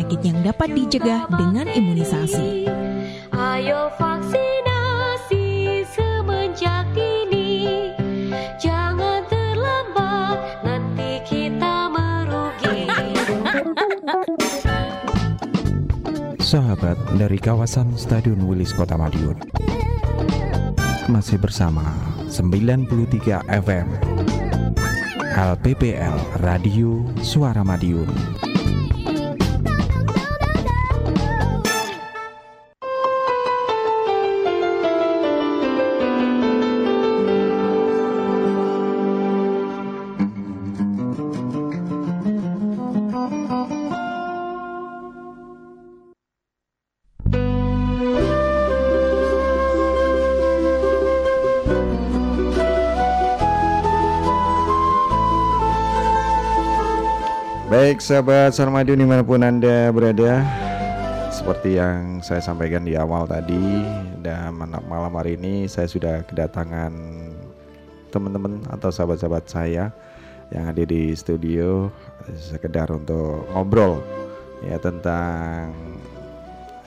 penyakit yang dapat dicegah dengan imunisasi. Ayo vaksinasi semenjak dini Jangan terlambat nanti kita merugi. Sahabat dari kawasan Stadion Wilis Kota Madiun. Masih bersama 93 FM LPPL Radio Suara Madiun Baik sahabat Sarmadiun di mana pun anda berada Seperti yang saya sampaikan di awal tadi Dan malam hari ini saya sudah kedatangan teman-teman atau sahabat-sahabat saya Yang ada di studio Sekedar untuk ngobrol Ya tentang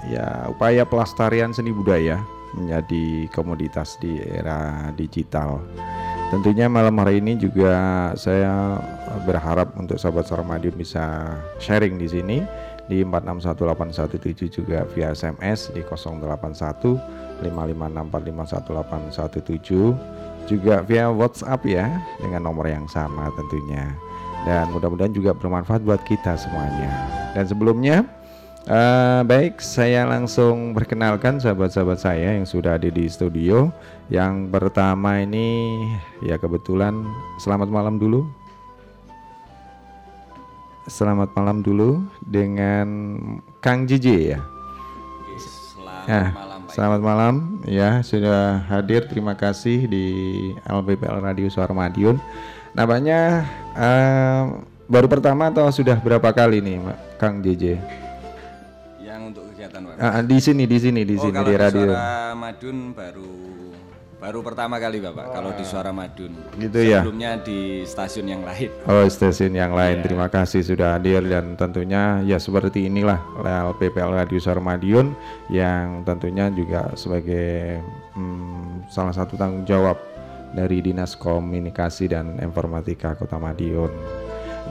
Ya upaya pelestarian seni budaya Menjadi komoditas di era digital Tentunya malam hari ini juga saya berharap untuk sahabat Sarmadiun bisa sharing di sini di 461817 juga via SMS di 081 556451817 juga via WhatsApp ya dengan nomor yang sama tentunya. Dan mudah-mudahan juga bermanfaat buat kita semuanya. Dan sebelumnya Uh, baik, saya langsung perkenalkan sahabat-sahabat saya yang sudah ada di studio. Yang pertama ini ya kebetulan selamat malam dulu. Selamat malam dulu dengan Kang Jiji ya. Selamat Ya, malam Pak. selamat malam ya sudah hadir. Terima kasih di LBPL Radio Suara Madiun. Namanya eh, baru pertama atau sudah berapa kali nih, Kang JJ? Yang untuk kegiatan Pak. Ah, di sini, di sini, di oh, sini di di radio. Suara Madun baru baru pertama kali Bapak kalau di Suara Madun. Gitu ya? Sebelumnya di stasiun yang lain. Oh stasiun yang lain Iya. terima kasih sudah hadir dan tentunya ya seperti inilah LPPL Radio Suara Madiun yang tentunya juga sebagai hmm, salah satu tanggung jawab dari Dinas Komunikasi dan Informatika Kota Madiun.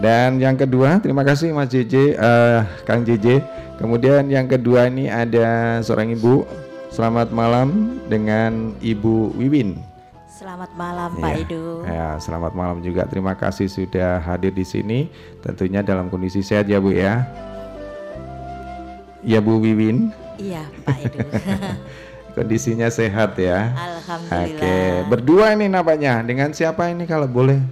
Dan yang kedua terima kasih Mas JJ, eh, Kang JJ. Kemudian yang kedua ini ada seorang ibu. Selamat malam dengan Ibu Wiwin. Selamat malam Pak Ya, Edu. Ya, selamat malam juga. Terima kasih sudah hadir di sini. Tentunya dalam kondisi sehat ya Bu ya. Ya Bu Wiwin, Iya Pak Edu. kondisinya sehat ya. Alhamdulillah. Oke, berdua ini namanya. Dengan siapa ini kalau boleh?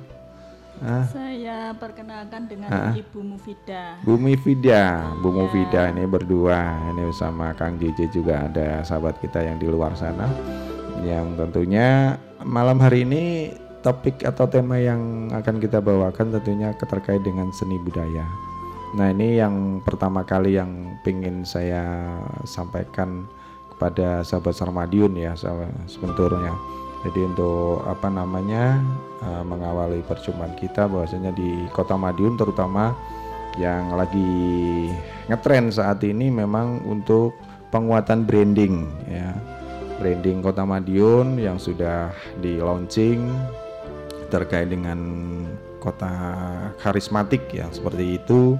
Ah, Saya perkenalkan dengan Ah. Ibu Mufida. Bu Mifida, Bu Mufida ini berdua. Ini bersama Kang JJ juga ada sahabat kita yang di luar sana. Yang tentunya malam hari ini topik atau tema yang akan kita bawakan tentunya terkait dengan seni budaya. Nah ini yang pertama kali yang ingin saya sampaikan kepada sahabat Sarmadiun ya sahabat sebenturnya. Jadi untuk apa namanya eh, mengawali perjumpaan kita bahwasanya di Kota Madiun terutama yang lagi ngetren saat ini memang untuk penguatan branding ya. Branding Kota Madiun yang sudah di launching terkait dengan kota karismatik yang seperti itu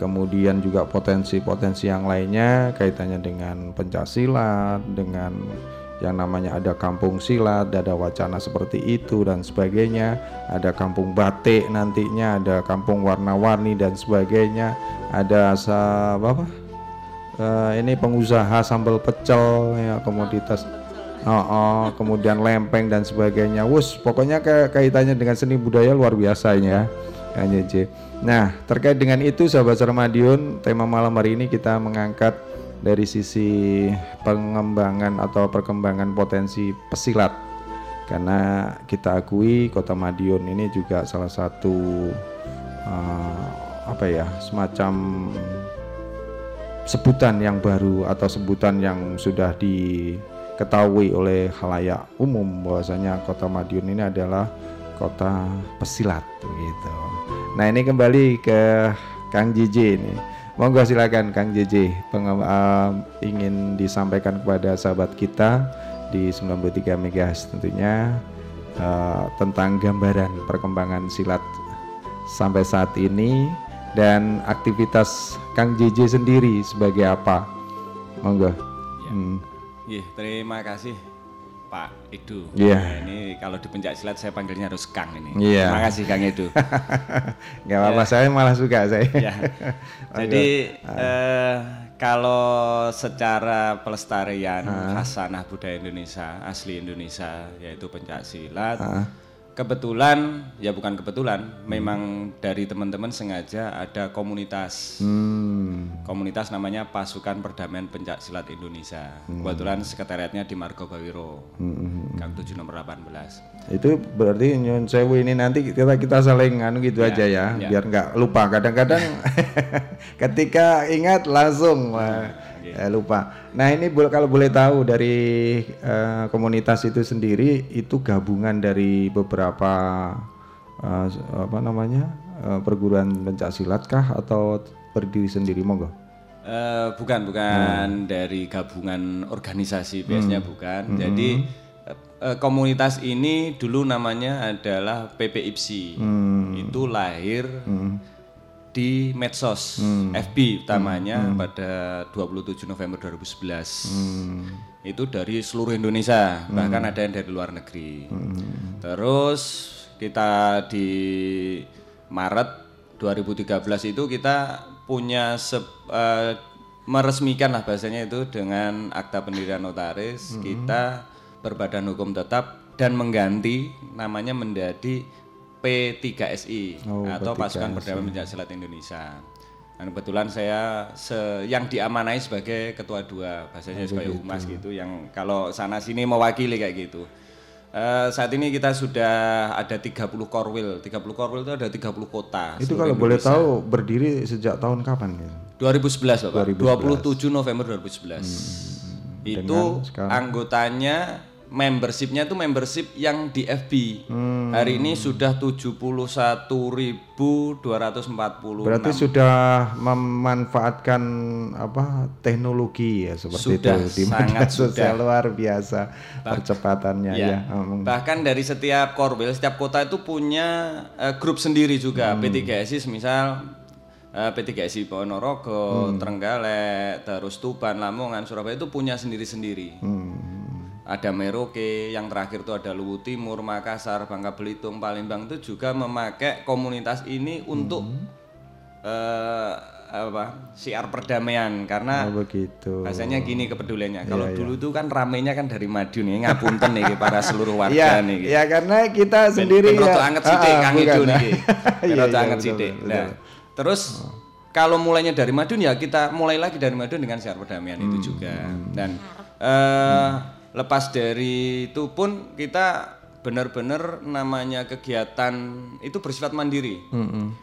kemudian juga potensi-potensi yang lainnya kaitannya dengan pencaksilat dengan yang namanya ada kampung silat ada wacana seperti itu dan sebagainya ada kampung batik nantinya ada kampung warna-warni dan sebagainya ada asa apa Eh, ini pengusaha sambal pecel ya komoditas Oh, oh, kemudian lempeng dan sebagainya. Wus, pokoknya ke kaitannya dengan seni budaya luar biasanya. Ya. Nah, terkait dengan itu sahabat Sarmadiun, tema malam hari ini kita mengangkat dari sisi pengembangan atau perkembangan potensi pesilat. Karena kita akui Kota Madiun ini juga salah satu eh, apa ya, semacam sebutan yang baru atau sebutan yang sudah diketahui oleh khalayak umum bahwasanya kota Madiun ini adalah kota pesilat gitu. Nah ini kembali ke Kang JJ ini Monggo silakan Kang JJ penge- eh, ingin disampaikan kepada sahabat kita di 93 MHz tentunya eh, tentang gambaran perkembangan silat sampai saat ini dan aktivitas Kang JJ sendiri sebagai apa? Monggo. Hmm. Iya, terima kasih Pak Edu. Iya. Nah, ini kalau di pencak silat saya panggilnya harus Kang ini. Iya. Terima kasih Kang Edu. Gak apa-apa, saya malah suka saya. ya. Jadi eh, kalau secara pelestarian khasanah budaya Indonesia, asli Indonesia yaitu pencak silat. Kebetulan, ya bukan kebetulan, memang dari teman-teman sengaja ada komunitas. Hmm. Komunitas namanya Pasukan Perdamaian Pencak Silat Indonesia. Kebetulan sekretariatnya di Margo Bawiro, Gang 7 nomor 18. Itu berarti nyun sewu ini nanti kita kita saling anu gitu aja ya, ya. biar nggak lupa. Kadang-kadang ketika ingat langsung wah, eh, lupa. Nah ini kalau boleh tahu dari eh, komunitas itu sendiri itu gabungan dari beberapa eh, apa namanya eh, perguruan pencak silat kah atau berdiri sendiri monggo? Eh, bukan, bukan dari gabungan organisasi, biasanya bukan. Jadi eh, komunitas ini dulu namanya adalah PPIPSI. Itu lahir di medsos, FB utamanya pada 27 November 2011. Itu dari seluruh Indonesia, bahkan ada yang dari luar negeri. Terus kita di Maret 2013 itu kita punya sep- eh, meresmikan lah bahasanya itu dengan akta pendirian notaris. Kita berbadan hukum tetap dan mengganti namanya menjadi P3SI Oh, atau Pasukan Perdamaian Pencak Silat Indonesia. Dan kebetulan saya se- yang diamanai sebagai ketua dua bahasanya sebagai humas gitu yang kalau sana sini mewakili kayak gitu. Eh, saat ini kita sudah ada 30 korwil. 30 korwil itu ada 30 kota. Itu kalau boleh Indonesia. tahu berdiri sejak tahun kapan gitu? 2011 Bapak. 2011. 27 November 2011. Itu Dengan sekarang- anggotanya membershipnya itu membership yang di FB. Hmm. Hari ini sudah 71.240. Berarti sudah memanfaatkan apa teknologi ya seperti Sudah, itu di media sangat sosial sudah. luar biasa percepatannya ya. Ya. Hmm. Bahkan dari setiap korwil, setiap kota itu punya eh, grup sendiri juga. Hmm. P3SI misal eh, P3SI Ponorogo, Hmm. Trenggalek, terus Tuban, Lamongan, Surabaya itu punya sendiri-sendiri. Hmm. Ada Merauke, yang terakhir itu ada Luwu Timur, Makassar, Bangka Belitung, Palembang itu juga memakai komunitas ini untuk Hmm. eh, apa siar perdamaian karena Oh, begitu. Rasanya gini kepeduliannya. Kalau Iya, dulu tuh kan ramenya kan dari Madiun nih, ngapunten nih para seluruh warga Iya, nih. ya karena kita Ben- sendiri ben ya. roto anget sithik Ah, ah, Kang. Ijo niki. Ben Iya, roto iya, anget sithik. Nah, terus kalau mulainya dari Madiun ya kita mulai lagi dari Madiun dengan siar perdamaian Hmm, itu juga. Dan eh, lepas dari itu pun kita benar-benar namanya kegiatan itu bersifat mandiri.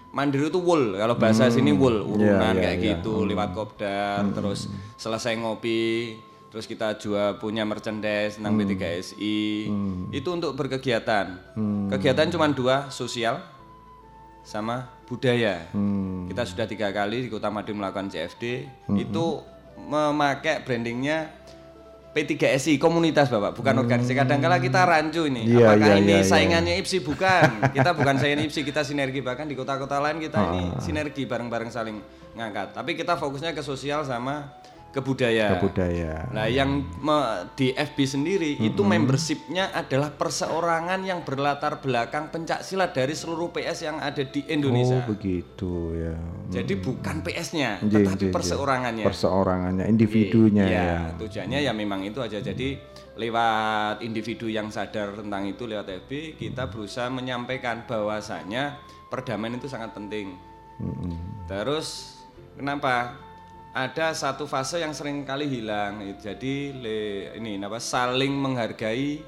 Mandiri itu wool, kalau bahasa sini wool, urunan Hmm. iya, kayak iya. gitu, lewat kopdar, terus selesai ngopi, terus kita juga punya merchandise tentang P3SI. Itu untuk berkegiatan. Kegiatan cuma dua, sosial sama budaya. Kita sudah tiga kali di Kota Madiun melakukan CFD, itu memakai brandingnya P3SI komunitas Bapak, bukan organisasi. Kadang-kala kita rancu ini, iya, apakah ini iya, iya. saingannya IPSI bukan. Kita bukan saingan IPSI, kita sinergi bahkan di kota-kota lain kita Ah. ini sinergi bareng-bareng saling ngangkat. Tapi kita fokusnya ke sosial sama ke budaya. Ke budaya. Nah, yang me- di FB sendiri itu membershipnya adalah perseorangan yang berlatar belakang pencak silat dari seluruh PS yang ada di Indonesia. Oh, begitu ya. Jadi bukan PS-nya, tetapi jeng, perseorangannya. Perseorangannya, individunya Iya, ya. tujuannya ya memang itu aja. Jadi lewat individu yang sadar tentang itu lewat FB, kita berusaha menyampaikan bahwasanya perdamaian itu sangat penting. Terus kenapa? Ada satu fase yang sering kali hilang. Jadi le- ini apa? Saling menghargai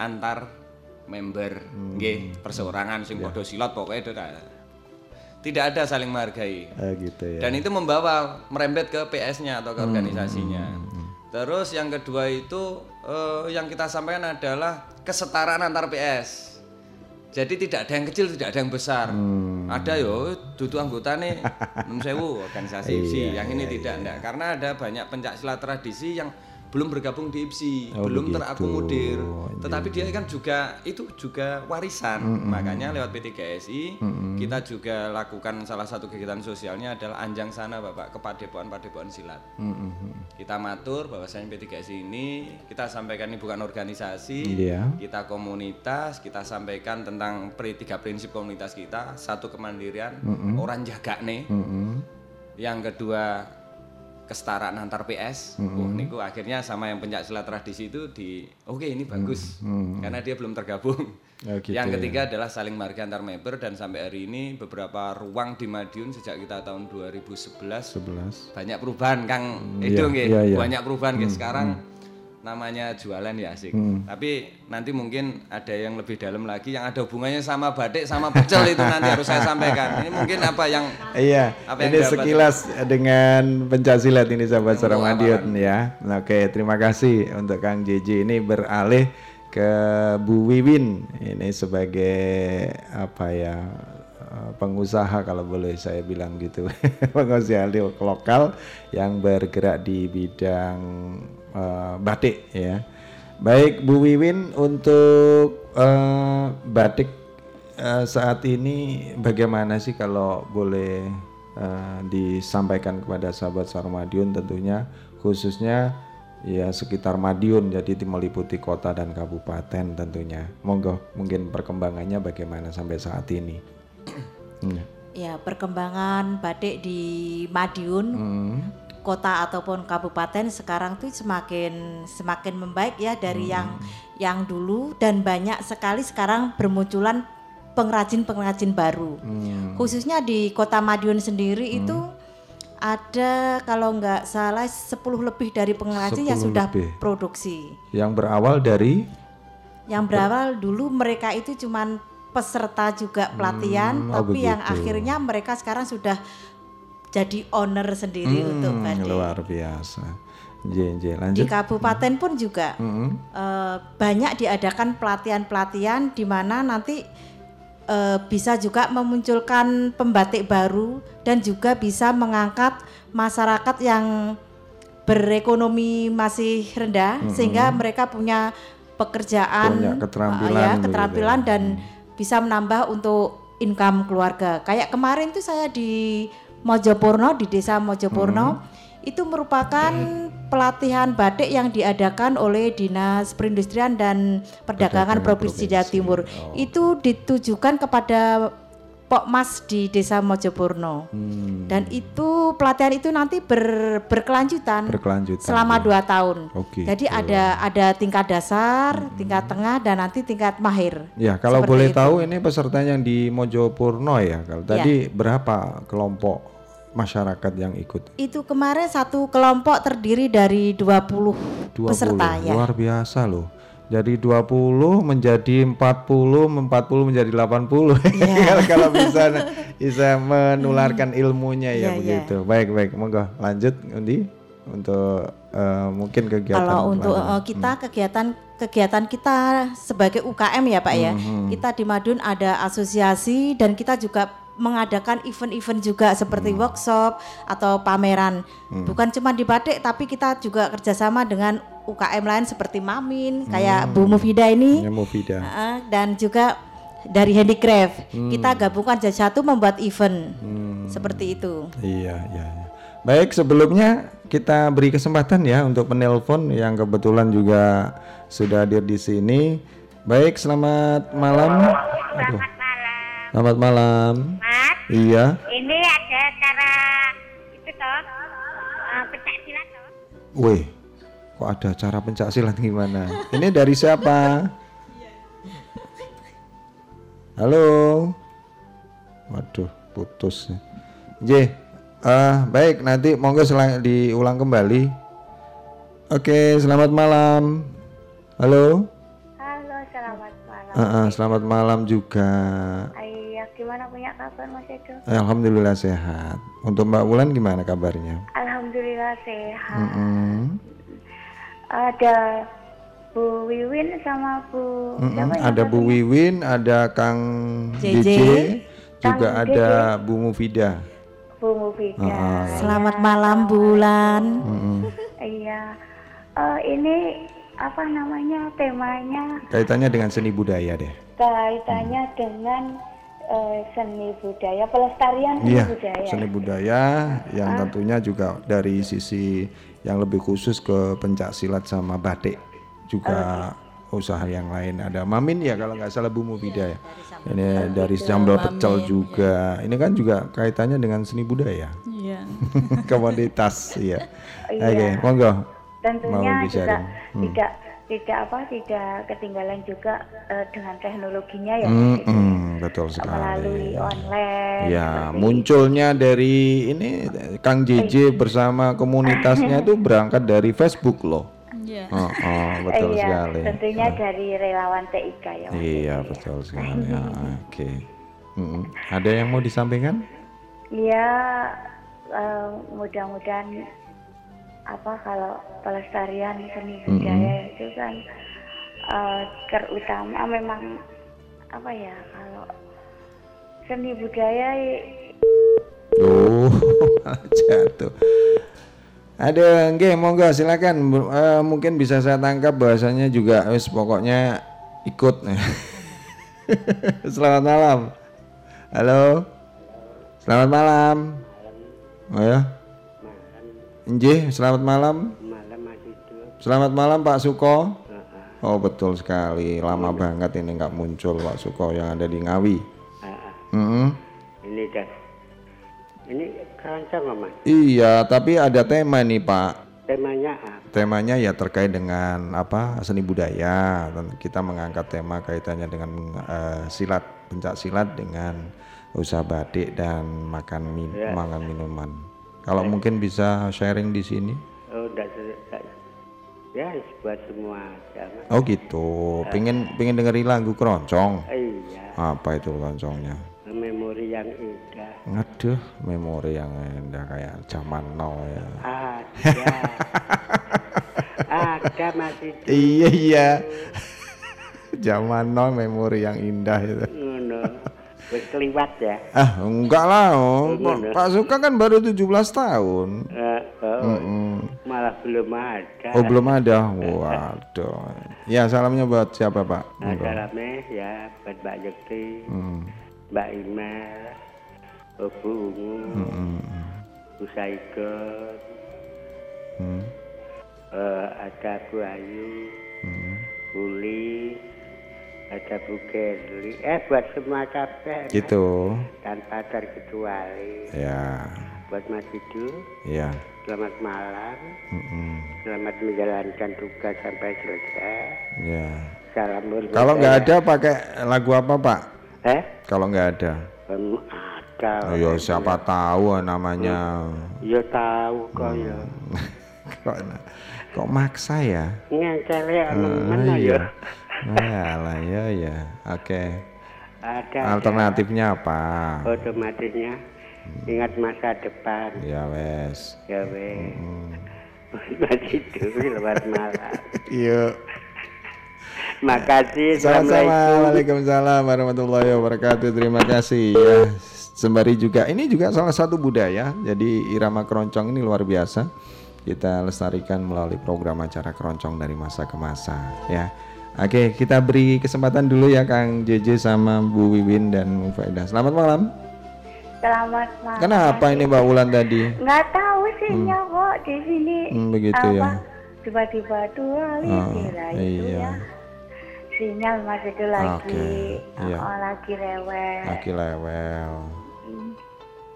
antar member, nggih, perseorangan sing padha silat pokoknya itu dah. Tidak ada saling menghargai. Ah, gitu ya. Dan itu membawa merembet ke PS-nya atau ke organisasinya. Terus yang kedua itu eh, yang kita sampaikan adalah kesetaraan antar PS. Jadi tidak ada yang kecil, tidak ada yang besar. Ada yo dudu anggotane nun sewu organisasi. Iya, yang ini iya, tidak enggak. Karena ada banyak pencak silat tradisi yang belum bergabung di IPSI, Oh, belum begitu. terakomodir. Iya, Tetapi dia kan juga itu juga warisan. Makanya lewat PT GSI kita juga lakukan salah satu kegiatan sosialnya adalah anjang sana Bapak ke padepokan-padepokan silat. Kita matur bahwasanya PT GSI ini kita sampaikan ini bukan organisasi, Iya. kita komunitas, kita sampaikan tentang pri- tiga prinsip komunitas kita, satu kemandirian, orang jaga nih, Mm-mm. yang kedua kesetaraan antar PS. Oh, niku akhirnya sama yang pencak silat tradisi itu di oke ini bagus karena dia belum tergabung. Oh, gitu yang ya. ketiga adalah saling marga antar member dan sampai hari ini beberapa ruang di Madiun sejak kita tahun 2011 11 banyak perubahan Kang iya, Edo nggih. iya, iya. banyak perubahan nggih sekarang namanya jualan ya asik. Tapi nanti mungkin ada yang lebih dalam lagi yang ada hubungannya sama batik sama pecel itu nanti harus saya sampaikan. Ini mungkin apa yang Iya, Apa yang ini dapat? sekilas dengan pencaksilat ini sahabat Madiun ya. Oke, terima kasih untuk Kang JJ ini beralih ke Bu Wiwin ini sebagai apa ya eh, pengusaha kalau boleh saya bilang gitu pengusaha lo- lokal yang bergerak di bidang eh, batik ya baik Bu Wiwin untuk eh, batik Eh, saat ini bagaimana sih kalau boleh eh, disampaikan kepada sahabat Sarmadiun tentunya khususnya ya sekitar Madiun jadi di- meliputi kota dan kabupaten tentunya. Monggo mungkin perkembangannya bagaimana sampai saat ini. Hmm. Ya, perkembangan batik di Madiun, Hmm. Kota ataupun kabupaten sekarang tuh semakin semakin membaik ya dari yang yang dulu dan banyak sekali sekarang bermunculan pengrajin-pengrajin baru. Hmm. Khususnya di Kota Madiun sendiri itu ada kalau nggak salah 10 lebih dari pengrajin yang 10 sudah lebih. produksi. Yang berawal dari Yang berawal dulu mereka itu cuman peserta juga pelatihan, Hmm, oh tapi yang begitu. akhirnya mereka sekarang sudah jadi owner sendiri untuk Hmm, batik. luar biasa. J, J, Di kabupaten pun juga Hmm. eh, banyak diadakan pelatihan-pelatihan di mana nanti eh, bisa juga memunculkan pembatik baru dan juga bisa mengangkat masyarakat yang berekonomi masih rendah sehingga mereka punya pekerjaan Punya keterampilan ya, begitu keterampilan ya. dan bisa menambah untuk income keluarga. Kayak kemarin tuh saya di Mojopurno di desa Mojopurno itu merupakan pelatihan batik yang diadakan oleh Dinas Perindustrian dan Perdagangan Perdagangan Provinsi Jawa. Timur. Oh. Itu ditujukan kepada Pokmas di desa Mojopurno. Hmm, Dan itu pelatihan itu nanti ber- berkelanjutan berkelanjutan. selama ya. dua tahun. Oh, gitu. Jadi ada ada tingkat dasar, tingkat tengah dan nanti tingkat mahir. Ya, kalau Seperti boleh itu. tahu ini peserta yang di Mojopurno ya. Kalau Ya. tadi berapa kelompok masyarakat yang ikut? Itu kemarin satu kelompok terdiri dari 20, 20. peserta ya. Luar biasa loh. Jadi 20 menjadi 40, 40 menjadi 80. Kalau- kalau bisa bisa menularkan ilmunya ya iya. begitu. Baik, baik. Monggo lanjut Undi untuk eh, mungkin kegiatan Kalau untuk eh, kita kegiatan kegiatan kita sebagai UKM ya Pak ya. Hmm, Kita di Madun ada asosiasi dan kita juga mengadakan event-event juga seperti Hmm. workshop atau pameran. Bukan cuma di batik tapi kita juga kerjasama dengan UKM lain seperti Mamin, Hmm. kayak Bu Mufida ini. Ya, Mufida. Heeh, dan juga dari handicraft kita gabungkan jadi satu membuat event seperti itu. Iya, iya, iya. Baik, sebelumnya kita beri kesempatan ya untuk penelpon yang kebetulan juga sudah hadir di sini. Baik, selamat malam. Aduh. Selamat malam. Mas, Iya. ini ada cara itu toh uh, pencak silat toh. Wih, kok ada cara pencak silat gimana? Ini dari siapa? Halo. Waduh, putus. J, eh, baik nanti monggo selang diulang kembali. Oke, selamat malam. Halo. Halo, selamat malam. Eh, eh, selamat malam juga. Gimana punya kabar Mas Edo? Alhamdulillah sehat. Untuk Mbak Wulan gimana kabarnya? Alhamdulillah sehat. Mm-mm. Ada Bu Wiwin sama Bu siapa yang Ada Bu? Wiwin, ada Kang JJ. Juga Kang ada Bu Mufida. Bu Mufida. Ah, Selamat malam bulan. Mm-mm. Iya. Eh, ini apa namanya temanya Kaitannya dengan seni budaya deh. kaitannya dengan eh, seni budaya pelestarian seni Iya, budaya. seni budaya yang tentunya juga dari sisi yang lebih khusus ke pencak silat sama batik juga usaha yang lain ada Mamin ya kalau nggak salah Bu Mufida ya. Ini dari Jambal Pecel juga. Ini kan juga kaitannya dengan seni budaya. Iya. Komoditas ya. Iya. Oke, monggo. Tentunya Mau juga. Hmm. tidak tidak apa tidak ketinggalan juga eh, dengan teknologinya ya. Mm, Mas, betul melalui sekali. online. Ya, seperti munculnya dari ini Kang JJ bersama komunitasnya itu berangkat dari Facebook loh. Iya. Oh, oh, betul iya, sekali. tentunya dari relawan TIK ya. Mas. Iya, betul sekali. Ya, Oke. Mm, Ada yang mau disampaikan? Iya, eh, mudah-mudahan apa kalau pelestarian seni budaya itu kan eh, terutama memang apa ya kalau seni budaya Oh, jatuh. Ada, nggih, monggo silakan. Eh, mungkin bisa saya tangkap bahasanya juga wis pokoknya ikut. Selamat malam. Halo. Selamat malam. Oh ya. Nggih, selamat malam. Selamat malam Pak Suko. Oh betul sekali, lama banget ini nggak muncul Pak Suko yang ada di Ngawi. Mm-mm. Ini dah. Ini keroncong nggak, mas. Iya, tapi ada tema nih Pak. Temanya apa? Temanya ya terkait dengan apa seni budaya. Dan kita mengangkat tema kaitannya dengan eh, silat, pencak silat dengan usaha batik dan makan min Ya. makan minuman. Kalau mungkin bisa sharing di sini. Oh, enggak, enggak. Ya, buat semua. Oh gitu. Pengen pengen dengerin lagu keroncong. Iya, Apa itu keroncongnya? memori yang indah. Ngaduh, memori yang indah kayak zaman now ya. Ada. Ada masih Iya iya. zaman now memori yang indah itu. Keliwat ya. Ah, enggak lah. oh. Pak, Bener. Pak Suka kan baru 17 tahun. Eh, oh, Mm. malah belum ada. Oh, belum ada. Waduh. Ya, salamnya buat siapa, Pak? Nah, salamnya ya buat Mbak Yekti, Hmm. Mbak Imel, Bu Ungu, Hmm. Bu Saigon, Hmm. eh, ada Bu Ayu, Hmm. Bu Li, ada Bu Gerli. Eh buat semua kabeh Gitu. tanpa terkecuali. Ya. Buat Mas Idu, Ya. selamat malam, Mm-mm. selamat menjalankan tugas sampai selesai. Ya. Salam Kalau nggak saya. ada pakai lagu apa, Pak? Eh? Kalau nggak ada. Em, ada. Oh, ya siapa tahu namanya. Ya tahu kok ya. kok kok maksa ya? Ngengkele ana Ah, mana iya. Ya. Alah, ya ya. Oke. Ada. Alternatifnya apa? ada. Otomatisnya ingat masa depan. Ya wes. Ya wes. Mas itu selamat malam. Iya. Makasih. Sama-sama. Assalamualaikum. Waalaikumsalam warahmatullahi wabarakatuh. Terima kasih ya. Sembari juga ini juga salah satu budaya. Jadi irama keroncong ini luar biasa. Kita lestarikan melalui program acara keroncong dari masa ke masa ya. Oke, kita beri kesempatan dulu ya Kang JJ sama Bu Wiwin dan Bu Faedah. Selamat malam. Selamat malam. Kenapa ini Mbak Wulan tadi? Nggak tahu sihnya kok di sini. Hmm, begitu apa, ya. Tiba-tiba dua Oh, kira itu iya. ya. Sinyal mas itu lagi, Oke, iya. oh, lagi rewel. Laki lewel.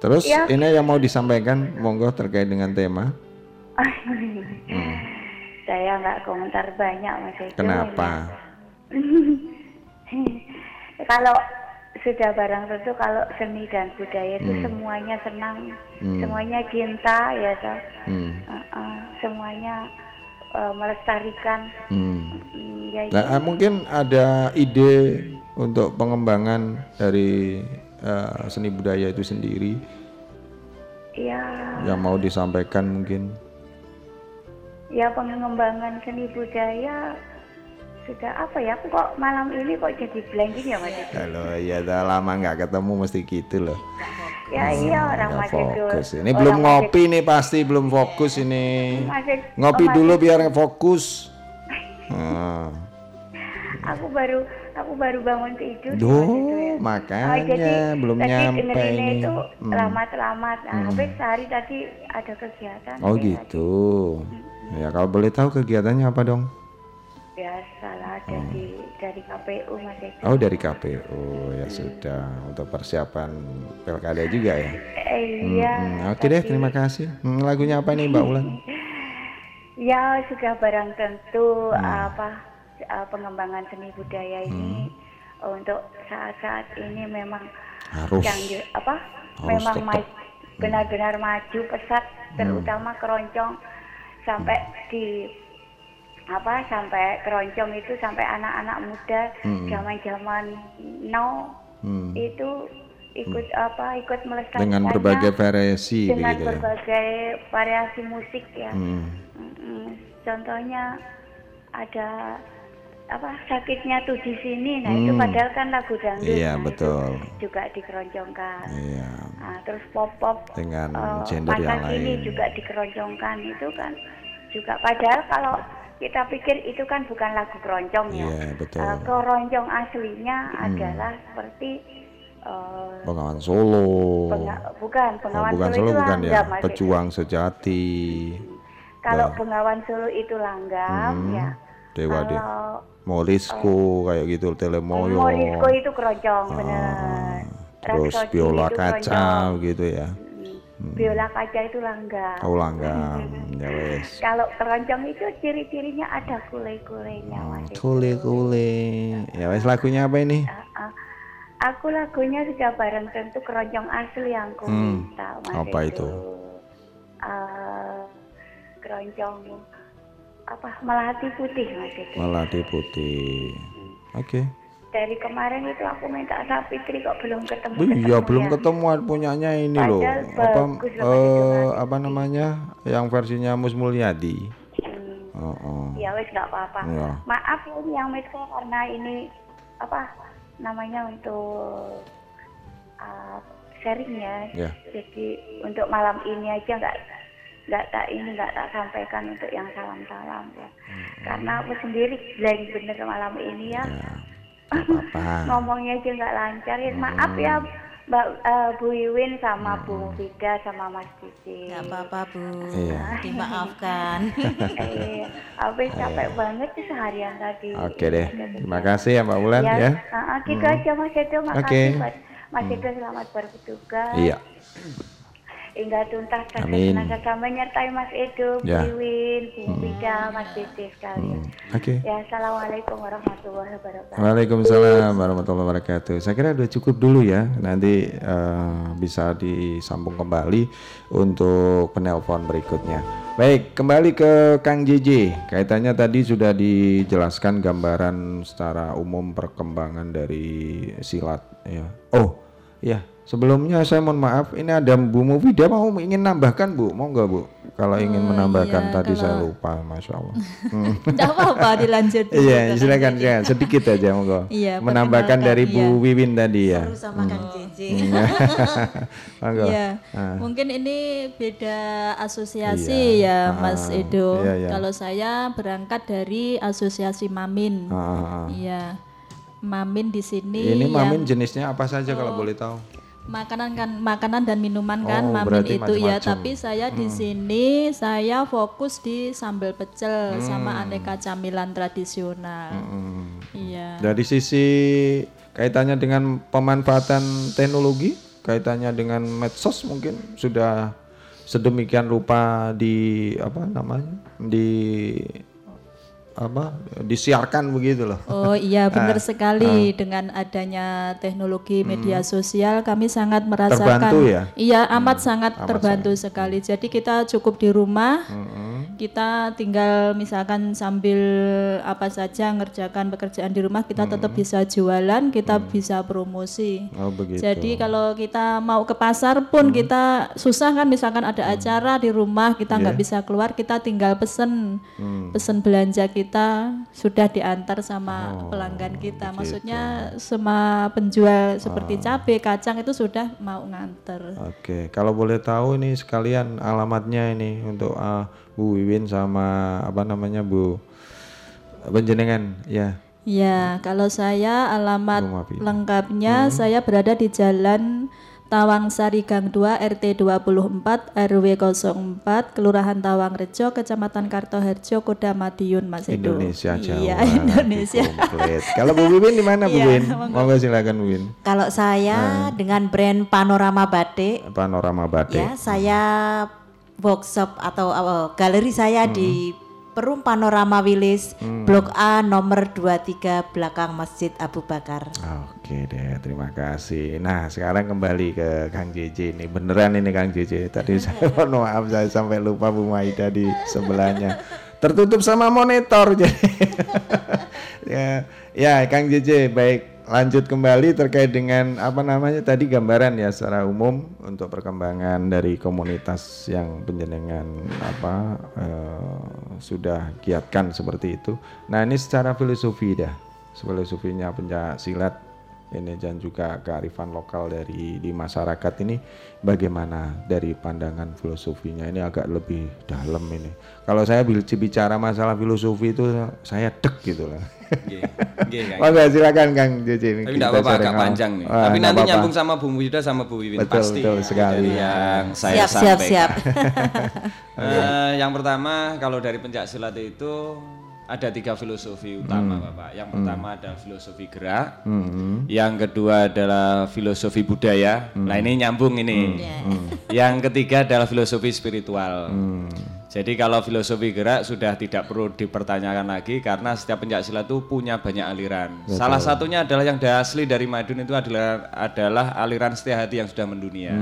Terus Ya. ini yang mau disampaikan monggo terkait dengan tema. Saya nggak komentar banyak mas itu. Kenapa? kalau sudah barang tentu kalau seni dan budaya itu Hmm. semuanya senang, Hmm. semuanya cinta ya toh. Hmm. Uh-uh, semuanya uh, melestarikan. Hmm. Hmm, ya, Nah, eh, mungkin ada ide untuk pengembangan dari eh, seni budaya itu sendiri ya, yang mau disampaikan mungkin. Ya pengembangan seni budaya sudah apa ya? Kok malam ini kok jadi blank gini ya Mas? Kalau ya udah lama nggak ketemu mesti gitu loh. Ya iya orang Nggak Mas Edo. fokus. Ini orang belum ngopi nih pasti belum fokus ini. Edo- Mas Edo- Ngopi oh, dulu biar fokus. Nah. Aku baru aku baru bangun tidur. Duh, Edo ya. makanya Oh, jadi belum tadi nyampe ini. itu Hmm. selamat-selamat. Nah, habis sehari tadi ada kegiatan. Oh gitu. Ya kalau boleh tahu kegiatannya apa dong? Biasalah dari dari KPU Mas. Oh dari KPU ya sudah untuk persiapan pilkada juga ya. Eh, iya. Hmm, Oke deh terima kasih. Hmm, lagunya apa nih Mbak Ulan? Ya sudah barang tentu Hmm. apa pengembangan seni budaya ini untuk saat-saat ini memang Harus. canggih apa Harus memang benar-benar maju pesat terutama keroncong sampai di apa sampai keroncong itu sampai anak-anak muda zaman-zaman now Hmm. itu ikut apa ikut melestarikannya Dengan berbagai variasi dengan begitu ya. berbagai variasi musik ya Hmm. Mm-mm. Contohnya ada apa sakitnya tuh di sini. Nah itu Hmm. padahal kan lagu dangdut. Iya, Nah, itu betul. juga dikeroncongkan. Iya. Nah, terus pop pop Dengan gender masa yang lain. juga dikeroncongkan itu kan juga padahal kalau kita pikir itu kan bukan lagu keroncong ya. Iya, betul. Eh, keroncong aslinya adalah seperti eh, Bengawan Solo. penga- bukan Oh, pengawan bukan Solo Solo itu bukan ya. Pejuang sejati. Kalau Bah. Bengawan Solo itu langgam Hmm. ya. Dewa. Kalau Morisco kayak gitu Telemoyo. Morisco itu keroncong. Ah, terus Raksodi biola itu kaca keroncong. gitu ya. Hmm. Biola kaca itu langgam. Oh langgam. ya wes. Kalau keroncong itu ciri-cirinya ada kule-kulenya Mas. Edo. Kule kule. Ya wes lagunya apa ini? Ah, ah. Aku lagunya sudah bareng tentu keroncong asli yang ku Hmm, minta Mas apa Edo. itu? Ah, keroncong apa melati putih Mas Edo. Melati putih. Oke. Dari kemarin itu aku minta Sapitri kok belum ketemu. Iya ketemu belum ya. ketemuan punyanya ini loh. Apa eh, apa namanya? Yang versinya Mus Mulyadi. Hmm. Oh, oh. Ya wes nggak apa-apa. Iya. Maaf ya ini yang mesra karena ini apa namanya untuk uh, sharing ya. Ya. Jadi untuk malam ini aja nggak nggak tak ini nggak tak sampaikan untuk yang salam-salam ya. Karena aku sendiri blank bener malam ini ya. Ya. Apa-apa. Ngomongnya aja nggak lancar ya. Maaf ya Mbak eh, Bu Iwin sama Bu Vida sama Mas Cici. Nggak apa-apa Bu, Iya. dimaafkan. Eh, habis capek banget sih seharian tadi. Oke deh. Terima kasih ya Mbak Wulan ya. ah, ah, gitu aja Mas Edo, makasih. Hmm. buat Mas Edo selamat bertugas. Iya. Hingga tuntas dan senantiasa menyertai Mas Edo, Bu Ya. Iwin, Bu Vida, Mas Dede sekalian. Hmm. Oke. Ya, Assalamualaikum warahmatullahi wabarakatuh. Waalaikumsalam warahmatullahi wabarakatuh. Saya kira udah cukup dulu ya. Nanti eh, bisa disambung kembali untuk penelpon berikutnya. Baik, kembali ke Kang JJ. Kaitannya tadi sudah dijelaskan gambaran secara umum perkembangan dari silat ya. Oh, ya. Sebelumnya saya mohon maaf, ini ada Bu Mufida mau ingin nambahkan Bu, mau nggak Bu? Kalau ingin menambahkan iya, tadi saya kalau- lupa, masya Allah. Hmm. Tidak apa-apa dilanjut. Iya, silakan Kang ya, sedikit aja monggo. Iya, Menambahkan dari iya. Bu Wiwin tadi ya. Sama Kang JJ. monggo. Iya, Ah. mungkin ini beda asosiasi Iya. ya Mas Ah, Edo. iya, iya. Kalau saya berangkat dari asosiasi Mamin. Ah, ah, ah. Iya, Mamin di sini Ini yang mamin jenisnya apa saja kalau boleh tahu? Makanan kan makanan dan minuman kan Oh, Mamin itu ya. macam-macam. Tapi saya di sini saya fokus di sambal pecel sama aneka camilan tradisional. Hmm. Iya. Dari sisi kaitannya dengan pemanfaatan teknologi, kaitannya dengan medsos mungkin sudah sedemikian rupa di apa namanya? di apa? disiarkan begitu loh. Oh iya benar Ah, sekali dengan adanya teknologi media sosial kami sangat merasakan Hmm. Terbantu ya? iya amat sangat terbantu sekali jadi kita cukup di rumah Hmm. kita tinggal misalkan sambil apa saja ngerjakan pekerjaan di rumah kita tetap bisa jualan, kita bisa promosi. Oh begitu. Jadi kalau kita mau ke pasar pun kita susah kan misalkan ada acara di rumah kita nggak bisa keluar kita tinggal pesen pesen belanja kita sudah diantar sama pelanggan kita. Maksudnya semua penjual seperti cabai, kacang itu sudah mau nganter. Oke, kalau boleh tahu ini sekalian alamatnya ini untuk uh, Bu Wiwin sama apa namanya Bu Penjenengan ya. Ya, kalau saya alamat lengkapnya saya berada di Jalan Tawangsari Gang 2 RT 24 RW 04 Kelurahan Tawangrejo Kecamatan Kartoharjo Koda Madiun Mas Edo. Indonesia Jawa. Iya, Indonesia. Kalau Bu Wiwin di mana Bu Iya, Win? monggo. Monggo silakan Bu Win. Kalau saya dengan brand Panorama Batik Panorama Batik. ya, saya workshop atau uh, galeri saya di Perum Panorama Wilis Blok A nomor 23 belakang Masjid Abu Bakar. Oke deh, terima kasih. Nah, sekarang kembali ke Kang JJ ini. Beneran ini Kang JJ. Tadi saya mohon maaf saya sampai lupa Bu Maida di sebelahnya. Tertutup sama monitor jadi. ya, ya Kang JJ baik. Lanjut kembali terkait dengan apa namanya tadi gambaran ya secara umum untuk perkembangan dari komunitas yang penjenengan apa eh, sudah giatkan seperti itu. Nah, ini secara filosofi dah filosofinya pencak silat ini dan juga kearifan lokal dari di masyarakat ini bagaimana dari pandangan filosofinya ini agak lebih dalam ini. Kalau saya bicara masalah filosofi itu saya dek gitu lah. Nggih, nggih, Kang. Monggo silakan Kang JJ ini Tapi enggak apa-apa agak panjang nih. Wah, Tapi nanti apa-apa. nyambung sama Bu Wida sama Bu Wiwin Betul, pasti. betul sekali. Dari yang saya siap, siap, sampaikan. siap. Eh, yang pertama kalau dari pencak silat itu ada tiga filosofi utama Bapak. Yang pertama adalah filosofi gerak, yang kedua adalah filosofi budaya. Nah ini nyambung ini. Yang ketiga adalah filosofi spiritual. Jadi kalau filosofi gerak sudah tidak perlu dipertanyakan lagi karena setiap pencak silat itu punya banyak aliran. Salah satunya adalah yang asli dari Madun itu adalah adalah aliran setia hati yang sudah mendunia.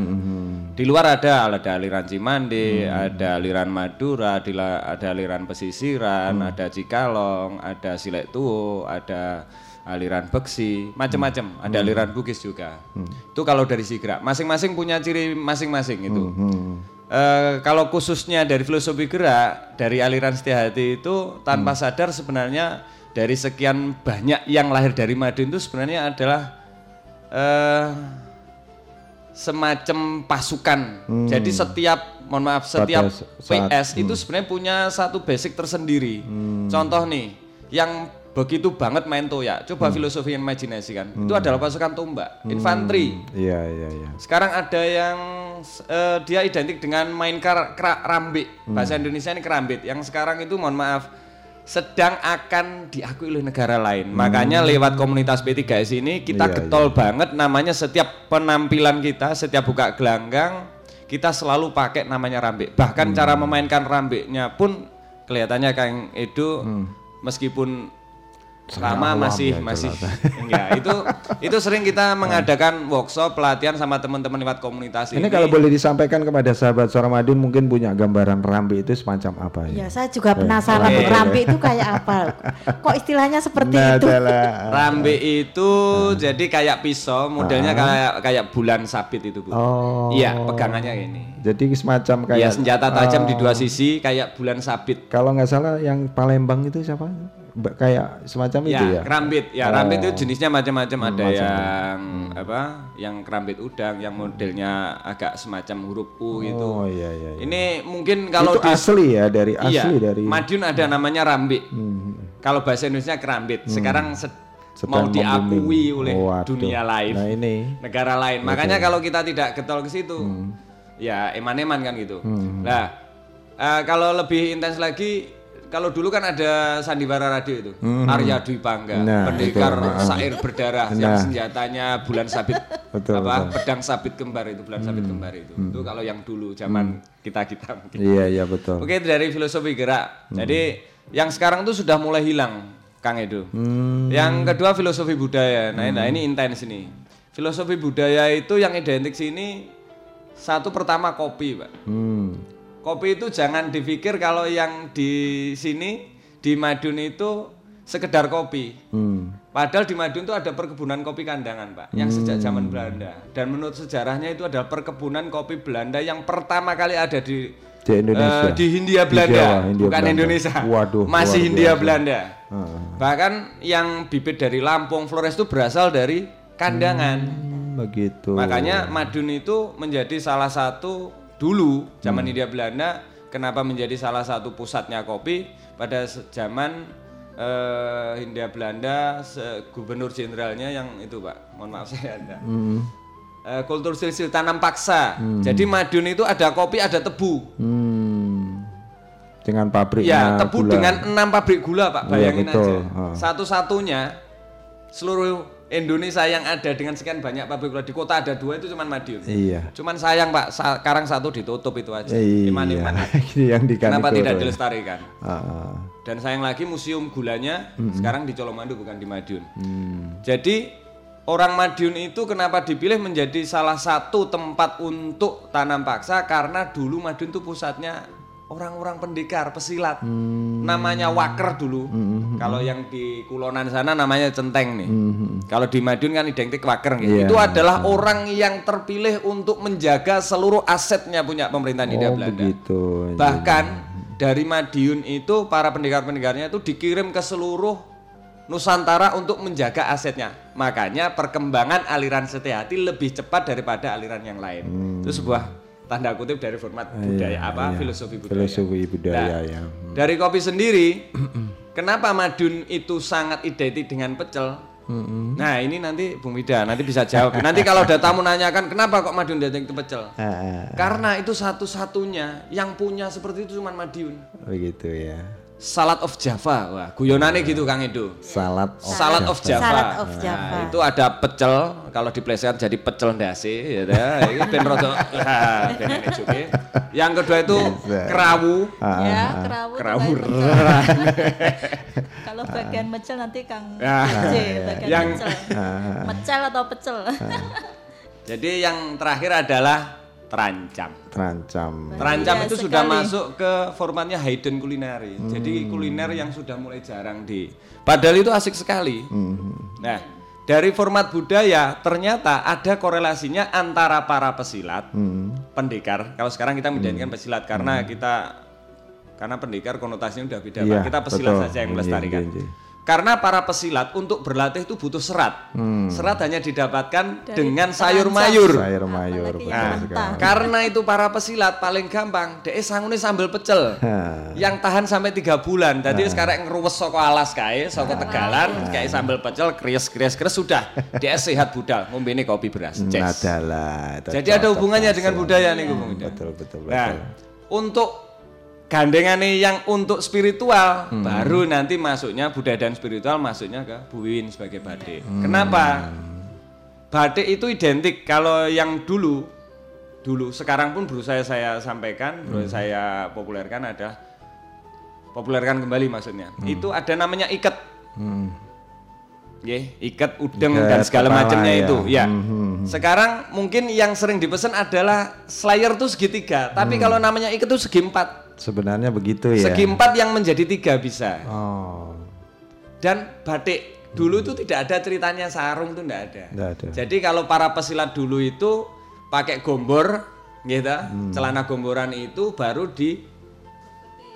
Di luar ada ada aliran Cimande, ada aliran Madura, ada aliran pesisiran, ada Cikalong, ada Silek Tuo, ada aliran Beksi, macam-macam. Ada aliran Bugis juga. Itu kalau dari si gerak, masing-masing punya ciri masing-masing itu. Eh, kalau khususnya dari filosofi gerak dari aliran setia hati itu tanpa sadar sebenarnya dari sekian banyak yang lahir dari Madun itu sebenarnya adalah eh semacam pasukan. Jadi setiap mohon maaf setiap Pada saat- PS itu sebenarnya punya satu basic tersendiri. Contoh nih yang begitu banget main toya. Coba filosofi imajinasi kan. Itu adalah pasukan tombak, infanteri. Iya, iya, iya. Sekarang ada yang eh, dia identik dengan main kar, kera- rambit. Bahasa Indonesia ini kerambit. Yang sekarang itu mohon maaf sedang akan diakui oleh negara lain. Makanya lewat komunitas B3S ini kita Iya, getol banget namanya setiap penampilan kita, setiap buka gelanggang kita selalu pakai namanya rambik. Bahkan cara memainkan rambiknya pun kelihatannya Kang Edo meskipun lama alam masih ya itu masih enggak itu itu sering kita mengadakan workshop pelatihan sama teman-teman lewat komunitas Ini ini. kalau boleh disampaikan kepada sahabat suara Madun mungkin punya gambaran rambi itu semacam apa Ya, ya? saya juga penasaran Oke. rambi itu kayak apa. Kok istilahnya seperti Nah, itu? adalah Rambe itu jadi kayak pisau, modelnya kayak kayak bulan sabit itu bu. Oh. Iya, pegangannya ini. jadi semacam kayak Iya senjata tajam di dua Oh. sisi kayak bulan sabit. Kalau nggak salah yang Palembang itu siapa? Kayak semacam itu ya? Ya, kerambit. Ya, Oh. rambit itu jenisnya macam-macam. Ada macam-macam. yang apa? Yang kerambit udang, yang modelnya agak semacam huruf U gitu. Oh iya iya. iya. Ini mungkin kalau itu di asli ya dari Iya, asli dari Madiun ada namanya rambit. Hmm. Kalau bahasa Indonesia kerambit. Sekarang se- Sedang mau diakui oleh Waduh. dunia lain, Nah ini negara lain. Makanya kalau kita tidak getol ke situ, ya eman-eman kan gitu. Nah, eh, kalau lebih intens lagi, kalau dulu kan ada sandiwara radio itu, Arya Dwi Pangga, Nah, pendekar itu, sair berdarah yang Nah. senjatanya bulan sabit, Betul, apa betul. Hmm. pedang sabit kembar itu, bulan sabit kembar itu. Itu kalau yang dulu zaman kita kita mungkin. iya iya betul. Oke itu dari filosofi gerak. Jadi yang sekarang tuh sudah mulai hilang, Kang Edo. Hmm. Yang kedua filosofi budaya. Nah, nah ini intens nih. Filosofi budaya itu yang identik sini satu pertama kopi, Pak. Hmm. Kopi itu jangan dipikir kalau yang di sini di Madun itu sekedar kopi. Hmm. Padahal di Madun itu ada perkebunan kopi kandangan, Pak, yang sejak zaman Belanda. Dan menurut sejarahnya itu adalah perkebunan kopi Belanda yang pertama kali ada di Di Indonesia. eh, di Hindia Di Belanda, Jawa, Hindia bukan Belanda. Indonesia. Waduh, masih Hindia biasa. Belanda. Heeh. Bahkan yang bibit dari Lampung, Flores itu berasal dari kandangan. Hmm, begitu. Makanya Madun itu menjadi salah satu dulu zaman Hmm. Hindia Belanda kenapa menjadi salah satu pusatnya kopi pada zaman eh, Hindia Belanda se- gubernur jenderalnya yang itu Pak. Mohon maaf saya ada. Hmm. Eh, kultur silsil tanam paksa. Jadi Madun itu ada kopi, ada tebu. Hmm. Dengan pabrik Ya, tebu dengan enam pabrik gula Pak, Iya, bayangin betul. aja. Ha. Satu-satunya seluruh Indonesia yang ada dengan sekian banyak pabrik gula di kota ada dua itu cuman Madiun. Iya. Cuman sayang Pak, sekarang satu ditutup itu aja. Iya. Iman-iman. yang di Kenapa tidak ya. dilestarikan? Heeh. Dan sayang lagi museum gulanya sekarang di Colomadu bukan di Madiun. Hmm. Jadi orang Madiun itu kenapa dipilih menjadi salah satu tempat untuk tanam paksa karena dulu Madiun itu pusatnya orang-orang pendekar, pesilat. Hmm. Namanya Waker dulu. Kalau yang di Kulonan sana namanya Centeng nih. Kalau di Madiun kan identik Waker gitu. Hmm. Iya. Itu adalah orang yang terpilih untuk menjaga seluruh asetnya punya pemerintahan Hindia Oh, Belanda. begitu. Bahkan dari Madiun itu para pendekar-pendekarnya itu dikirim ke seluruh Nusantara untuk menjaga asetnya. Makanya perkembangan aliran Setiati lebih cepat daripada aliran yang lain. Itu sebuah tanda kutip dari format budaya apa filosofi budaya. Hmm. Iya, Filosofi budaya Nah, ya. Dari kopi sendiri, kenapa Madun itu sangat identik dengan pecel? Nah ini nanti Bung Wida nanti bisa jawab. Nanti kalau ada tamu nanyakan kenapa kok Madun identik dengan pecel? Ah, Karena itu satu-satunya yang punya seperti itu cuma Madiun. begitu ya. Salad of Java, wah guyonannya gitu Kang Edo. Salad of Salad of Java. Salad of Nah, Java. itu ada pecel, kalau dipleset jadi pecel ndase, ya dah. Ini ben rada ben. Yang kedua itu kerawu. Ah, ya, kerawu. Kerawu. Kalau bagian mecel nanti Kang Ah, J, bagian Yang- mecel. Mecel atau pecel? Jadi yang terakhir adalah terancam. terancam. Terancam Iya itu sudah sekali. masuk ke formatnya hidden culinary. Jadi kuliner yang sudah mulai jarang di. Padahal itu asik sekali. Nah, dari format budaya ternyata ada korelasinya antara para pesilat, pendekar. Kalau sekarang kita menjadikan pesilat karena kita karena pendekar konotasinya udah beda. Pak. Iya, Kita pesilat betul. saja yang Iya, melestarikan. iya, iya. Karena para pesilat untuk berlatih itu butuh serat. Serat hanya didapatkan Dari dengan sayur mayur. Sayur mayur. Betul Nah, sekali. karena itu para pesilat paling gampang, dek sangune sambal pecel. Yang tahan sampai tiga bulan. Jadi sekarang ngeruwes soko alas kae, soko tegalan, kayak sambal pecel, krias krias krias sudah. Dia sehat budal, ngombe ini kopi beras. Itu Jadi ada hubungannya dengan budaya nih Bung Ida. Betul betul betul. Nah, untuk gandengannya yang untuk spiritual, baru nanti masuknya budaya dan spiritual masuknya ke Bu Wiwin sebagai batik. Kenapa? Batik itu identik kalau yang dulu dulu sekarang pun berusaha saya sampaikan, berusaha saya populerkan ada populerkan kembali maksudnya. Itu ada namanya iket. Ye, iket udeng Iket, dan segala macamnya ya. itu. Ya. Hmm, Sekarang mungkin yang sering dipesan adalah slayer tuh segitiga, tapi Hmm. kalau namanya iket tuh segi empat. Sebenarnya begitu ya. Segi empat yang menjadi tiga bisa. Oh. Dan batik dulu itu tidak ada ceritanya sarung tuh tidak ada. Nggak ada. Jadi kalau para pesilat dulu itu pakai gombor, gitu, Hmm. celana gomboran itu baru di,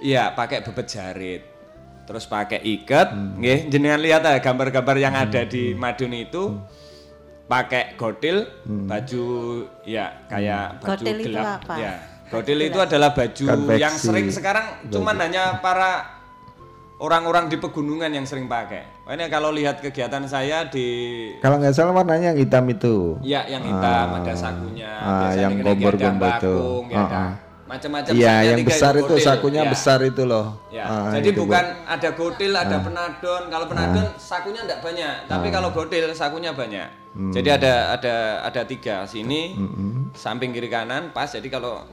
ya pakai bebet jarit, terus pakai iket, Hmm. nggih. jenengan lihat ya gambar-gambar yang ada di Madun itu, pakai godil, Hmm. baju ya kayak baju Godil itu gelap, apa? ya. Godil itu adalah baju Konveksi. yang sering sekarang cuman hanya para orang-orang di pegunungan yang sering pakai. Ini kalau lihat kegiatan saya di Kalau nggak salah warnanya yang hitam itu. ya yang hitam ada sakunya, Ah, yang gombor-gombor itu. ya Ah, ada ah. macam-macam. Iya, yang besar itu sakunya ya. besar itu loh. Ya, Ah, jadi itu, Bu. bukan ada godil, ada penadon. Kalau penadon sakunya enggak banyak, tapi kalau godil sakunya banyak. Hmm. Jadi ada ada ada tiga sini, samping kiri kanan pas. Jadi kalau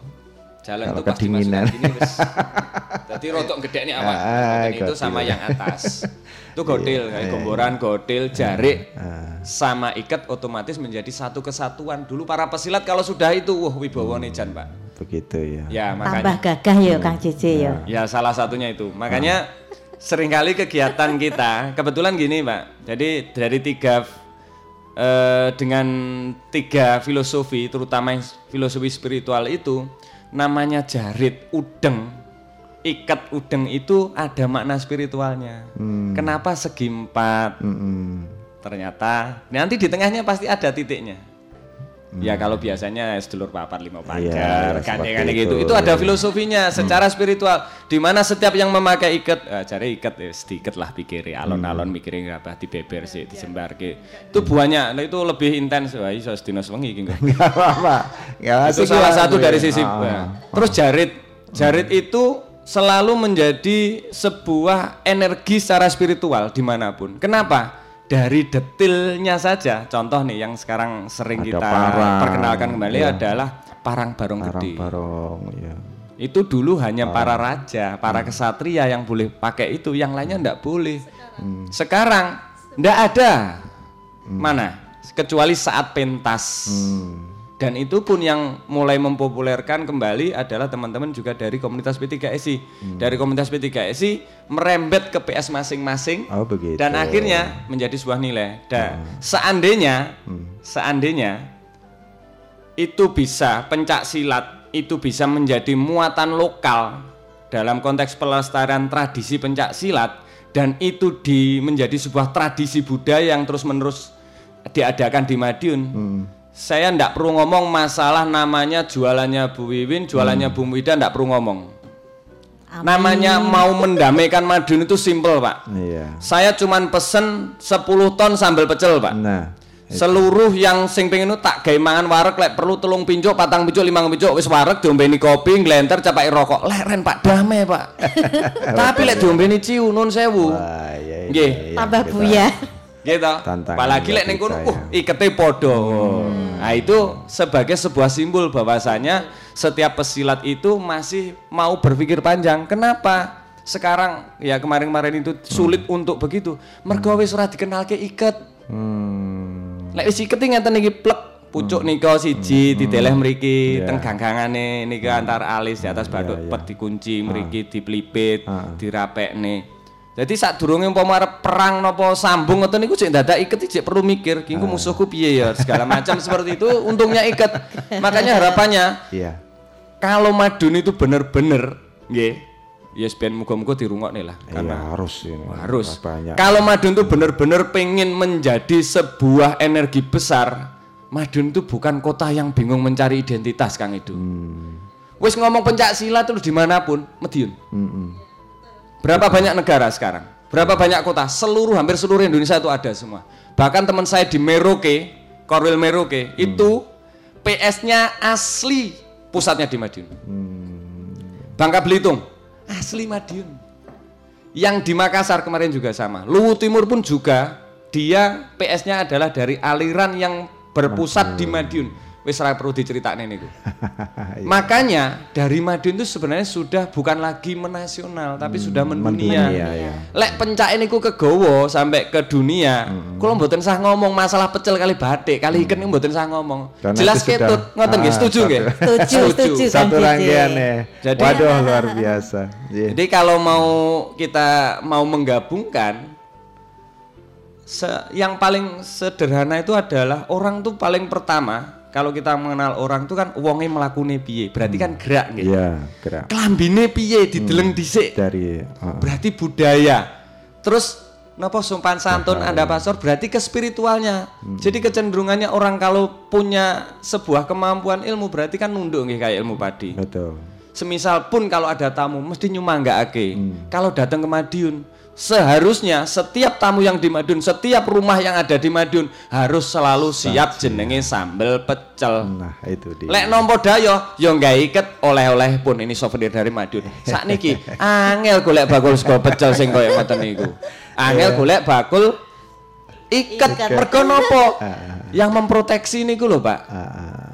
jalan Kalau tuh pas kedinginan. dimasukkan gini wis. Jadi rotok gede nih awak. Ah, itu sama yang atas. itu godil, kayak gomboran, godil, jarik, sama ikat otomatis menjadi satu kesatuan. Dulu para pesilat kalau sudah itu, wah wibawa jan pak. begitu ya. Ya, Tambah makanya gagah ya Kang Jeje ya. ya salah satunya itu. Makanya sering kali kegiatan kita kebetulan gini, Pak. Jadi dari tiga eh, dengan tiga filosofi, terutama filosofi spiritual itu namanya jarit udeng. Ikat udeng itu ada makna spiritualnya. Kenapa segi empat? Mm-mm. Ternyata nanti di tengahnya pasti ada titiknya. Ya kalau biasanya sedulur papat lima pagar, Hmm. Iya, kan seperti kan itu, gitu. Itu ada iya. filosofinya secara spiritual. Di mana setiap yang memakai ikat, eh, cari ikat ya sedikit lah pikirnya, alon-alon Hmm. mikirin apa di beber sih, disembar ke. Itu buahnya, nah, itu lebih intens. Wah, iso sedina sewengi iki, apa-apa. Itu salah lah, satu dari sisi. Ah, nah. Terus jarit, jarit itu selalu menjadi sebuah energi secara spiritual di mana pun. Kenapa? Dari detilnya saja. Contoh nih yang sekarang sering Ada kita parang, perkenalkan kembali iya. adalah parang barong Parang gede. barong ya. Itu dulu hanya para raja, para kesatria yang boleh pakai itu, yang lainnya ndak boleh. Sekarang ndak ada. Mana? Kecuali saat pentas. Hmm. Dan itu pun yang mulai mempopulerkan kembali adalah teman-teman juga dari komunitas P3SI. Dari komunitas P3SI merembet ke PS masing-masing Oh begitu. dan akhirnya menjadi sebuah nilai. Dan seandainya seandainya itu bisa pencak silat itu bisa menjadi muatan lokal dalam konteks pelestarian tradisi pencak silat dan itu di menjadi sebuah tradisi budaya yang terus-menerus diadakan di Madiun. Saya ndak perlu ngomong masalah namanya jualannya Bu Wiwin, jualannya Bu Wida ndak perlu ngomong. Namanya mau mendamaikan Madiun itu simple, Pak. Iya. Saya cuman pesen 10 ton sambal pecel, Pak. Nah, Seluruh yang sing pengen itu tak gawe mangan wareg lek perlu telung pincuk, patang pincuk, limang pincuk wis wareg diombeni kopi, nglenter capake rokok. Lek ren Pak damai, Pak. Tapi lek diombeni ciu nun sewu. wah ya ini Nggih. yang Tambah kita- buya. Gitu. Tantangan Apalagi lek ning kono uh ya. ikete podo. Nah, itu sebagai sebuah simbol bahwasanya setiap pesilat itu masih mau berpikir panjang. Kenapa? Sekarang ya kemarin-kemarin itu sulit untuk begitu. Mergo wis ora dikenalke iket. Hmm. Lek wis iket ngeten iki plek pucuk nika siji diteleh mriki teng ganggangane nika antar alis di atas batu pet dikunci mriki diplipit dirapekne. Jadi saat durunge umpama perang napa sambung ngoten niku cek dadak iket cek perlu mikir kingku musuhku piye ya segala macam seperti itu untungnya iket. Makanya harapannya Iya. kalau Madun itu bener-bener nggih yes ben muga-muga dirungokne lah Iya karena harus ini. harus. banyak. Kalau Madun tuh bener-bener pengen menjadi sebuah energi besar, Madun tuh bukan kota yang bingung mencari identitas Kang itu. Hmm. Wes ngomong pencak silat terus di mana pun, Mediun. Mm-mm. Berapa banyak negara sekarang? Berapa banyak kota? Seluruh hampir seluruh Indonesia itu ada semua. Bahkan teman saya di Merauke, Korwil Merauke, itu PS-nya asli pusatnya di Madiun. Bangka Belitung, asli Madiun. Yang di Makassar kemarin juga sama. Luwu Timur pun juga dia PS-nya adalah dari aliran yang berpusat di Madiun. Wis ora perlu diceritake niku. Makanya dari Madiun itu sebenarnya sudah bukan lagi menasional tapi sudah mendunia. mendunia, ya. Lek pencake niku kegowo sampai ke dunia. Kula mboten sah ngomong masalah pecel kali batik, kali ikan niku mboten sah ngomong. Karena Jelas ketut, ngoten nggih, Ah, setuju nggih? Setuju, setuju Satu rangkaian ya. Jadi- Waduh luar biasa. Iya. Jadi kalau mau kita mau menggabungkan se- yang paling sederhana itu adalah orang tuh paling pertama kalau kita mengenal orang tuh kan wonge mlakune piye. Berarti kan gerak nggih. Iya, gerak Kelambine piye dideleng dhisik. dari ah, Berarti budaya. Terus napa sumpan santun Anda pasor berarti ke spiritualnya. Jadi kecenderungannya orang kalau punya sebuah kemampuan ilmu berarti kan nunduk nggih kayak ilmu padi. betul. Semisal pun kalau ada tamu mesti nyumanggake. Kalau datang ke Madiun, seharusnya setiap tamu yang di Madiun, setiap rumah yang ada di Madiun harus selalu siap jenenge sambel pecel. Nah, itu dia. Lek nompo dayo, yo nggak iket oleh-oleh pun ini souvenir dari Madiun. Sak niki angel golek bakul sego pecel sing koyo ngoten niku. Angel golek bakul iket mergo nopo? Yang memproteksi niku lho, Pak.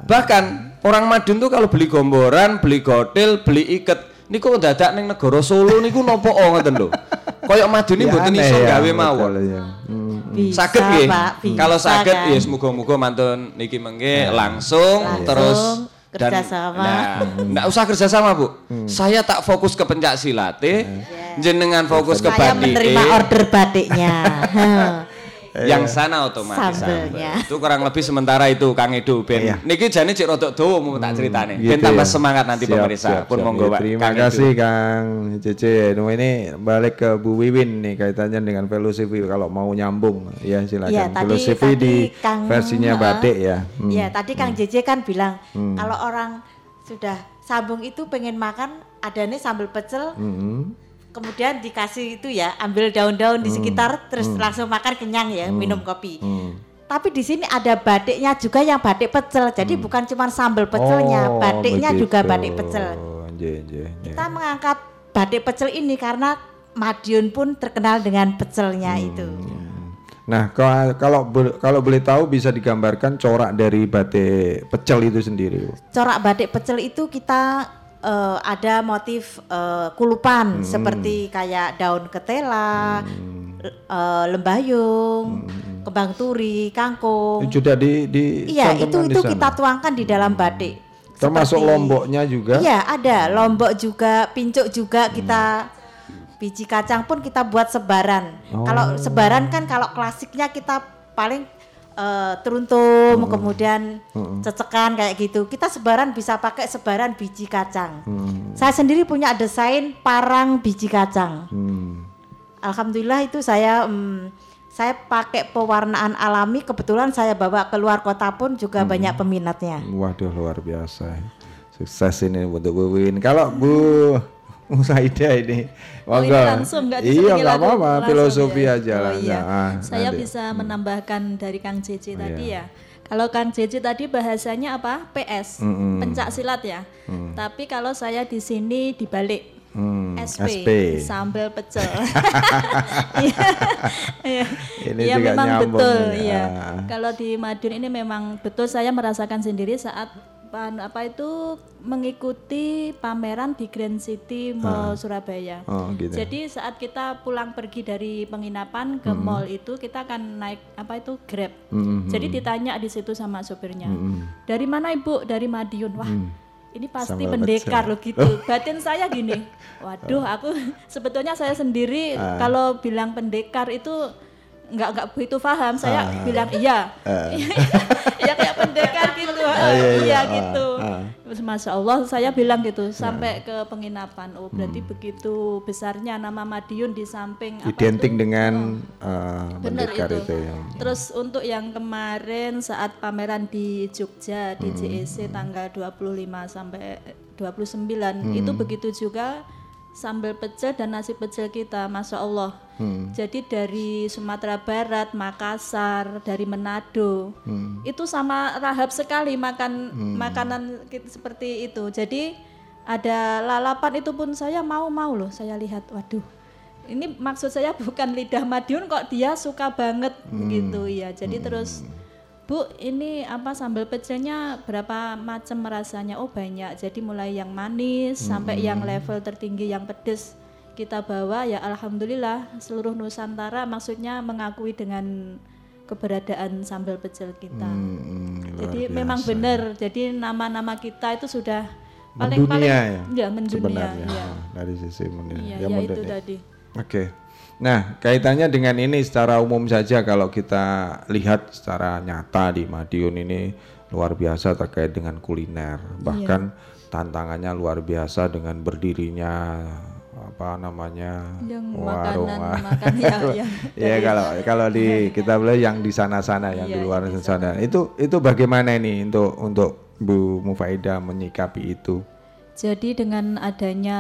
Bahkan orang Madiun tuh kalau beli gomboran, beli gotil, beli iket niku dadak ning negara Solo niku nopo oh ngoten lho. Koyok Madiun ini Ya, mboten iso ya, gawe mawon. ya. Hmm. Nggih. Bisa Kalau saged kan? ya muga-muga mantun niki mengke langsung, Langsung terus ke Kerjasama. nah, nggak usah kerjasama bu. Saya tak fokus ke pencak silate, jenengan fokus ke Saya badik. menerima order batiknya. yang sana otomatis Sambelnya. sambel. Itu kurang lebih sementara itu Kang Edo ben. Niki jane cek rodok dawa mau tak ceritane. Gitu ben tambah ya. semangat nanti Siap, pemirsa. siap, Pun siap. monggo Ya, Pak. Terima Kang Edo. kasih Kang Cece. Nah, ini balik ke Bu Wiwin nih kaitannya dengan filosofi kalau mau nyambung ya silakan. Iya, tadi- filosofi tadi di Kang- versinya Heeh. batik ya. Hmm. Iya, tadi Kang JJ kan bilang kalau orang sudah sambung itu pengen makan adanya sambal pecel, Hmm. Kemudian dikasih itu ya, ambil daun-daun di sekitar terus langsung makan kenyang ya, minum kopi. Tapi di sini ada batiknya juga yang batik pecel. Jadi bukan cuma sambal pecelnya, Oh, batiknya juga begitu. batik pecel. Nje, nje, nje. Kita mengangkat batik pecel ini karena Madiun pun terkenal dengan pecelnya itu. Nah, kalau kalau bo- kalau boleh tahu bisa digambarkan corak dari batik pecel itu sendiri. Corak batik pecel itu kita eh, ada motif eh, kulupan seperti kayak daun ketela, l- eh, lembayung, kembang turi, kangkung. Itu sudah di di Iya, itu itu sana. kita tuangkan di dalam batik. termasuk Seperti- lomboknya juga. Iya, ada lombok juga, pincuk juga kita biji kacang pun kita buat sebaran. Kalau sebaran kan kalau klasiknya kita paling eh, teruntum, kemudian cecekan kayak gitu. Kita sebaran bisa pakai sebaran biji kacang. Saya sendiri punya desain parang biji kacang. Hmm. Alhamdulillah itu saya mm, saya pakai pewarnaan alami. Kebetulan saya bawa keluar kota pun juga banyak peminatnya. Waduh luar biasa. Sukses ini untuk Bu Win. Kalau Bu Musaida ini, Oh, ini langsung nggak Iya nggak apa-apa, filosofi ya. aja Oh, lah. iya. Nah, Saya nanti. bisa menambahkan dari Kang Jeje Oh, tadi iya. ya. Kalau Kang Jeje tadi bahasanya apa? PS, Mm-mm. pencak silat ya. Tapi kalau saya di sini dibalik. Hmm, SP, SP. sambal pecel. Iya. Iya. Ini juga memang betul, iya. Ah. Kalau di Madiun ini memang betul saya merasakan sendiri saat apa itu mengikuti pameran di Grand City Mall Surabaya. Oh gitu. Jadi saat kita pulang pergi dari penginapan ke mall itu kita akan naik apa itu Grab. Mhm. Jadi ditanya di situ sama sopirnya. Dari mana Ibu? Dari Madiun. Wah, ini pasti Sambal pendekar loh gitu. Batin saya gini. Waduh, aku sebetulnya saya sendiri Ah. kalau bilang pendekar itu nggak nggak begitu paham. Saya Ah. bilang iya. ya kayak pendekar gitu. iya, iya. iya Ah, gitu. ah. Masya Allah saya bilang gitu sampai ke penginapan. Oh berarti begitu besarnya nama Madiun di samping apa Identik itu? dengan Oh, uh, bener pendekar itu. itu yang Terus untuk yang kemarin saat pameran di Jogja di JEC tanggal 25 sampai 29 itu begitu juga sambal pecel dan nasi pecel kita, masya Allah. Jadi dari Sumatera Barat, Makassar, dari Manado, itu sama rahab sekali makan makanan ki- seperti itu. Jadi ada lalapan itu pun saya mau mau loh. Saya lihat, waduh, ini maksud saya bukan lidah Madiun kok dia suka banget gitu ya. Jadi terus Bu, ini apa sambal pecelnya berapa macam rasanya? Oh banyak. Jadi mulai yang manis sampai yang level tertinggi yang pedes kita bawa ya alhamdulillah seluruh Nusantara maksudnya mengakui dengan keberadaan sambal pecel kita. Hmm, Jadi biasa. memang benar. Jadi nama-nama kita itu sudah paling mendunia paling ya, ya mendunia. sebenarnya ya. Dari sisi mendunia. Iya, Ya, ya itu tadi. Oke. Nah, kaitannya dengan ini secara umum saja kalau kita lihat secara nyata di Madiun ini luar biasa terkait dengan kuliner. Bahkan tantangannya luar biasa dengan berdirinya apa namanya Yang warung. makanan makan ya, yang ya kalau kalau di kita boleh yang di sana-sana yang di Iya, luar yang di sana. Itu itu bagaimana ini untuk untuk Bu Mufaida menyikapi itu Jadi dengan adanya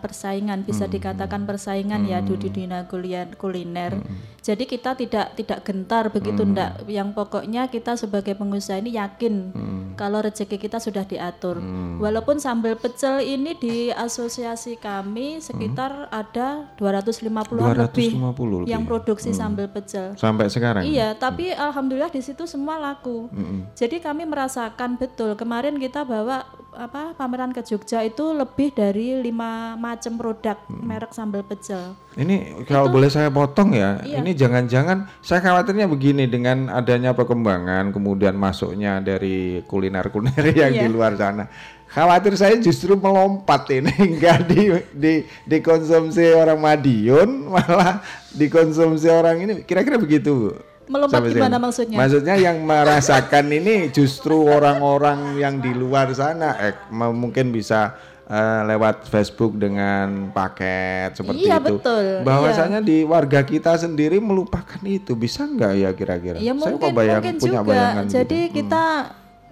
persaingan bisa dikatakan persaingan ya di dunia kuliah kuliner. Jadi kita tidak tidak gentar begitu ndak. Yang pokoknya kita sebagai pengusaha ini yakin kalau rezeki kita sudah diatur. Walaupun sambal pecel ini di asosiasi kami sekitar ada 250-an lebih 250 lebih. yang produksi sambal pecel. sampai sekarang Iya, tapi alhamdulillah di situ semua laku. Jadi kami merasakan betul. Kemarin kita bawa apa pameran ke Jogja itu lebih dari lima macam produk merek sambal pecel. Ini kalau boleh saya potong ya, ini jangan-jangan saya khawatirnya begini dengan adanya perkembangan kemudian masuknya dari kuliner-kuliner yang di Iya. luar sana. Khawatir saya justru melompat ini enggak di, di dikonsumsi orang Madiun malah dikonsumsi orang ini. Kira-kira begitu. Bu? Melompat Sampai gimana sini. maksudnya? Maksudnya yang merasakan ini justru orang-orang yang di luar sana eh, mungkin bisa eh, lewat Facebook dengan paket seperti Iya, itu. betul. Bahwasanya di warga kita sendiri melupakan itu bisa nggak ya kira-kira? Ya Saya mungkin kok bayang, mungkin punya juga. bayangan Jadi gitu. kita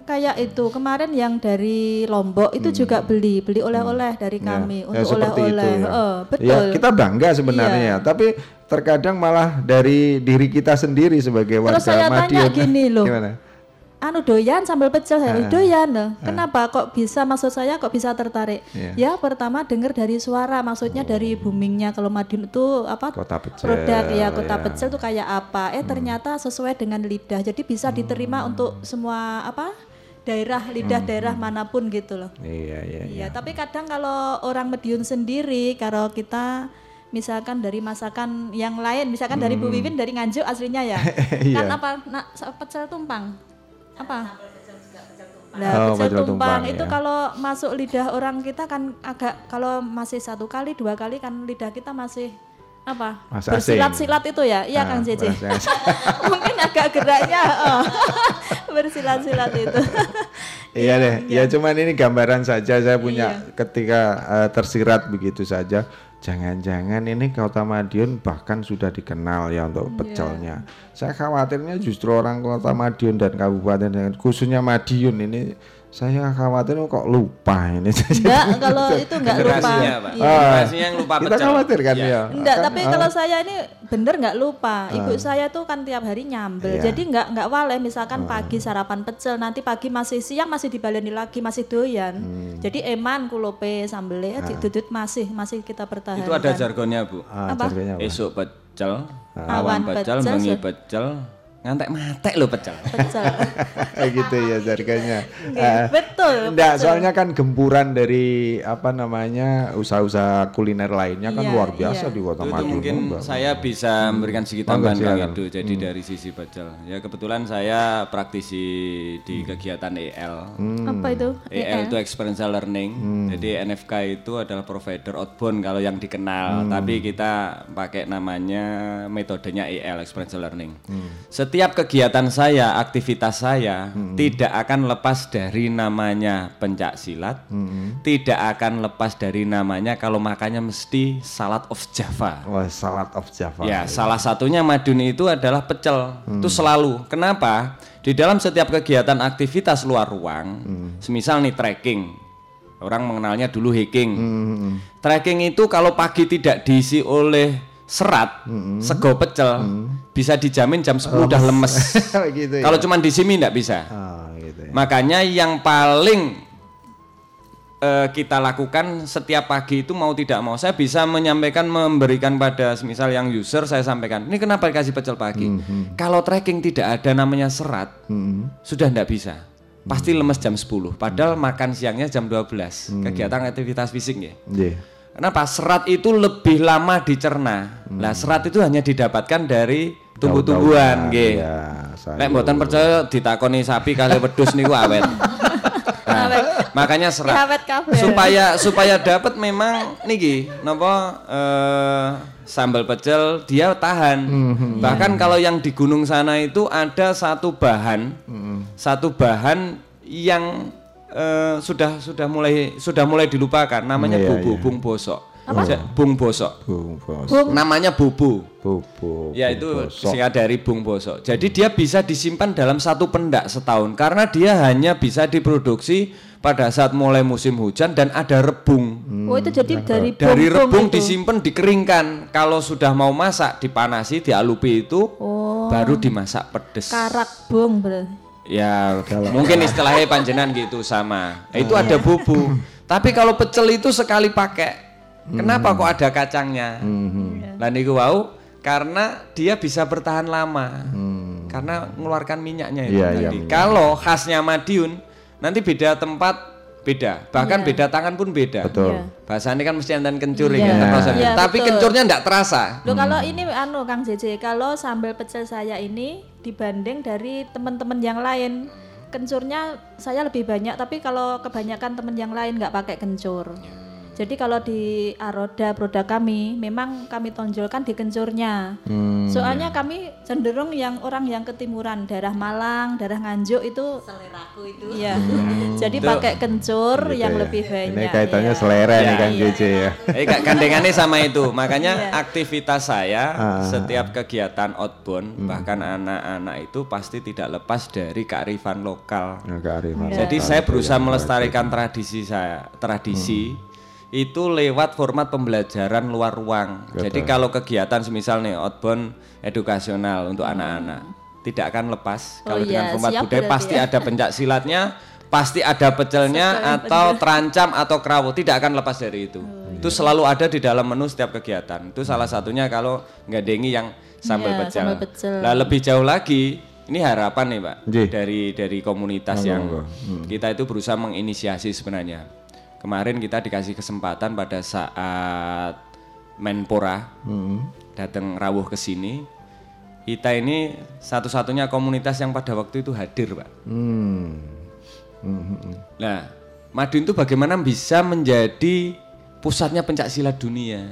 kayak itu kemarin yang dari Lombok itu juga beli beli oleh-oleh dari Ya, kami ya, untuk seperti itu oleh-oleh. ya. Oh, betul. Ya, kita bangga sebenarnya Iya. ya, tapi terkadang malah dari diri kita sendiri sebagai warga Terus saya tanya gini loh. Gimana? anu doyan sambal pecel saya Ah. doyan loh. Kenapa kok bisa maksud saya kok bisa tertarik? Iya. Ya pertama dengar dari suara maksudnya dari boomingnya kalau Madiun itu apa Kota pecel, produk ya kota ya. pecel tuh kayak apa? Eh ternyata sesuai dengan lidah. Jadi bisa diterima untuk semua apa? Daerah lidah daerah mana pun gitu loh. Iya, iya, iya. Iya, tapi kadang kalau orang Madiun sendiri kalau kita misalkan dari masakan yang lain, misalkan dari Bu Wiwin dari Nganjuk aslinya ya. Hmm. Iya. kan apa nak pecel tumpang? Apa? Nah, Oh, pecel pecel tumpang, tumpang, itu ya. kalau masuk lidah orang kita kan agak kalau masih satu kali dua kali kan lidah kita masih apa bersilat-silat itu ya iya Ah, Kang asing. mungkin agak geraknya oh, bersilat-silat itu Iya deh, ya cuman ini gambaran saja saya punya Iya. ketika eh, tersirat begitu saja. Jangan-jangan ini Kota Madiun bahkan sudah dikenal ya untuk Iya. pecelnya. Saya khawatirnya justru orang Kota Madiun dan Kabupaten khususnya Madiun ini saya khawatir kok lupa ini. enggak kalau itu enggak lupa. Iya. Generasinya yang lupa Kita pecel. khawatir kan Iya. ya. Enggak, Kan, tapi ah, kalau saya ini bener nggak lupa. Ibu saya tuh kan tiap hari nyambel. Iya. Jadi nggak nggak wale misalkan pagi sarapan pecel, nanti pagi masih siang masih dibaleni lagi, masih doyan. Hmm. Jadi eman kulope sambelnya didudut masih masih kita pertahankan. Itu ada jargonnya, Bu. ah, apa? jargonnya apa? Esok pecel, Awan awan pecel, pecel, bengi se- pecel, ngantek matek lo pecel. pecel. Kayak gitu ya jargonnya. Oke, Ah, betul. Enggak, betul. soalnya kan gempuran dari apa namanya usaha-usaha kuliner lainnya kan Iya, luar biasa iya. di Kota itu, itu Madiun. mungkin Mbak. saya bisa memberikan sedikit tambahan. Edo. Jadi dari sisi pecel, ya kebetulan saya praktisi di kegiatan EL. Apa itu? EL itu experiential learning. Jadi NFK itu adalah provider outbound kalau yang dikenal. Tapi kita pakai namanya metodenya EL experiential learning. Setiap kegiatan saya, aktivitas saya tidak akan lepas dari namanya pencak silat. Tidak akan lepas dari namanya kalau makannya mesti salad of Java. Wah, salad of Java. Ya, salah satunya Madun itu adalah pecel. Itu selalu. Kenapa? Di dalam setiap kegiatan aktivitas luar ruang, semisal nih trekking. Orang mengenalnya dulu hiking. Trekking itu kalau pagi tidak diisi oleh serat, sego pecel, bisa dijamin jam 10 udah lemes. gitu ya. Kalau cuma di sini tidak bisa. Ah, gitu ya. Makanya yang paling eh, kita lakukan setiap pagi itu mau tidak mau saya bisa menyampaikan memberikan pada misal yang user saya sampaikan ini kenapa dikasih pecel pagi? Kalau tracking tidak ada namanya serat sudah tidak bisa. Pasti lemes jam 10 padahal makan siangnya jam 12 kegiatan aktivitas fisik ya. Iya. Kenapa? Serat itu lebih lama dicerna. Lah serat itu hanya didapatkan dari tumbuh-tumbuhan, nggih. Iya, sayur. Lek mboten percaya ditakoni sapi kali wedhus niku awet. Nah, makanya serat. Ya, awet kabeh. Supaya supaya dapat memang niki napa eh, sambal pecel dia tahan. Hmm, Bahkan kalau yang di gunung sana itu ada satu bahan Hmm. satu bahan yang eh, sudah sudah mulai sudah mulai dilupakan namanya Iya, bubu iya. bung bosok. Ja- Bung bosok. Bung bos. Namanya bubu. Bubu. Ya bung itu bosok. singkat dari bung bosok. Jadi dia bisa disimpan dalam satu pendak setahun karena dia hanya bisa diproduksi pada saat mulai musim hujan dan ada rebung. Oh itu jadi dari Dari bom-bom rebung itu. disimpan dikeringkan. Kalau sudah mau masak dipanasi dialupi itu Oh. baru dimasak pedes. karak bong berarti. Ya, mungkin istilahnya panjenan gitu sama. Itu Hmm. ada bubu. Tapi kalau pecel itu sekali pakai, kenapa kok ada kacangnya? Hmm. Lah niku wau karena dia bisa bertahan lama. Karena mengeluarkan minyaknya itu Hmm. Iya, iya, tadi. minyak. Kalau khasnya Madiun, nanti beda tempat beda. Bahkan Iya. beda tangan pun beda. Betul. Iya. Bahasanya kan mesti enten kencur Iya. ya. Iya, Tapi betul. kencurnya enggak terasa. Loh kalau ini anu Kang JJ, kalau sambal pecel saya ini dibanding dari teman-teman yang lain, kencurnya saya lebih banyak, tapi kalau kebanyakan teman yang lain nggak pakai kencur. Jadi kalau di Aroda produk kami, memang kami tonjolkan di kencurnya. Hmm. Soalnya kami cenderung yang orang yang ketimuran, daerah Malang, daerah Nganjuk itu seleraku itu Iya. Jadi pakai kencur Gitu yang ya. lebih banyak. Ini kaitannya ya. selera nih Iya. Kang JJ ya. Eh gak gandengannya sama itu. Makanya Iya. aktivitas saya Ah. setiap kegiatan outbound bahkan anak-anak itu pasti tidak lepas dari kearifan lokal. Agak arifan. Jadi saya berusaha melestarikan tradisi saya, tradisi itu lewat format pembelajaran luar ruang. Jadi kalau kegiatan semisal nih outbound edukasional untuk anak-anak tidak akan lepas Oh kalau dengan iya, format siap budaya pasti ya. ada pencak silatnya, pasti ada pecelnya atau terancam atau kerawu tidak akan lepas dari itu. Itu selalu ada di dalam menu setiap kegiatan. Itu salah satunya kalau nggadengi yang sambal Iya, pecel. sambal pecel. Lah lebih jauh lagi ini harapan nih Pak Ji. dari dari komunitas Monggo, yang monggo. kita itu berusaha menginisiasi sebenarnya. Kemarin kita dikasih kesempatan pada saat Menpora datang rawuh ke sini. Kita ini satu-satunya komunitas yang pada waktu itu hadir, Pak. Hmm. Hmm, hmm. Nah, Madiun itu bagaimana bisa menjadi pusatnya pencak silat dunia?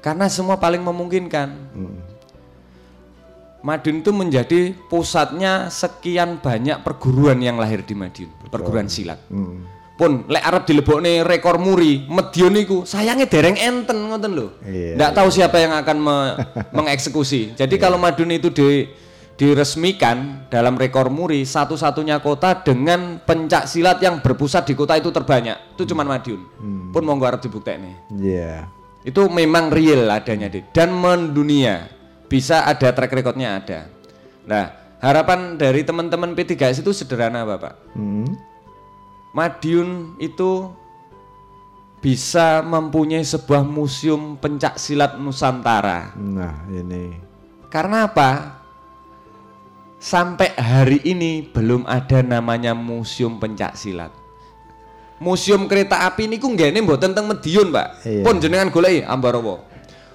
Karena semua paling memungkinkan. Madiun itu menjadi pusatnya sekian banyak perguruan yang lahir di Madiun, perguruan silat. Hmm. Pun lek arep dilebokne rekor muri, Medion niku sayangnya dereng enten ngoten lho. Iya, Nggak tahu siapa yang akan me- mengeksekusi. Jadi kalau Madiun itu di diresmikan dalam rekor muri satu-satunya kota dengan pencak silat yang berpusat di kota itu terbanyak. Itu cuman Madiun. Pun monggo arep dibuktekne. Iya. Itu memang real adanya Dit. dan mendunia. Bisa ada track recordnya ada. Nah, harapan dari teman-teman P3S itu sederhana Bapak. Hmm. Madiun itu bisa mempunyai sebuah museum pencak silat Nusantara. Nah, ini. Karena apa? Sampai hari ini belum ada namanya museum pencak silat. Museum kereta api niku nggene mboten teng Medion, Pak. Iya. Pun jenengan goleki Ambarawa.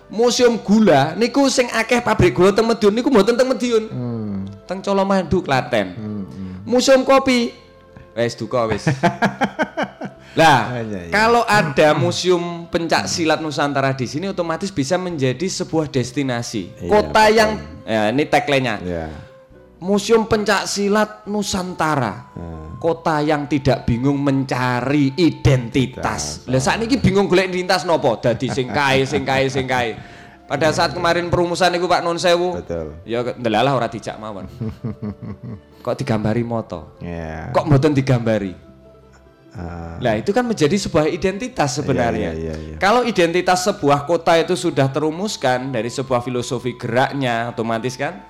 Museum gula niku sing akeh pabrik gula teng Medion niku mboten teng Medion. Hmm. Teng Colomadu Klaten. Hmm, hmm. Museum kopi wes duka wes. Lah, Iya, iya. kalau ada museum pencak silat Nusantara di sini otomatis bisa menjadi sebuah destinasi. Iya, Kota betul. yang ya ini tagline-nya. Ya. Museum Pencak Silat Nusantara. Hmm. Kota yang tidak bingung mencari identitas. Lah saat ini bingung golek identitas nopo? Dadi sing kae, sing kae, sing kae. Pada saat kemarin perumusan iku Pak Non Sewu. Betul. Ya ndelalah ora dijak mawon. Kok digambari moto? Ya. Kok mboten digambari? Ah, Nah, itu kan menjadi sebuah identitas sebenarnya. Iya, iya, iya, iya. Kalau identitas sebuah kota itu sudah terumuskan dari sebuah filosofi geraknya, otomatis kan.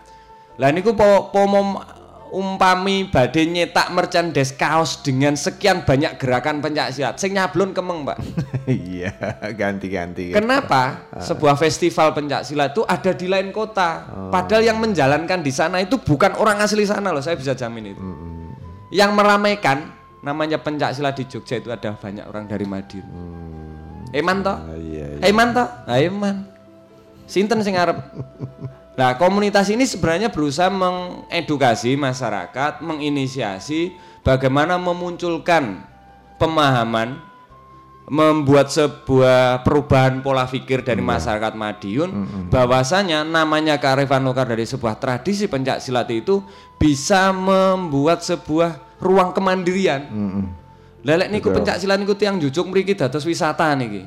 Lah niku po, po mom- umpami badhe nyetak merchandise kaos dengan sekian banyak gerakan pencak silat. Sing nyablon kemeng, Pak. Iya, ganti-ganti. Kenapa? Sebuah festival pencak silat itu ada di lain kota. Padahal yang menjalankan di sana itu bukan orang asli sana loh, saya bisa jamin itu. Yang meramaikan namanya pencak silat di Jogja itu ada banyak orang dari Madiun. Eman toh? Ah, iya, iya. Eman toh? Ah, Eman. Sinten sing arep? Nah, komunitas ini sebenarnya berusaha mengedukasi masyarakat, menginisiasi bagaimana memunculkan pemahaman membuat sebuah perubahan pola pikir dari masyarakat Madiun bahwasanya namanya kearifan lokal dari sebuah tradisi pencak silat itu bisa membuat sebuah ruang kemandirian. Mm-mm. Lelek niku pencak silat niku tiang jujuk mriki dados wisata niki.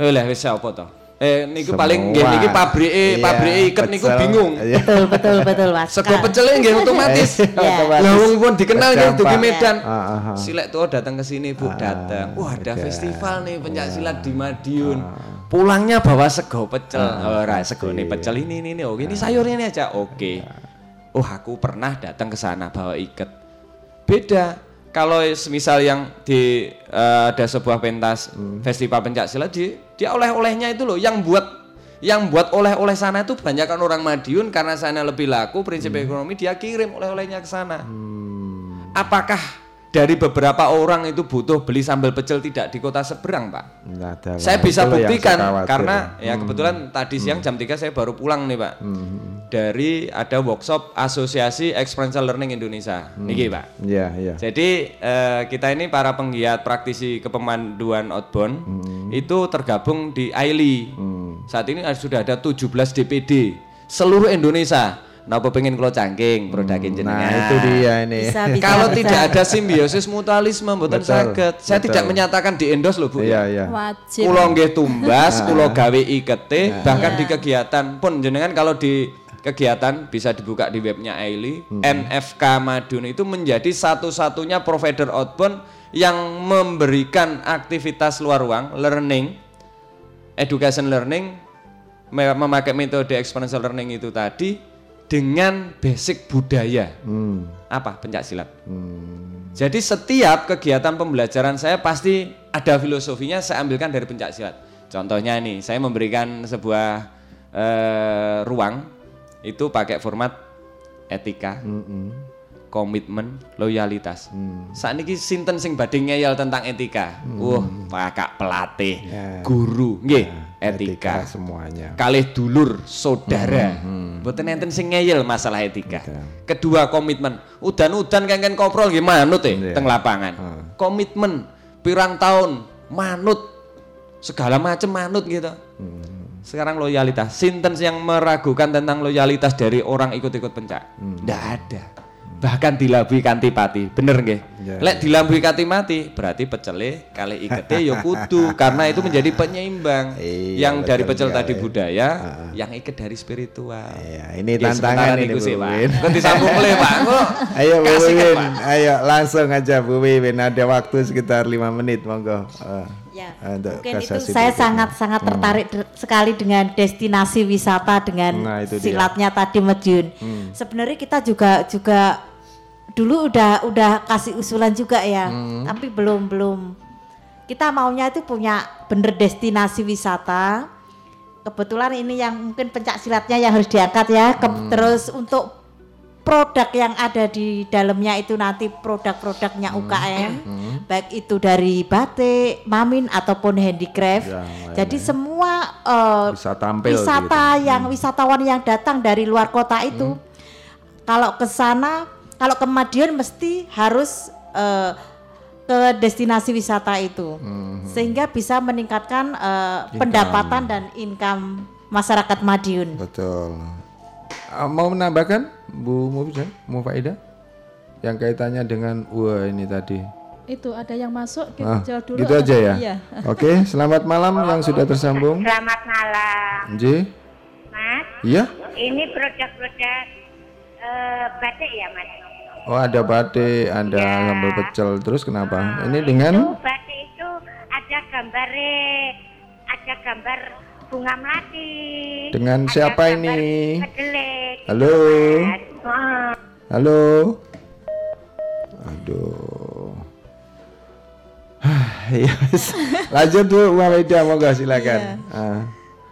Eh lah wis apa to? Eh niku paling nggih niki pabrike Iya, pabrike iket niku bingung. Iya. betul betul betul Mas Sego pecele nggih otomatis. Iya. Lah wong pun dikenal nggih dugi. Medan. Ah. Silek tuh datang ke sini Bu, datang. Wah, ada festival nih pencak silat di Madiun. Pulangnya bawa sego pecel. Ah, Ora sego nih pecel ini ini ini. Oh, ini sayurnya ini aja. Oke. Oh, aku pernah datang ke sana bawa iket. Beda. Kalau semisal yang di eh, ada sebuah pentas festival pencak silat di dia oleh-olehnya itu loh yang buat yang buat oleh-oleh sana itu kebanyakan orang Madiun karena sana lebih laku prinsip ekonomi dia kirim oleh-olehnya ke sana. Apakah dari beberapa orang itu butuh beli sambal pecel tidak di kota seberang, Pak. Nggak ada lah. Saya bisa buktikan saya karena ya kebetulan tadi siang jam 3 saya baru pulang nih, Pak. Dari ada workshop Asosiasi Experiential Learning Indonesia. Niki, Pak. Iya, iya. Jadi eh, kita ini para penggiat praktisi kepemanduan outbound itu tergabung di AILI. Saat ini sudah ada 17 DPD seluruh Indonesia. Napa pengen kalau cangking produkin jenengan. Nah, itu dia ini. Bisa, bisa, Kalau bisa. tidak ada simbiosis mutualisme mboten Betul, saged. Saya betul. tidak menyatakan di endorse loh, Bu. Iya, iya. Wajib. Kulo nggih tumbas, kulo gawe ikete, bahkan Iya. di kegiatan pun jenengan kalau di kegiatan bisa dibuka di webnya Aili, NFK Madun itu menjadi satu-satunya provider outbound yang memberikan aktivitas luar ruang, learning, education learning, me- memakai metode experiential learning itu tadi dengan basic budaya. Hmm. Apa? Pencak silat. Jadi setiap kegiatan pembelajaran saya pasti ada filosofinya saya ambilkan dari pencak silat. Contohnya nih, saya memberikan sebuah eh, ruang itu pakai format etika, komitmen, loyalitas. Saat ini sinten sing badhe ngeyel tentang etika. Wah, pakak pelatih, guru, nggih, etika. semuanya. Kalih dulur, saudara. Mboten enten sing ngeyel masalah etika. Kedua komitmen. Udan-udan kengken koprol nggih manut e Iya. teng lapangan. Komitmen pirang tahun manut segala macam manut gitu. Sekarang loyalitas. Sinten yang meragukan tentang loyalitas dari orang ikut-ikut pencak? Nggak ada. Bahkan dilabui kanti pati, bener nggih? Ya, Lek dilambui kanti mati, berarti pecele kali ikete ya kudu karena itu menjadi penyeimbang. Iya, yang dari pecel tadi budaya, yang iket dari spiritual. Iya, ini Ya, tantangan ini Bu sih, Pak. Win. Kok disambung oleh Pak? Kok Ayo Bu Wiwin, ayo langsung aja Bu Wiwin. Ada waktu sekitar lima menit, monggo. Eh, Ya, untuk mungkin itu kasasi saya sangat-sangat tertarik de- sekali dengan destinasi wisata dengan Nah, itu dia. silatnya tadi Mediun. Sebenarnya kita juga juga dulu udah udah kasih usulan juga ya, tapi belum belum. Kita maunya itu punya bener destinasi wisata. Kebetulan ini yang mungkin pencak silatnya yang harus diangkat ya. Ke- Terus untuk produk yang ada di dalamnya itu nanti produk-produknya UKM, baik itu dari batik, mamin ataupun handicraft. Ya. Jadi semua eh, Bisa tampil wisata gitu. yang wisatawan yang datang dari luar kota itu, kalau ke sana, kalau ke Madiun mesti harus eh, ke destinasi wisata itu, sehingga bisa meningkatkan eh, pendapatan dan income masyarakat Madiun. Betul. Ah, mau menambahkan Bu Mufida, Mufaida? Yang kaitannya dengan wah ini tadi. Itu ada yang masuk kita Ah, jawab dulu. gitu aja ya. Iya. Oke, selamat malam yang sudah tersambung. Selamat malam, J. Mas. Iya? Ini produk-produk eh, batik ya, Mas? Oh, ada batik, ada sambal pecel. Terus kenapa? Ini Itu dengan batik itu ada gambar ada gambar bunga melati. Dengan ada siapa ini? gitu, Halo? Mas. Ah. Halo. Aduh. Iya, wes. Lanjut Bu Mufaida, monggo silakan. Ah.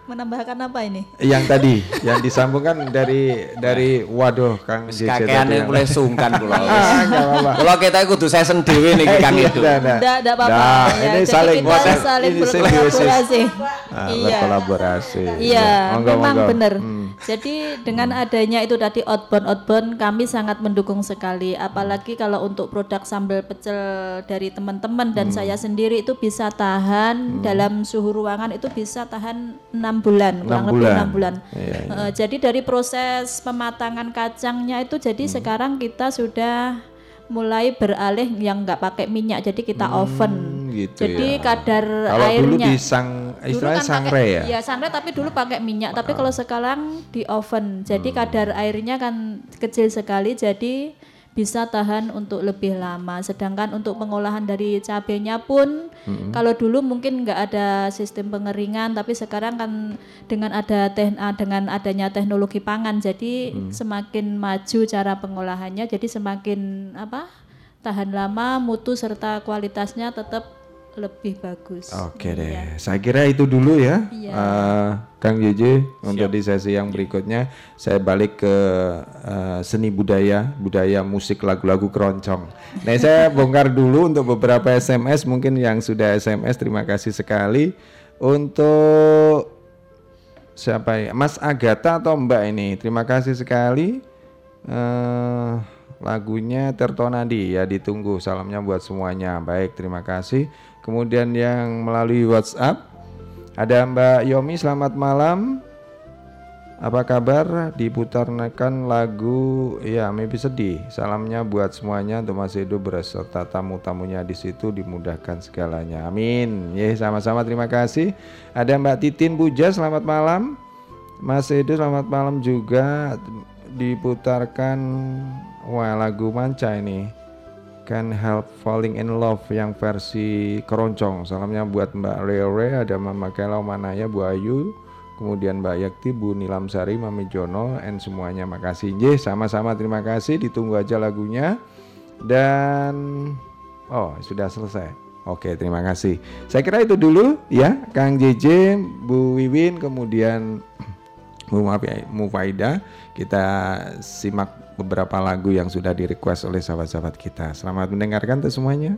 Menambahkan apa ini? yang tadi yang disambungkan dari dari waduh Kang JJ tadi yang- mulai sungkan kula. Ah, apa-apa. Kalau kita kudu saya sendiri nih Kang Iya, itu. dah. Enggak, enggak apa-apa. Nah, Ya, ini saling kita buat- saling ini simbiosis. berkolaborasi. Ah, iya. berkolaborasi. Iya, Monggo, memang monggo. benar. Hmm. Jadi dengan adanya itu tadi outbound outbound kami sangat mendukung sekali. Apalagi kalau untuk produk sambal pecel dari teman-teman dan saya sendiri itu bisa tahan dalam suhu ruangan itu bisa tahan enam bulan, kurang Enam lebih bulan. enam bulan. Iya, iya. Eh, jadi dari proses pematangan kacangnya itu jadi sekarang kita sudah mulai beralih yang nggak pakai minyak, jadi kita oven. gitu jadi ya. kadar Kalau dulu airnya di sang Dulu istilahnya kan sangre pakai- ya. Iya, sangre tapi dulu pakai minyak, tapi kalau sekarang di oven. Jadi Hmm. kadar airnya kan kecil sekali jadi bisa tahan untuk lebih lama. Sedangkan untuk pengolahan dari cabenya pun Hmm. kalau dulu mungkin nggak ada sistem pengeringan, tapi sekarang kan dengan ada teh ah, dengan adanya teknologi pangan jadi Hmm. semakin maju cara pengolahannya jadi semakin apa? tahan lama, mutu serta kualitasnya tetap lebih bagus. Oke Iya. deh, saya kira itu dulu ya, Iya. Eh, Kang JJ untuk di sesi yang berikutnya saya balik ke eh, seni budaya, budaya musik lagu-lagu keroncong. Nah saya bongkar dulu untuk beberapa SMS mungkin yang sudah SMS terima kasih sekali untuk siapa ya, Mas Agatha atau Mbak ini, terima kasih sekali. eh lagunya Tertonadi ya ditunggu salamnya buat semuanya baik terima kasih kemudian yang melalui WhatsApp ada Mbak Yomi selamat malam. Apa kabar? Diputarkan lagu ya mimpi sedih. Salamnya buat semuanya untuk Mas Edo beserta tamu-tamunya di situ dimudahkan segalanya. Amin. Ya sama-sama terima kasih. Ada Mbak Titin Puja selamat malam. Mas Edo selamat malam juga. Diputarkan wah lagu manca ini Can Help Falling in Love yang versi keroncong. Salamnya buat Mbak Rere ada Mama Kelau Manaya Bu Ayu kemudian Mbak Yakti Bu Nilam Sari Mami Jono and semuanya. Makasih Ye sama-sama terima kasih. Ditunggu aja lagunya. Dan oh sudah selesai. Oke terima kasih. Saya kira itu dulu ya. Kang JJ Bu Wiwin kemudian Mufaida kita simak beberapa lagu yang sudah di request oleh sahabat-sahabat kita. Selamat mendengarkan tuh semuanya.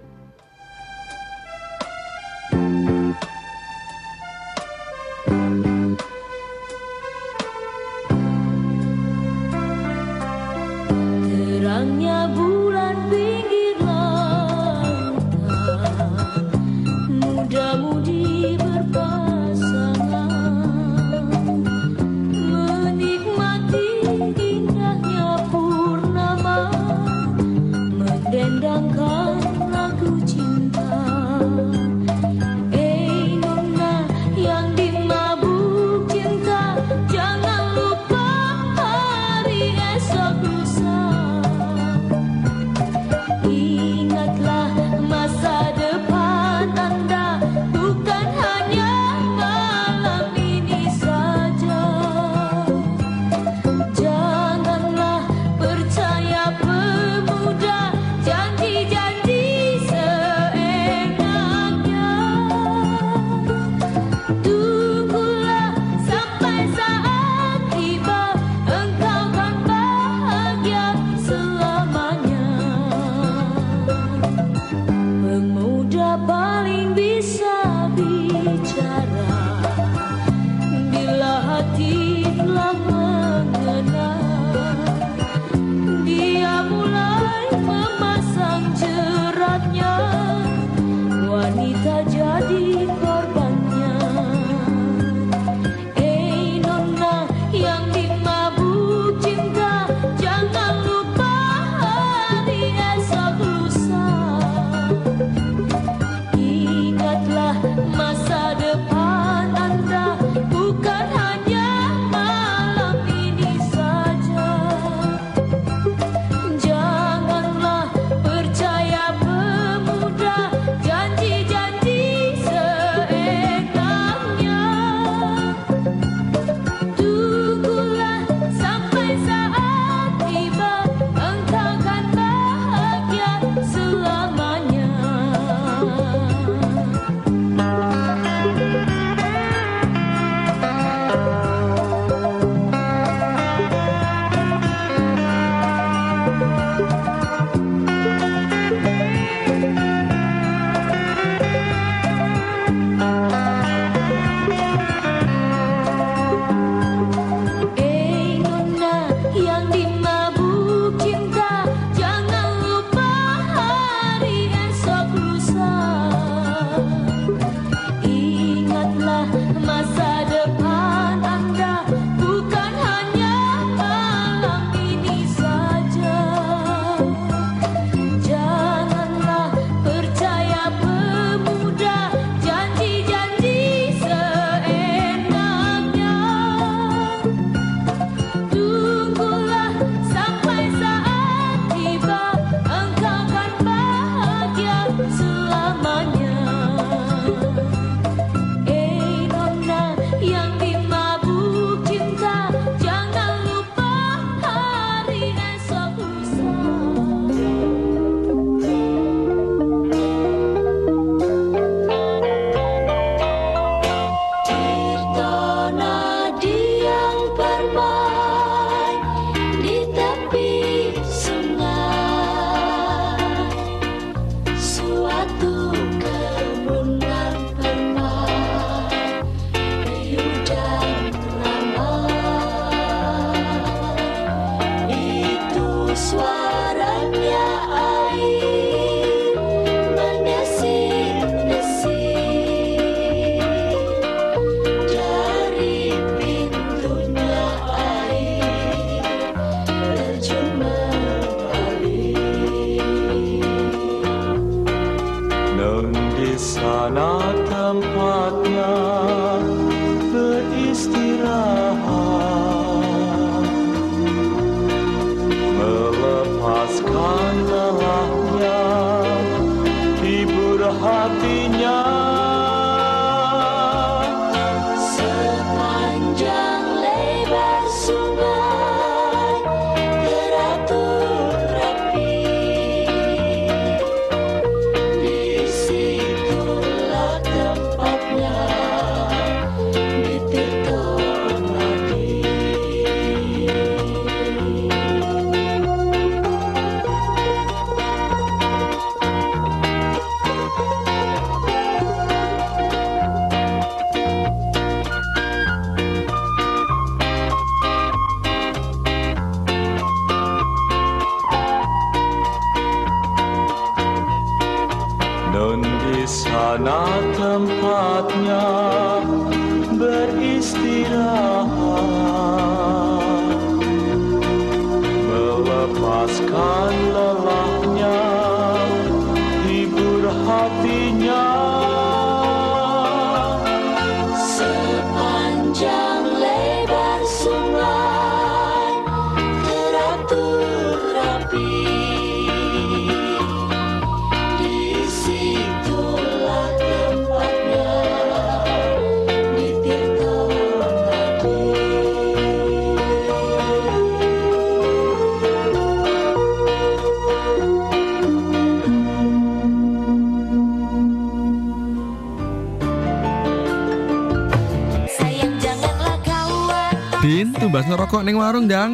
Ngerokok ning warung, Dang.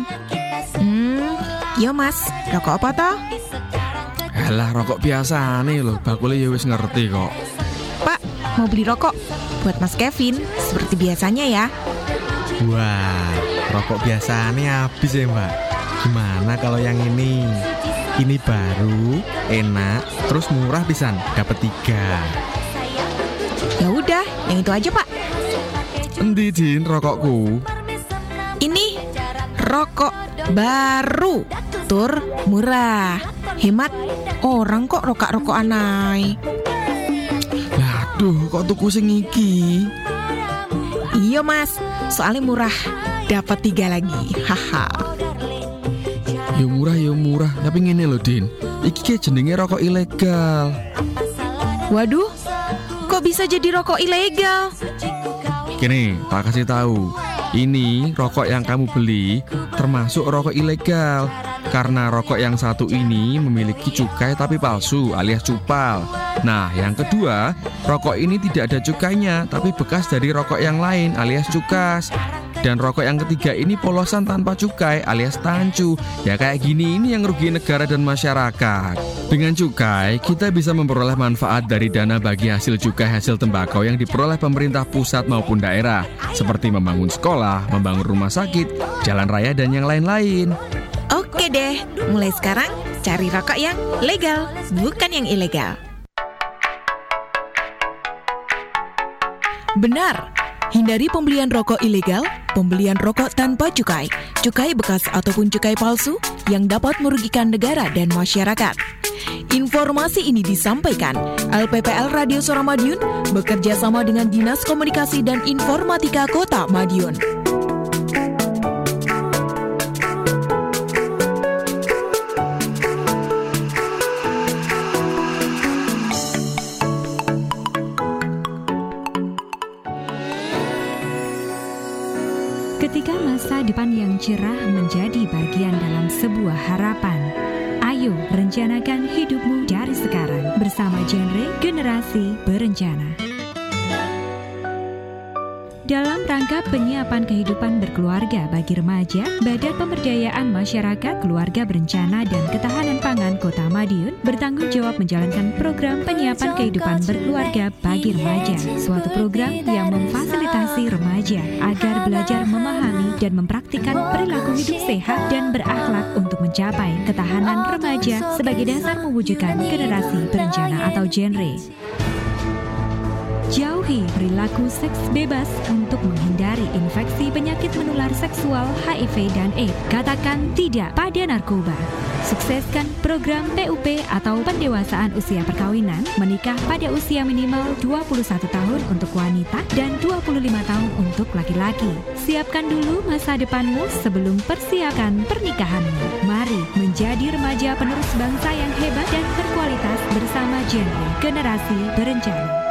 Hmm, yo mas, rokok apa toh? Alah, rokok biasa nih loh. Bakule ya wis ngerti kok. Pak, mau beli rokok buat Mas Kevin seperti biasanya ya. Wah, rokok biasa nih habis ya mbak. Gimana kalau yang ini? Ini baru, enak, terus murah pisan, dapat tiga. Ya udah, yang itu aja Pak. Endi, rokokku? Ini rokok baru, tur murah, hemat. Orang kok rokok-rokok anai. Aduh, kok tuku sing iki? Iya mas, soalnya murah, dapat tiga lagi. Haha. Ya murah, ya murah. Tapi ngene loh, Din. Iki kayak jenenge rokok ilegal. Waduh, kok bisa jadi rokok ilegal? Gini, tak kasih tahu. Ini rokok yang kamu beli termasuk rokok ilegal. Karena rokok yang satu ini memiliki cukai tapi palsu alias cupal. Nah, yang kedua, rokok ini tidak ada cukainya tapi bekas dari rokok yang lain alias cukas. Dan rokok yang ketiga ini polosan tanpa cukai alias tancu. Ya kayak gini ini yang rugi negara dan masyarakat. Dengan cukai, kita bisa memperoleh manfaat dari dana bagi hasil cukai hasil tembakau yang diperoleh pemerintah pusat maupun daerah. Seperti membangun sekolah, membangun rumah sakit, jalan raya dan yang lain-lain. Oke deh, mulai sekarang cari rokok yang legal, bukan yang ilegal. Benar, hindari pembelian rokok ilegal, pembelian rokok tanpa cukai, cukai bekas ataupun cukai palsu yang dapat merugikan negara dan masyarakat. Informasi ini disampaikan LPPL Radio Suara Madiun bekerja sama dengan Dinas Komunikasi dan Informatika Kota Madiun. Depan yang cerah menjadi bagian dalam sebuah harapan, ayo rencanakan hidupmu dari sekarang bersama genre Generasi Berencana. Dalam rangka penyiapan kehidupan berkeluarga bagi remaja, Badan Pemberdayaan Masyarakat Keluarga Berencana dan Ketahanan Pangan Kota Madiun bertanggung jawab menjalankan program penyiapan kehidupan berkeluarga bagi remaja, suatu program yang memfasilitasi remaja agar belajar memahami dan mempraktikkan perilaku hidup sehat dan berakhlak untuk mencapai ketahanan remaja sebagai dasar mewujudkan generasi berencana atau genre. Jauhi perilaku seks bebas untuk menghindari infeksi penyakit menular seksual HIV dan AIDS. Katakan tidak pada narkoba. Sukseskan program PUP atau pendewasaan usia perkawinan menikah pada usia minimal 21 tahun untuk wanita dan 25 tahun untuk laki-laki. Siapkan dulu masa depanmu sebelum persiapkan pernikahanmu. Mari menjadi remaja penerus bangsa yang hebat dan berkualitas bersama genre generasi berencana.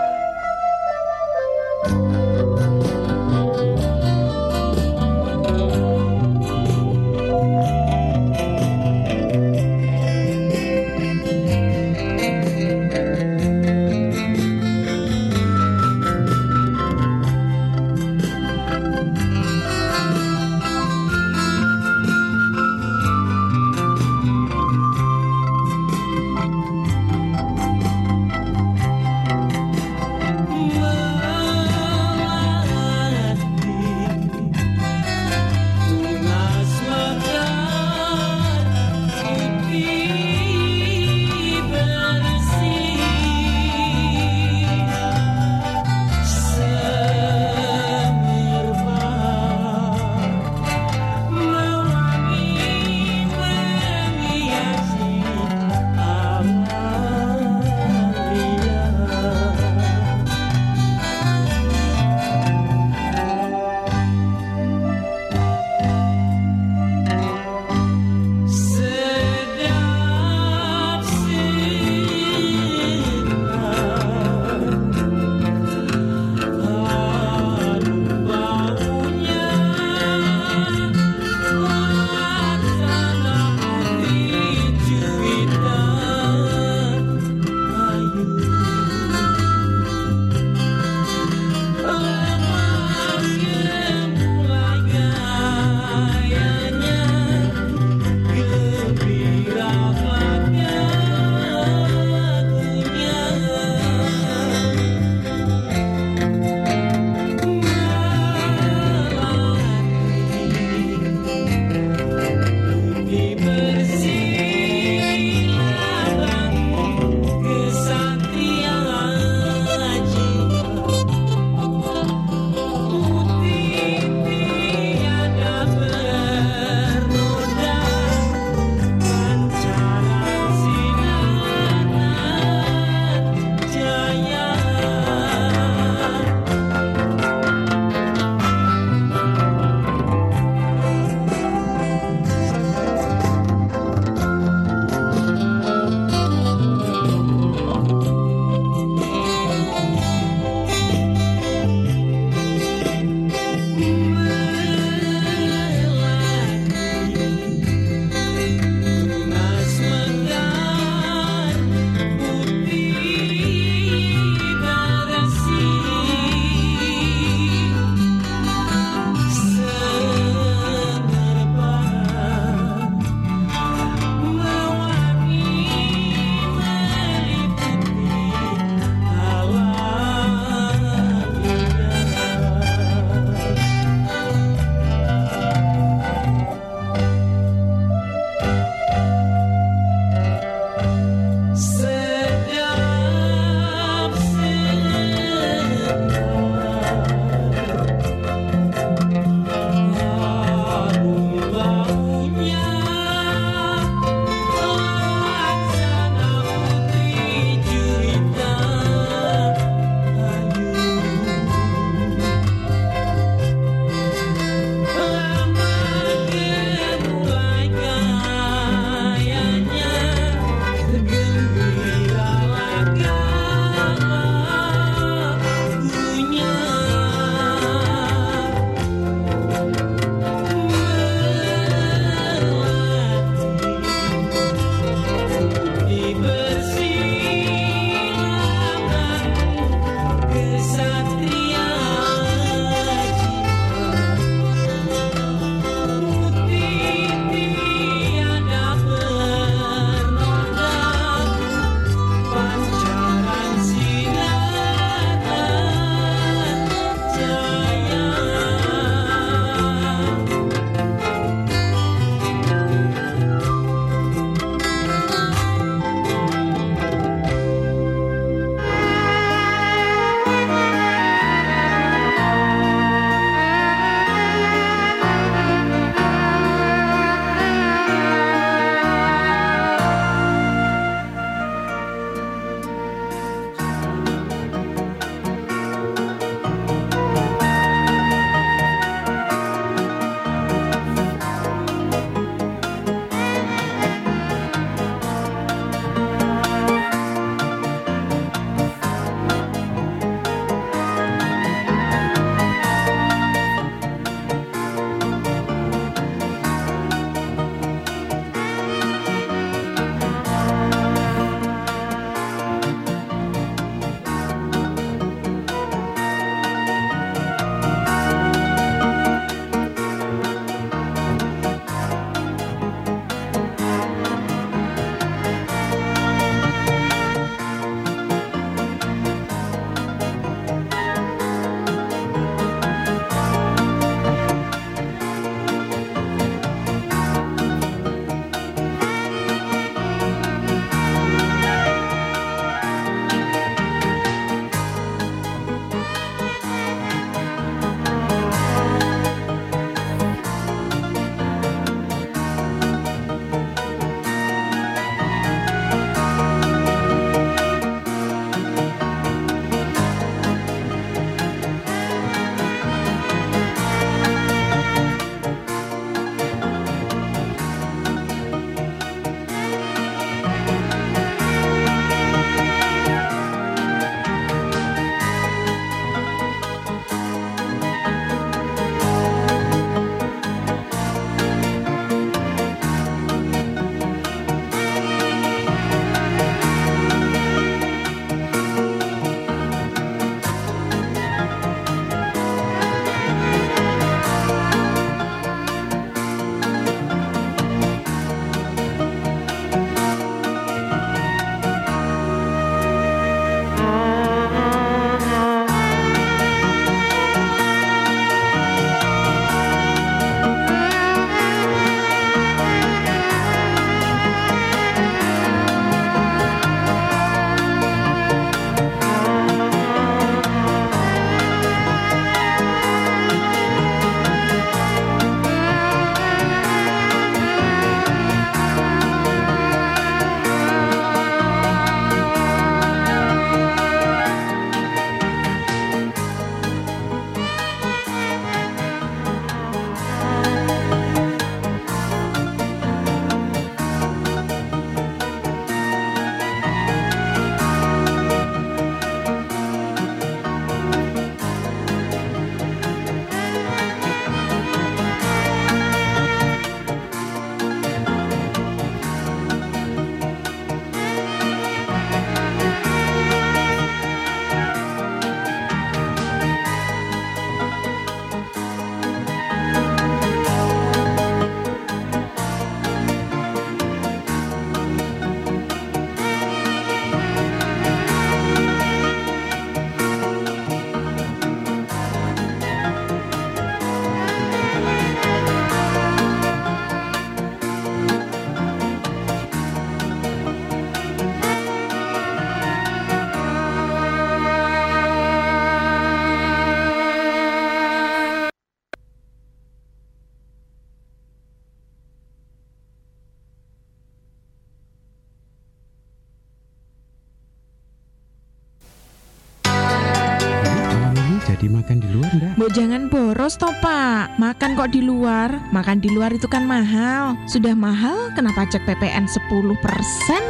Mbok jangan boros toh pak. Makan kok di luar? Makan di luar itu kan mahal. Sudah mahal kenapa pajak PPN 10%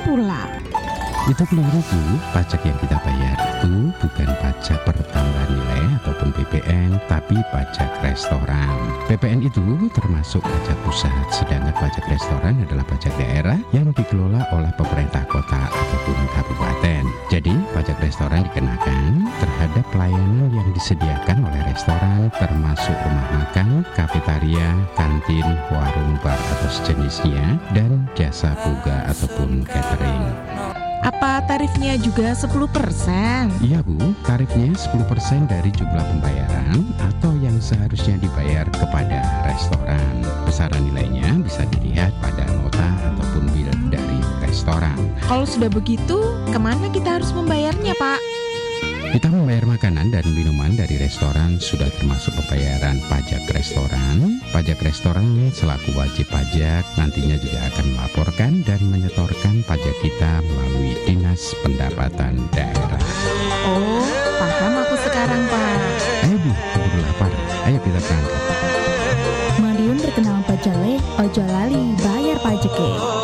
pula. Itu keliru Bu, pajak yang kita bayar itu bukan pajak pertambahan ataupun PPN, tapi pajak restoran. PPN itu termasuk pajak pusat, sedangkan pajak restoran adalah pajak daerah yang dikelola oleh pemerintah kota ataupun kabupaten. Jadi, pajak restoran dikenakan terhadap pelayanan yang disediakan oleh restoran termasuk rumah makan, kafetaria, kantin, warung bar atau sejenisnya, dan jasa buga ataupun catering. Apa tarifnya juga 10%? Iya Bu, tarifnya 10% dari jumlah pembayaran atau yang seharusnya dibayar kepada restoran. Besaran nilainya bisa dilihat pada nota ataupun bil dari restoran. Kalau sudah begitu, ke mana kita harus membayarnya Pak? Kita membayar makanan dan minuman dari restoran sudah termasuk pembayaran pajak restoran. Pajak restoran selaku wajib pajak nantinya juga akan melaporkan dan menyetorkan pajak kita melalui Dinas Pendapatan Daerah. Oh, paham aku sekarang Pak. Ayo Bu, keburu lapar. Ayo kita berangkat. Madiun terkenal pajale, ojo lali bayar pajeke.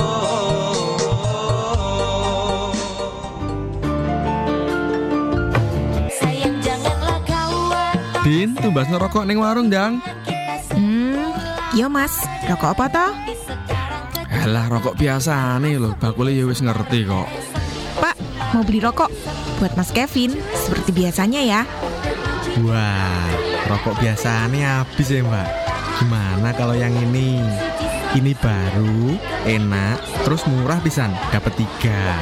Tumbas ngerokok ning warung dang. Hmm, yo mas, rokok apa toh? Alah rokok biasa nih loh, bakule ya wis ngerti kok. Pak, mau beli rokok buat Mas Kevin seperti biasanya ya. Wah, rokok biasa nih habis ya mbak. Gimana kalau yang ini? Ini baru, enak, terus murah pisan, dapat tiga.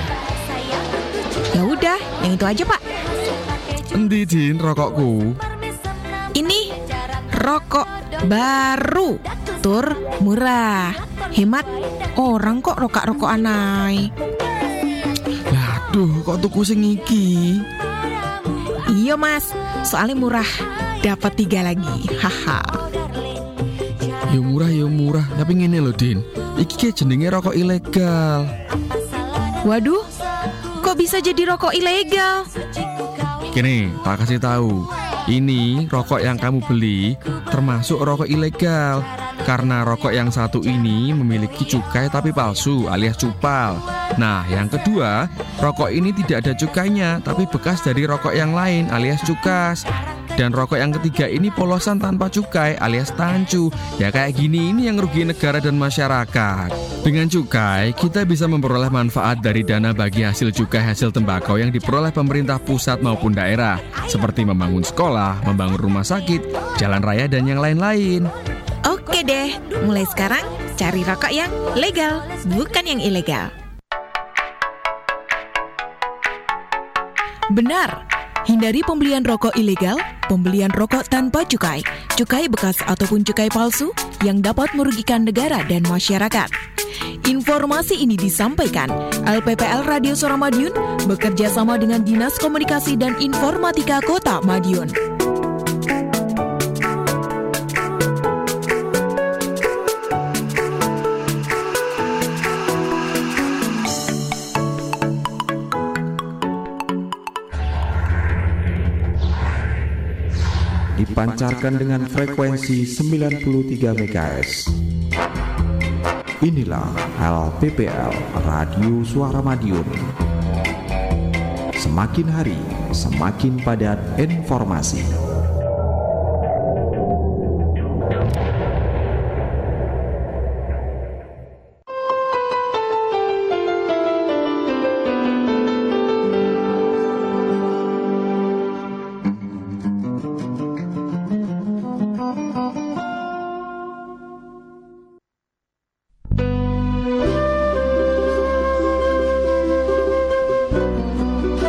Ya udah, yang itu aja Pak. Endi Din rokokku? Rokok baru, tur murah, hemat. Orang kok rokok-rokok anai. Aduh, kok tuku sing iki? Iya mas, soalnya murah, dapat tiga lagi. Haha. Ya murah ya murah, tapi ngene loh Din. Iki kayak jenenge rokok ilegal. Waduh, kok bisa jadi rokok ilegal? Gini, tak kasih tahu. Ini rokok yang kamu beli termasuk rokok ilegal. Karena rokok yang satu ini memiliki cukai tapi palsu alias cupal. Nah, yang kedua, rokok ini tidak ada cukainya tapi bekas dari rokok yang lain alias cukas. Dan rokok yang ketiga ini polosan tanpa cukai alias tancu. Ya kayak gini ini yang rugi negara dan masyarakat. Dengan cukai, kita bisa memperoleh manfaat dari dana bagi hasil cukai hasil tembakau yang diperoleh pemerintah pusat maupun daerah. Seperti membangun sekolah, membangun rumah sakit, jalan raya, dan yang lain-lain. Oke deh, mulai sekarang cari rokok yang legal, bukan yang ilegal. Benar, hindari pembelian rokok ilegal, pembelian rokok tanpa cukai, cukai bekas ataupun cukai palsu yang dapat merugikan negara dan masyarakat. Informasi ini disampaikan LPPL Radio Suara Madiun bekerja sama dengan Dinas Komunikasi dan Informatika Kota Madiun. Dipancarkan dengan frekuensi 93 MHz. Inilah LPPL Radio Suara Madiun. Semakin hari, semakin padat informasi.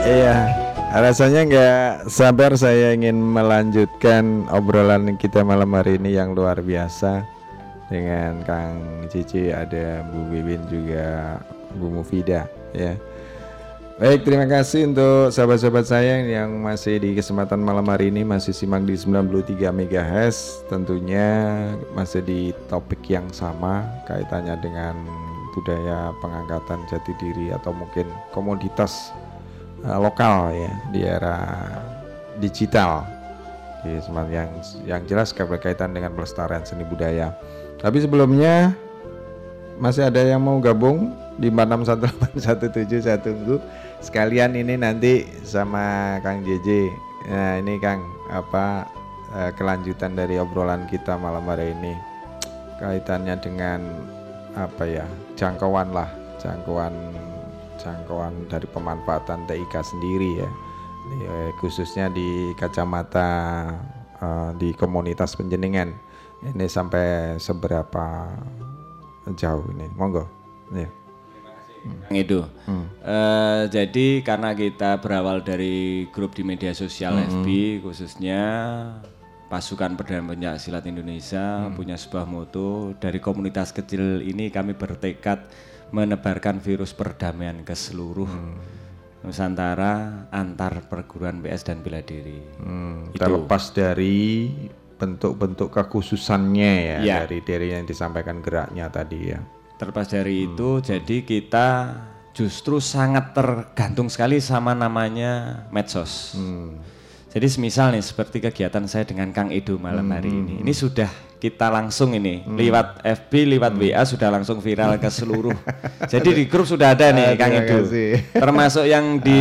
Iya, rasanya nggak sabar saya ingin melanjutkan obrolan kita malam hari ini yang luar biasa dengan Kang Cici, ada Bu Bibin juga Bu Mufida ya. Baik, terima kasih untuk sahabat-sahabat saya yang masih di kesempatan malam hari ini masih simak di 93 MHz tentunya masih di topik yang sama kaitannya dengan budaya pengangkatan jati diri atau mungkin komoditas uh, lokal ya di era digital di semat yang yang jelas berkaitan dengan pelestarian seni budaya. Tapi sebelumnya masih ada yang mau gabung di 461817 saya tunggu sekalian ini nanti sama Kang JJ. Nah, ini Kang apa eh, kelanjutan dari obrolan kita malam hari ini kaitannya dengan apa ya jangkauan lah jangkauan jangkauan dari pemanfaatan TIK sendiri ya. Eh, khususnya di kacamata eh, di komunitas penjenengan. Ini sampai seberapa jauh ini? Monggo. Ya Kang Edo. Eh, jadi karena kita berawal dari grup di media sosial FB khususnya pasukan perdana pencak silat Indonesia punya sebuah moto. Dari komunitas kecil ini kami bertekad menebarkan virus perdamaian ke seluruh Nusantara antar perguruan PS dan bela diri. Hmm, Itu. terlepas dari bentuk-bentuk kekhususannya ya, Ya. dari dari yang disampaikan geraknya tadi ya. Terlepas dari itu, jadi kita justru sangat tergantung sekali sama namanya medsos. Jadi semisal nih seperti kegiatan saya dengan Kang Edo malam hari ini, ini sudah kita langsung ini lewat FB, lewat WA sudah langsung viral ke seluruh. Jadi di grup sudah ada nih Ah, Kang kasih. termasuk yang di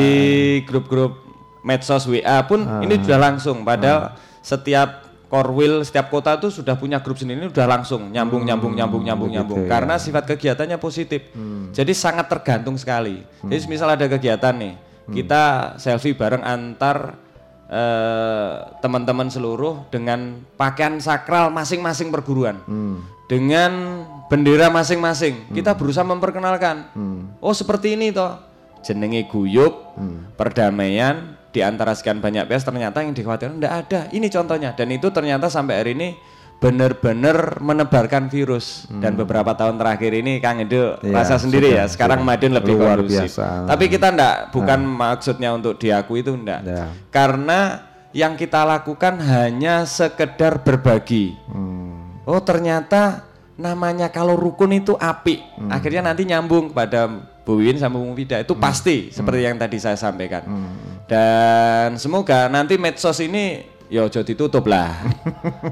grup-grup medsos WA pun ini sudah langsung. Padahal setiap Korwil setiap kota itu sudah punya grup sendiri ini udah langsung nyambung nyambung nyambung nyambung nyambung ya. karena sifat kegiatannya positif. Jadi sangat tergantung sekali. Jadi misal ada kegiatan nih, kita selfie bareng antar teman-teman seluruh dengan pakaian sakral masing-masing perguruan. Dengan bendera masing-masing. Kita berusaha memperkenalkan. Oh, seperti ini toh. Jenenge guyup, perdamaian di antara sekian banyak PS ternyata yang dikhawatirkan tidak ada. Ini contohnya dan itu ternyata sampai hari ini benar-benar menebarkan virus dan beberapa tahun terakhir ini Kang Edo Iya, rasa sendiri sudah, ya sekarang sudah. Madin lebih Luar kondusif. biasa. Tapi kita enggak bukan maksudnya untuk diakui itu enggak. Ya. Karena yang kita lakukan hanya sekedar berbagi. Hmm. Oh, ternyata namanya kalau rukun itu api. Hmm. Akhirnya nanti nyambung pada Bu Win sama Bu Hmm. itu pasti seperti yang tadi saya sampaikan. Dan semoga nanti medsos ini ya ojo ditutup lah.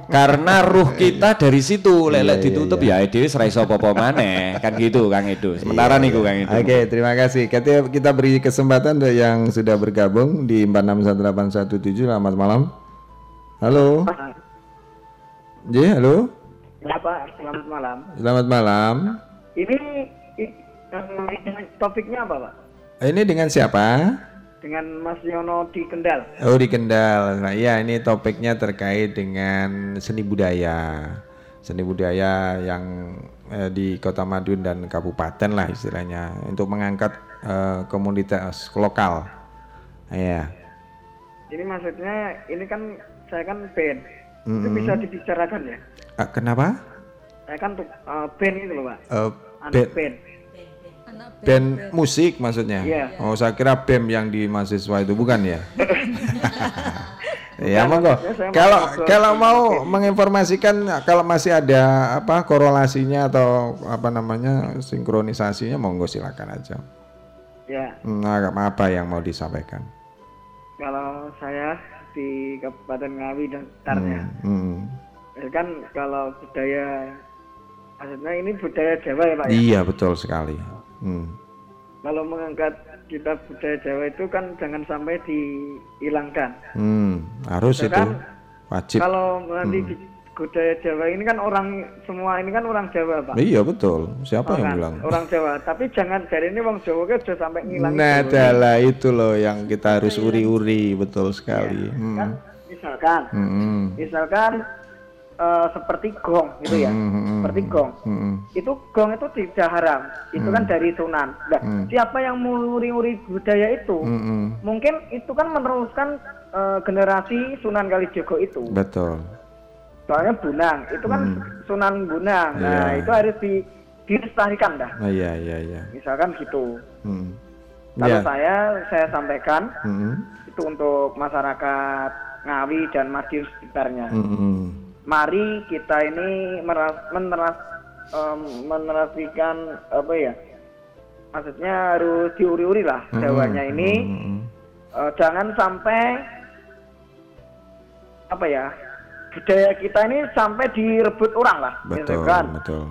Karena ruh kita dari situ lelek Iya, iya, ditutup ya dhewe ora iso apa-apa maneh. Kan gitu Kang Edo. Sementara niku Kang Edo. Oke, terima kasih. Kita, kita beri kesempatan untuk yang sudah bergabung di 461817. Selamat malam. Halo. Ji, halo. Ya Pak, selamat malam. Selamat malam. Ini ini topiknya apa Pak? Ini dengan siapa? Dengan Mas Yono di Kendal. Oh di Kendal. Nah iya ini topiknya terkait dengan seni budaya, seni budaya yang eh, di Kota Madiun dan Kabupaten lah istilahnya untuk mengangkat eh, komunitas lokal. Iya. Ini maksudnya ini kan saya kan band. Itu Mm-mm. bisa dibicarakan ya? Ah, kenapa? Saya kan uh, band itu loh Pak. Eh, Anak band, band. Band musik maksudnya? Iya. Oh saya kira BEM yang di mahasiswa itu bukan ya? Ya monggo. Kalau kalau mau menginformasikan kalau masih ada apa korelasinya atau apa namanya sinkronisasinya monggo silakan aja. Ya, Nah, apa yang mau disampaikan? kalau saya di Kabupaten Ngawi dan sekitarnya. Hmm. Ya kan kalau budaya maksudnya ini budaya Jawa ya Pak ya. Iya betul sekali. Hmm. Kalau mengangkat kita budaya Jawa itu kan jangan sampai dihilangkan. Hmm. Harus Ya itu kan? wajib. Kalau nanti Hmm. budaya Jawa ini kan orang semua ini kan orang Jawa pak. Iya betul. Siapa Oh, yang kan? bilang? Orang Jawa. Tapi jangan dari ini wong Jawa kan sudah sampai ngilang. Nah, itu. adalah itu loh yang kita harus uri-uri betul sekali. Kan Hmm. misalkan, Hmm. misalkan eh, seperti gong gitu ya, Hmm, hmm, seperti gong. Hmm. Itu gong itu tidak haram. Itu kan dari sunan. Nah, Hmm. siapa yang menguri-uri budaya itu? Hmm. Mungkin itu kan meneruskan eh, generasi Sunan Kalijogo itu. Betul. Soalnya Bunang, itu kan Sunan Bunang. Nah, Iya. itu harus di dilestarikan dah. Oh, iya iya iya. Misalkan gitu. Hmm. Kalau Ya. saya saya sampaikan Hmm. itu untuk masyarakat Ngawi dan Madiun sekitarnya. Hmm. Mari kita ini meras, meneras, em, menerapkan apa ya? Maksudnya harus diuri-uri lah Hmm. Jawanya ini. Hmm. Eh, jangan sampai apa ya budaya kita ini sampai direbut orang lah Betul, misalkan betul.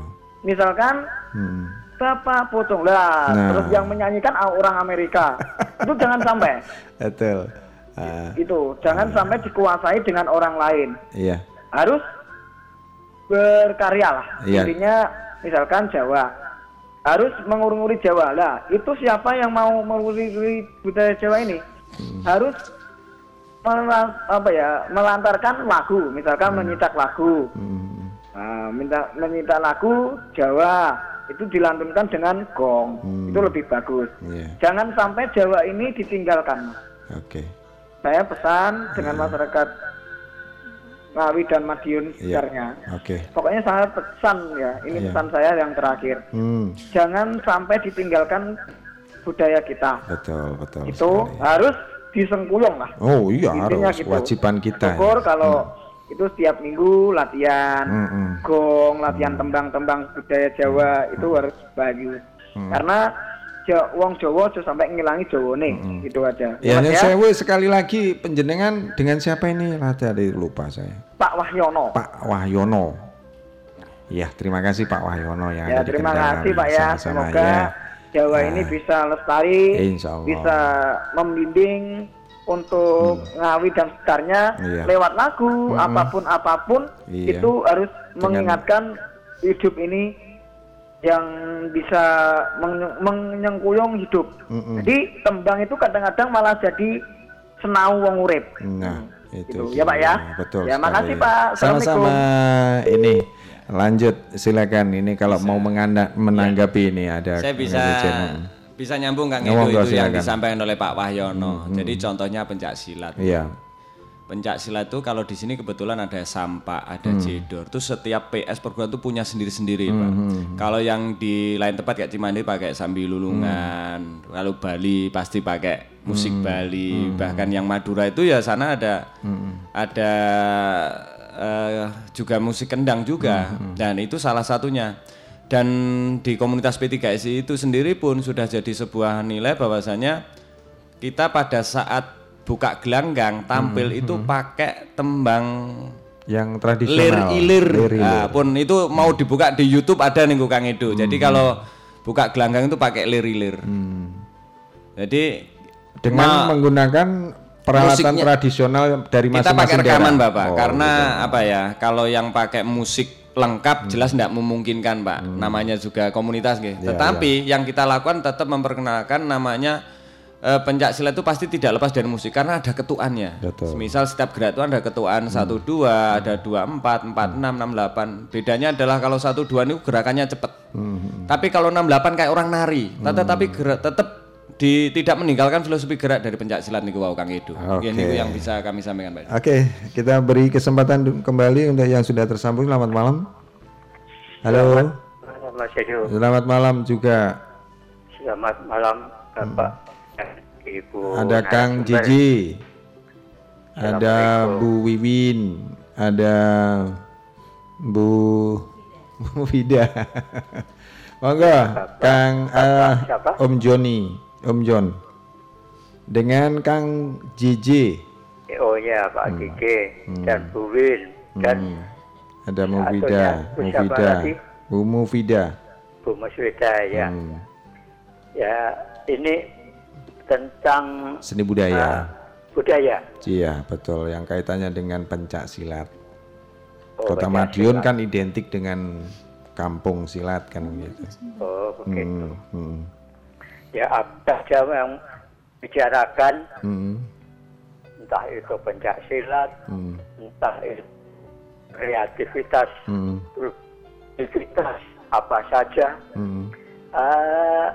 misalkan Hmm. Bapak pocong lah Nah. terus yang menyanyikan orang Amerika itu jangan sampai Betul. Ah, itu jangan sampai dikuasai dengan orang lain iya. Harus berkarya lah Iya. intinya misalkan Jawa harus mengurung-uri Jawa lah itu siapa yang mau mengurung-uri budaya Jawa ini Hmm. harus apa ya melantarkan lagu misalkan Hmm. menyitak lagu Nah, minta menyitak lagu Jawa itu dilantunkan dengan gong itu lebih bagus Hmm. Iya. jangan sampai Jawa ini ditinggalkan Oke. saya pesan dengan masyarakat Ngawi dan Madiun Iya. sekitarnya Oke. Pokoknya saya pesan ya, ini Iya. pesan saya yang terakhir. Hmm. Jangan sampai ditinggalkan budaya kita. Betul, betul. Itu harus disengkuyung lah. Oh iya Intinya harus gitu. kewajiban kita. Syukur kalau itu setiap minggu latihan Hmm, hmm. gong, latihan tembang-tembang budaya Jawa itu harus bagus. Hmm. Karena Ja- wong Jawa aja sampai ngilangi Jawa nih, gitu aja. Ya, nyun sewu sekali lagi penjenengan dengan siapa ini? Lada lupa saya. Pak Wahyono. Pak Wahyono. Ya, terima kasih Pak Wahyono yang Ya ada terima kasih Pak ya. Semoga ya. Jawa Nah, ini bisa lestari, Insya Allah. bisa membimbing untuk Ngawi dan sekitarnya Iya. lewat lagu Mm-mm. apa pun apa pun Iya. itu harus Dengan- mengingatkan hidup ini yang bisa menye- menyengkuyung hidup. Mm-mm. Jadi tembang itu kadang-kadang malah jadi senau wong urip. Nah, itu Gitu. Ya, Pak, ya. Betul. Ya, makasih, sekali. Pak. Sama-sama. Ini lanjut silakan ini kalau mau menganda- menanggapi ini ada Saya bisa bisa nyambung Kang Ya, itu, itu yang silakan. disampaikan oleh Pak Wahyono. Hmm, hmm. Jadi contohnya pencak silat. Iya. Pencak silat itu kalau di sini kebetulan ada sampak, ada Hmm. jedor. Itu setiap PS perguruan itu punya sendiri-sendiri, Pak. Hmm, hmm. Kalau yang di lain tempat kayak Cimandi pakai sambil lulungan. Kalau Bali pasti pakai musik Hmm. Bali. Bahkan yang Madura itu ya sana ada Hmm. ada eh, juga musik kendang juga Hmm, dan itu salah satunya dan di komunitas P3SI itu sendiri pun sudah jadi sebuah nilai bahwasanya kita pada saat buka gelanggang tampil Hmm, itu pakai tembang Yang lir tradisional. ilir Lir-ilir. Nah, pun itu mau dibuka di YouTube ada nih Kang Edo jadi Hmm. kalau buka gelanggang itu pakai lir ilir jadi Dengan menggunakan peralatan musiknya- tradisional dari kita pakai masing-masing rekaman daerah. bapak Oh, karena gitu. apa ya kalau yang pakai musik lengkap Hmm. jelas tidak memungkinkan pak namanya juga komunitas gitu Ya, tetapi yang kita lakukan tetap memperkenalkan namanya eh, pencak silat itu pasti tidak lepas dari musik karena ada ketuannya Betul. misal setiap gerak itu ada ketuan satu dua ada dua empat empat enam enam delapan bedanya adalah kalau satu dua ini gerakannya cepat Hmm. tapi kalau enam delapan kayak orang nari tetapi gerak tetap di, tidak meninggalkan filosofi gerak dari pencak silat niku wau Kang Edo. Oke. Ini yang bisa kami sampaikan Pak. Oke, kita beri kesempatan kembali untuk yang sudah tersambung. Selamat malam. Halo. Mas Edo, Selamat malam juga. selamat malam Bapak dan Ibu. Ada Kang. Jiji. Ada Bu Wiwin. Ada Bu Bu Vida. Monggo, Kang siapa? Om Joni, Om John. Dengan Kang Jiji. Oh ya Pak Hmm. Gigi Hmm. dan Bu Win dan Hmm. Ada Mufida, Mufida, lagi? Bu Mufida. Bu Muswida ya. Hmm. Ya ini tentang Seni budaya. budaya. Iya, betul. Yang kaitannya dengan pencak silat. Oh, Kota pencak Madiun silat. kan identik dengan kampung silat kan gitu. Oh begitu. Hmm, hmm, Ya apa saja yang bicarakan hmm, entah itu pencak silat, hmm, entah itu kreativitas, hmm, produktivitas apa saja. hmm, Eh,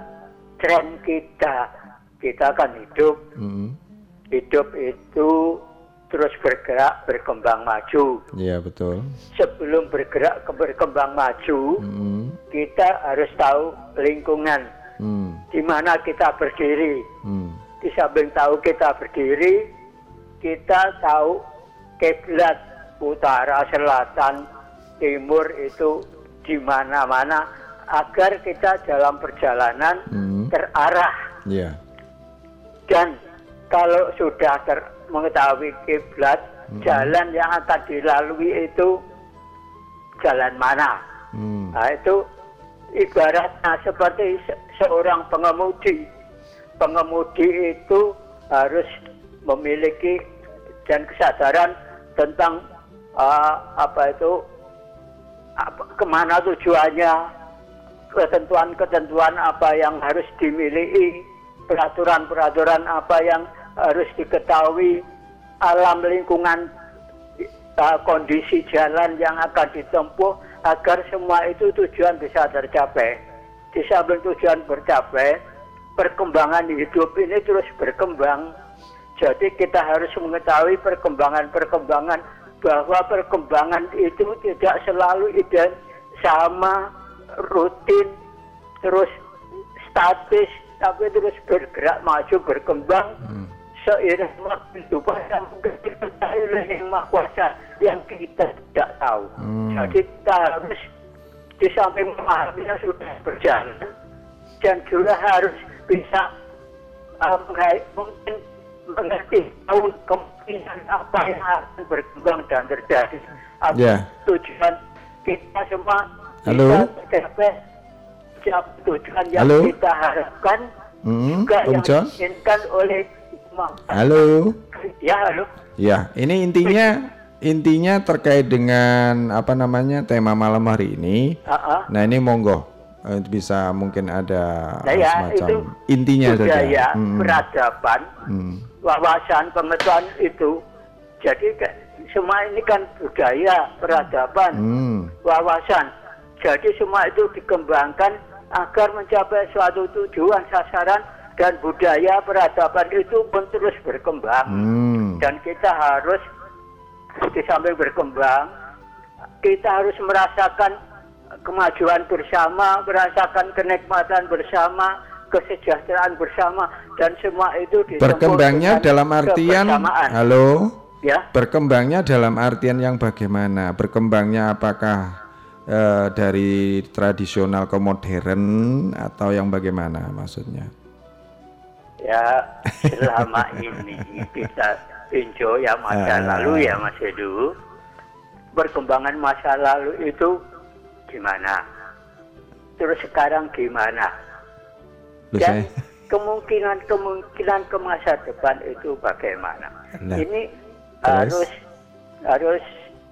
tren kita kita kan hidup hmm. hidup itu terus bergerak berkembang maju Iya, betul. sebelum bergerak ke berkembang maju Hmm, kita harus tahu lingkungan hmm, di mana kita berdiri hmm, di samping tahu kita berdiri kita tahu kiblat utara selatan timur itu di mana-mana agar kita dalam perjalanan hmm. terarah Iya. Dan kalau sudah ter- mengetahui kiblat jalan yang akan dilalui itu jalan mana. Hmm. Nah itu ibaratnya seperti se- seorang pengemudi. Pengemudi itu harus memiliki dan kesadaran tentang uh, apa itu apa, ke mana tujuannya, ketentuan-ketentuan apa yang harus dimiliki, peraturan-peraturan apa yang harus diketahui, alam lingkungan uh, kondisi jalan yang akan ditempuh agar semua itu tujuan bisa tercapai. Di samping tujuan bercapai, perkembangan hidup ini terus berkembang. Jadi kita harus mengetahui perkembangan-perkembangan bahwa perkembangan itu tidak selalu ident sama rutin terus statis tapi terus bergerak maju berkembang seiring waktu itu bahkan oleh yang maha kuasa yang kita tidak tahu. Jadi kita harus di samping memahaminya sudah berjalan dan juga harus bisa uh, mungkin mengerti tahu kemungkinan apa yang akan berkembang dan terjadi. Apa Ya. tujuan kita semua Halo? bisa tercapai tujuan yang Halo? kita harapkan Hmm, juga Om yang John? diinginkan oleh Halo. Ya, halo. Ya, ini intinya intinya terkait dengan apa namanya tema malam hari ini. Ah, ah. Nah, ini monggo eh, bisa mungkin ada Nah, ya, semacam itu intinya budaya, saja. Hmm, peradaban, hmm. wawasan, pengetahuan itu. Jadi semua ini kan budaya, peradaban, Hmm. wawasan. Jadi semua itu dikembangkan agar mencapai suatu tujuan, sasaran, dan budaya peradaban itu pun terus berkembang. Hmm. Dan kita harus di samping berkembang, kita harus merasakan kemajuan bersama, merasakan kenikmatan bersama, kesejahteraan bersama, dan semua itu Berkembangnya dalam artian halo. Ya. Berkembangnya dalam artian yang bagaimana? Berkembangnya apakah eh, dari tradisional ke modern atau yang bagaimana maksudnya? Ya, selama ini kita tinjau ya masa Ah. lalu ya Mas Edu. Perkembangan masa lalu itu gimana? Terus sekarang gimana? Dan kemungkinan-kemungkinan ke masa depan itu bagaimana? Nah, ini terus? harus harus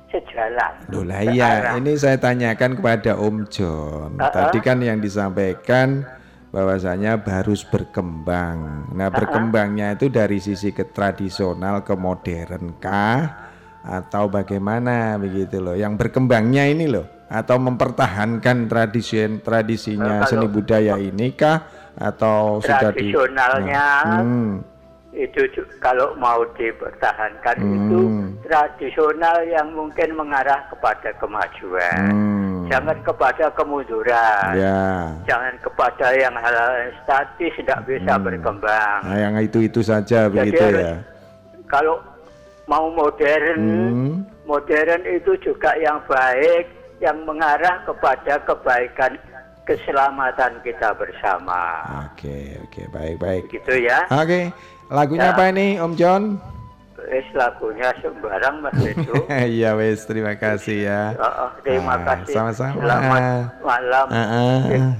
sejalan. Loh lah iya, ini saya tanyakan kepada Om John. Ah, ah. Tadi kan yang disampaikan bahwasanya harus berkembang. Nah, berkembangnya itu dari sisi ke tradisional ke modern kah atau bagaimana begitu loh. Yang berkembangnya ini loh atau mempertahankan tradisi tradisinya seni budaya ini kah atau sudah di Tradisionalnya Nah, hmm, itu kalau mau dipertahankan itu Hmm. tradisional yang mungkin mengarah kepada kemajuan, hmm, jangan kepada kemunduran, ya. jangan kepada yang hal-hal yang statis tidak bisa berkembang. Nah, yang itu-itu saja Jadi begitu harus- ya. Kalau mau modern, Hmm. modern itu juga yang baik, yang mengarah kepada kebaikan keselamatan kita bersama. Oke, oke, baik, baik. Gitu ya. Oke, lagunya Ya. apa ini Om John? Wis lagunya sembarang Mas Edo. Iya wes, terima kasih ya. Oh, terima Ah, kasih. sama-sama. Selamat malam. Ah, ah.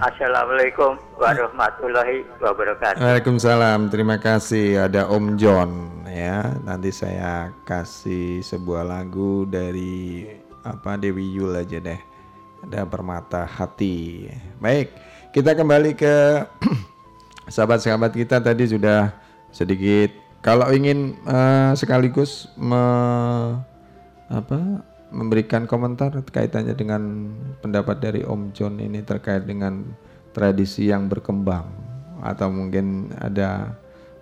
Assalamualaikum warahmatullahi wabarakatuh. Waalaikumsalam, terima kasih. Ada Om John ya. Nanti saya kasih sebuah lagu dari apa Dewi Yul aja deh. Ada Permata Hati. Baik, kita kembali ke sahabat-sahabat kita tadi sudah sedikit kalau ingin eh, sekaligus me- apa memberikan komentar kaitannya dengan pendapat dari Om John ini terkait dengan tradisi yang berkembang atau mungkin ada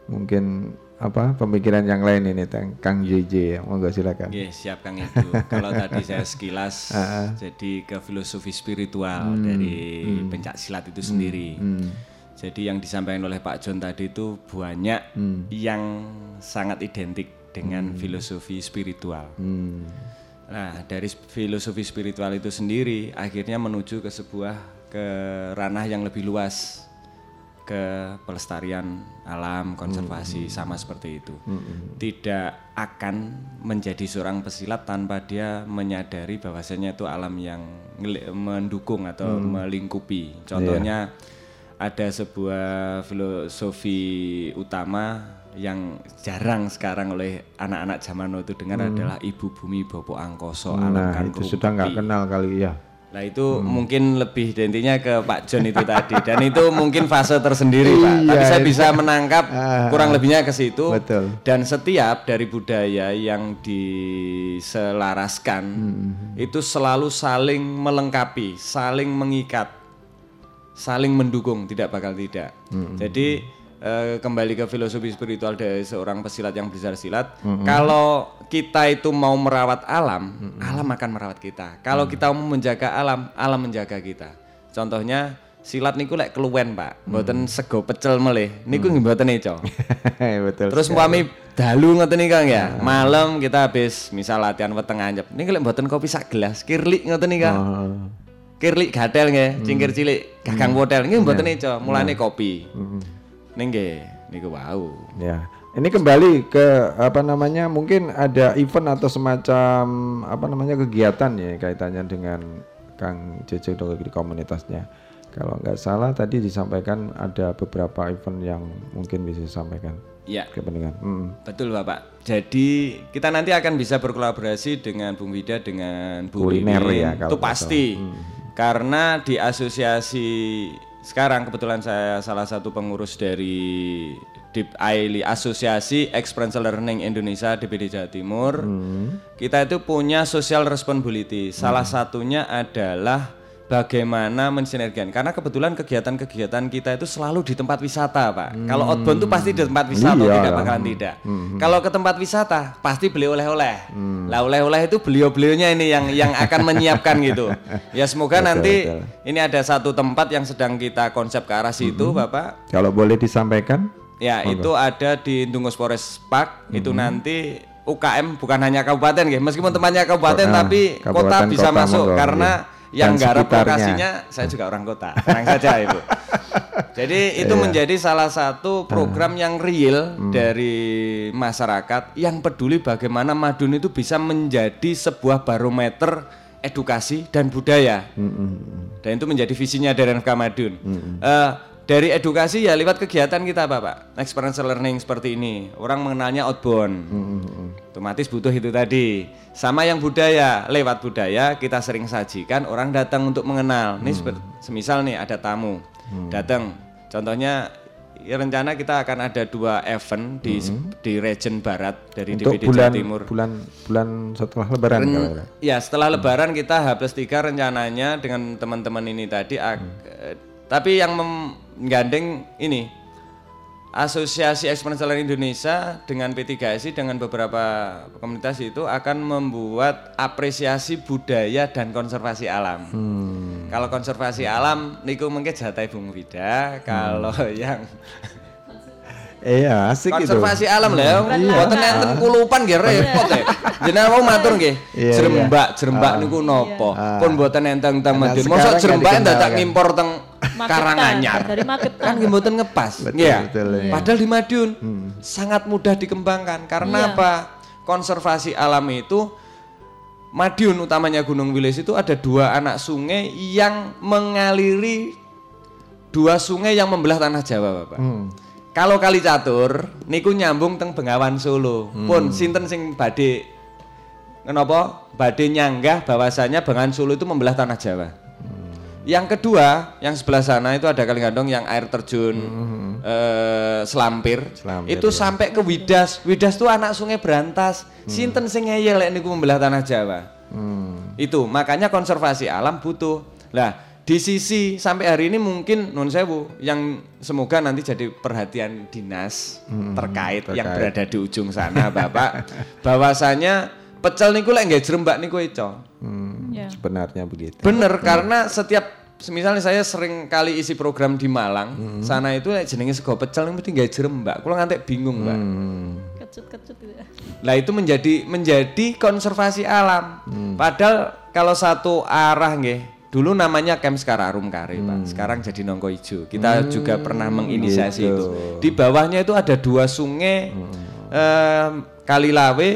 mungkin apa pemikiran yang lain ini Tang- Kang JJ ya monggo silakan. Oke, siap Kang Ibu. Kalau tadi saya sekilas jadi ke filosofi spiritual Hmm, dari hmm. pencak silat itu sendiri. hmm. Jadi yang disampaikan oleh Pak John tadi itu banyak Hmm. yang sangat identik dengan filosofi spiritual. Hmm. Nah, dari filosofi spiritual itu sendiri akhirnya menuju ke sebuah ke ranah yang lebih luas ke pelestarian alam, konservasi sama seperti itu. Tidak akan menjadi seorang pesilat tanpa dia menyadari bahwasanya itu alam yang mendukung atau melingkupi. Contohnya ada sebuah filosofi utama yang jarang sekarang oleh anak-anak zaman itu dengar adalah ibu bumi bopo angkoso alam Nah, kan itu sudah nggak kenal kali ya. Nah itu mungkin lebih intinya ke Pak John itu tadi dan itu mungkin fase tersendiri Pak. Tapi Iya, saya itu. bisa menangkap Ah, kurang lebihnya ke situ. Betul. Dan setiap dari budaya yang diselaraskan itu selalu saling melengkapi, saling mengikat, saling mendukung, tidak bakal tidak. Jadi eh, kembali ke filosofi spiritual dari seorang pesilat yang belajar silat, kalau kita itu mau merawat alam, alam akan merawat kita. Kalau kita mau menjaga alam, alam menjaga kita. Contohnya silat niku lek keluwen, Pak. Mboten sego pecel melih. Niku nggih mboten eco. Betul. Terus umpami dalu ngoten nih Kang ya. Malam kita habis misal latihan weteng anyep. Niki lek mboten kopi sak gelas, kirlik ngoten nih Kang. Oh. Kirlik gatel nggih, cingkir cilik, gagang nggih mboten Iya. eco. Mulane kopi. Ning nggih niku wau. Ya. Ini kembali ke apa namanya? Mungkin ada event atau semacam apa namanya kegiatan ya kaitannya dengan Kang Jeje di komunitasnya. Kalau nggak salah tadi disampaikan ada beberapa event yang mungkin bisa disampaikan Ya. ke pendengar. Hmm. Betul Bapak. Jadi kita nanti akan bisa berkolaborasi dengan Bung Wida dengan Bu Kuliner Wiwin. ya, kalau Itu pasti. Karena di asosiasi sekarang kebetulan saya salah satu pengurus dari DIP AILI Asosiasi Experiential Learning Indonesia DPD Jawa Timur. Kita itu punya social responsibility. Salah satunya adalah bagaimana mensinergikan. Karena kebetulan kegiatan-kegiatan kita itu selalu di tempat wisata pak. Kalau outbound itu pasti di tempat wisata Iya. tidak bakalan tidak. Kalau ke tempat wisata pasti beli oleh-oleh. Lah oleh-oleh itu beliau-beliaunya ini yang yang akan menyiapkan gitu. Ya semoga Betul, nanti betul. ini ada satu tempat yang sedang kita konsep ke arah situ bapak. Kalau boleh disampaikan? Ya, itu ada di Dungus Forest Park. Itu nanti UKM bukan hanya kabupaten, nggih. Meskipun tempatnya kabupaten Ah, tapi kota kabupaten, bisa kota, masuk. monggo, karena iya. Yang Dan garap lokasinya saya juga orang kota. Tenang saja, Ibu. Jadi itu Iya. menjadi salah satu program yang real Hmm. dari masyarakat yang peduli bagaimana Madun itu bisa menjadi sebuah barometer edukasi dan budaya. Hmm, Dan itu menjadi visinya dari NFK Madun. Eh, dari edukasi ya lewat kegiatan kita Bapak. Experiential learning seperti ini. Orang mengenalnya outbound. Otomatis butuh itu tadi. Sama yang budaya, lewat budaya kita sering sajikan orang datang untuk mengenal. Ini seper- semisal nih ada tamu datang. Contohnya ya rencana kita akan ada dua event di di region barat dari Untuk DPD bulan Jawa Timur. bulan bulan setelah Lebaran Ren- kalau ya. Setelah Lebaran kita H plus 3 rencananya dengan teman-teman ini tadi. ak- eh, Tapi yang menggandeng ini Asosiasi Learning Indonesia dengan P3SI dengan beberapa komunitas itu akan membuat apresiasi budaya dan konservasi alam. Kalau konservasi alam niku mungkin jatah Bung Wida, kalau yang Iya, asik itu. konservasi alam lah Hmm, iya. mboten enten kulupan nggih repot ya jenengan mau matur nggih Iya, jerembak iya. jerembak Ah. niku nopo Ah. pun mboten enten teng Nah, mosok nggak jerembak dadak dikenalkan. ngimpor teng Magetan, Karanganyar dari Magetan. kan mboten ngepas Betul, Iya. betul, iya. padahal di Madiun sangat mudah dikembangkan karena Iya. apa konservasi alam itu Madiun utamanya Gunung Wilis itu ada dua anak sungai yang mengaliri dua sungai yang membelah tanah Jawa, Bapak. Hmm. Kalau kali catur niku nyambung teng Bengawan Solo. Pun sinten sing badhe kenapa? Badhe nyanggah bahwasanya Bengawan Solo itu membelah tanah Jawa. Yang kedua, yang sebelah sana itu ada kali gandong yang air terjun eh, Selampir. Selampir, itu ya. sampai ke Widas. Widas itu anak sungai Berantas. Sinten sing ngeyel niku membelah tanah Jawa. Hmm. Itu makanya konservasi alam butuh. Lah di sisi sampai hari ini mungkin non sewu yang semoga nanti jadi perhatian dinas terkait, yang terkait. berada di ujung sana Bapak bahwasanya pecel niku lek nggak jerembak niku ico. Hmm, Ya. Sebenarnya begitu. Bener karena setiap misalnya saya sering kali isi program di Malang, sana itu jenenge sego pecel mesti nggak jerembak. Kulo ngantek bingung, Mbak. Hmm. Kecut-kecut gitu ya. Lah itu menjadi menjadi konservasi alam. Hmm. Padahal kalau satu arah nggih Dulu namanya Camp Skararum Kare, Pak. Sekarang jadi Nongko Ijo. Kita Hmm, juga pernah menginisiasi gitu. itu. Di bawahnya itu ada dua sungai em, Kali Lawe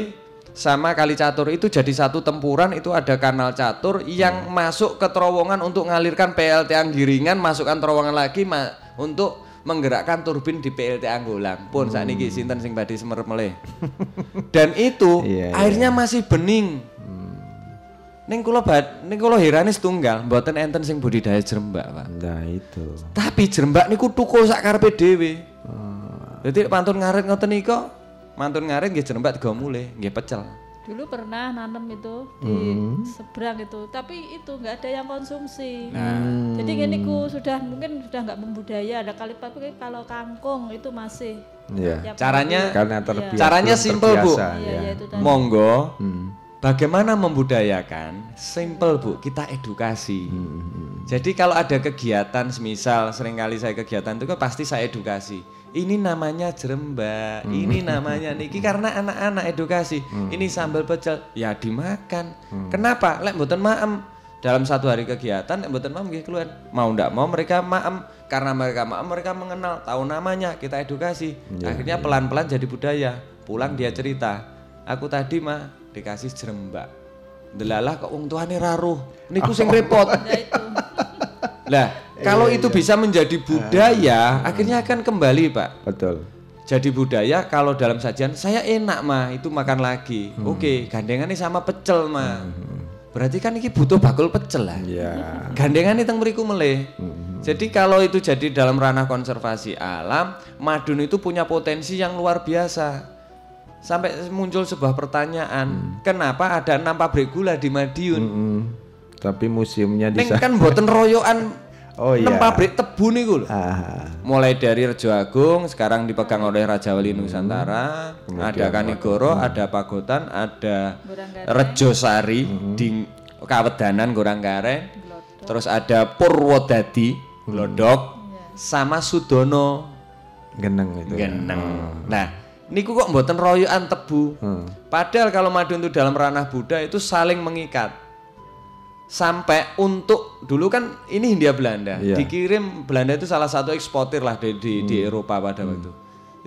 sama Kali Catur itu jadi satu tempuran itu ada kanal catur yang masuk ke terowongan untuk mengalirkan PLT Anggiringan masukkan terowongan lagi ma- untuk menggerakkan turbin di PLT Anggolang pun saat ini sinten sing badhe semerep meleh dan itu Iya, iya. airnya masih bening Ning kula bad, ning kula herane setunggal, mboten enten sing budidaya jerembak, Pak. Nah itu. Tapi jerembak niku tuku sak karepe dhewe. Jadi pantun ngarit ngoten nika, mantun ngarit nggih jerembak digawa mulih, nggih pecel. Dulu pernah nanam itu di seberang itu, tapi itu nggak ada yang konsumsi. Jadi gini ku sudah mungkin sudah nggak membudaya. Ada kali tapi kalau kangkung itu masih. Iya. tiap Caranya-. Karena terbiasa. Caranya simple, Bu. Iya, ya. itu tadi. Monggo. Hmm. Bagaimana membudayakan? Simple Bu, kita edukasi. Jadi kalau ada kegiatan, semisal sering kali saya kegiatan itu kan pasti saya edukasi. Ini namanya jerembak, ini namanya niki karena anak-anak edukasi. Ini sambal pecel, ya dimakan. Kenapa? Lek mboten maem dalam satu hari kegiatan, lek mboten maem nggih keluar. Mau ndak mau mereka maem karena mereka maem mereka mengenal, tahu namanya, kita edukasi. Akhirnya pelan-pelan jadi budaya. Pulang dia cerita, aku tadi mah dikasih jerembak. Delalah kok wong tuane raruh. Niku sing repot. Ya itu. Lah, kalau itu bisa menjadi budaya, akhirnya akan kembali, Pak. Betul. Jadi budaya kalau dalam sajian saya enak mah itu makan lagi. Oke, gandengannya sama pecel mah. Berarti kan ini butuh bakul pecel lah. Ya. Gandengannya teng mriku meleh. Jadi kalau itu jadi dalam ranah konservasi alam, Madun itu punya potensi yang luar biasa. Sampai muncul sebuah pertanyaan, kenapa ada enam pabrik gula di Madiun? Mm-mm. Tapi museumnya di Neng kan boten royokan Oh enam iya. pabrik tebu niku lho. Ah, Mulai dari Rejo Agung sekarang dipegang oleh Raja Wali Nusantara, ada Kanigoro, ada Pagotan, ada Rejo Sari di Kawedanan Goranggaren, terus ada Purwodadi, Glodok, sama Sudono geneng itu. ya. Geneng. Nah, niku kok mboten royokan tebu. Hmm. Padahal kalau Madun itu dalam ranah Buddha itu saling mengikat. Sampai untuk dulu kan ini Hindia Belanda, Iya. dikirim Belanda itu salah satu eksportir lah di di, di Eropa pada waktu.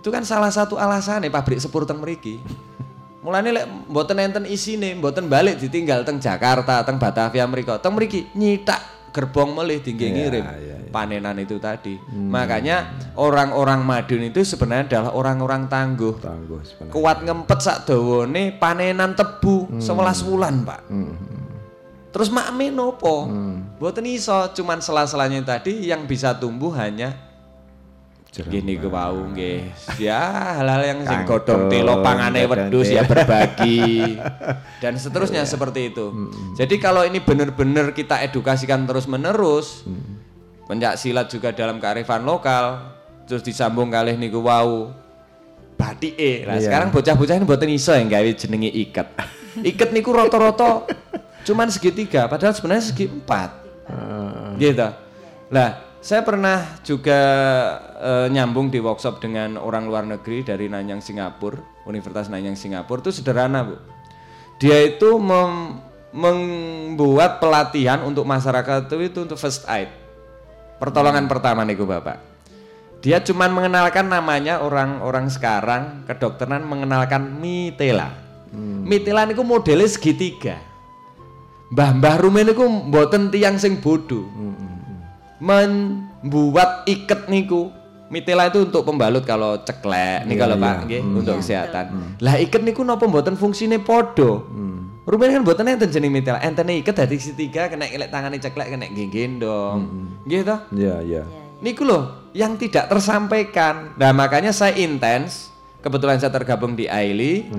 Itu kan salah satu alasannya pabrik sepur teng mriki. Mulane lek mboten enten isine, mboten balik ditinggal teng Jakarta, teng Batavia mriko, teng mriki nyitak gerbong melih tinggi Iya, ngirim iya, iya. panenan itu tadi. Makanya orang-orang Madun itu sebenarnya adalah orang-orang tangguh. Tangguh sebenarnya. Kuat ngempet sak dawane panenan tebu 11 wulan, Pak. Hmm. Terus makme nopo? Mboten iso, cuman sela-selanya tadi yang bisa tumbuh hanya gini ke wau nggih. Ya hal-hal yang sing godhong Kangkung, telo pangane wedhus ya berbagi dan seterusnya seperti itu. Jadi kalau ini benar-benar kita edukasikan terus-menerus, pencak silat juga dalam kearifan lokal, terus disambung kalih niku wau batike. Nah, Iya. sekarang bocah-bocah ini mboten iso yang gawe jenenge iket. Iket niku rata-rata cuman segitiga, padahal sebenarnya segi empat. Gitu. Lah, saya pernah juga eh, nyambung di workshop dengan orang luar negeri dari Nanyang Singapura, Universitas Nanyang Singapura itu sederhana, Bu. Dia itu mem- membuat pelatihan untuk masyarakat itu, itu untuk first aid. Pertolongan pertama nih Bapak. Dia cuman mengenalkan namanya orang-orang sekarang kedokteran mengenalkan mitela. Mitela niku modelnya segitiga. Mbah-mbah rumen niku mboten tiang sing bodoh. Membuat iket niku mitela itu untuk pembalut kalau ceklek nih Iya, kalau Pak iya. nggih Hmm. untuk kesehatan. Lah iket niku napa mboten fungsine podo. Rumen kan mboten enten jeneng mitela. Enten iket dadi segitiga kena elek tangane ceklek kena gendong. Nggih toh? Iya, iya. Niku loh yang tidak tersampaikan. Nah makanya saya intens. Kebetulan saya tergabung di AILI.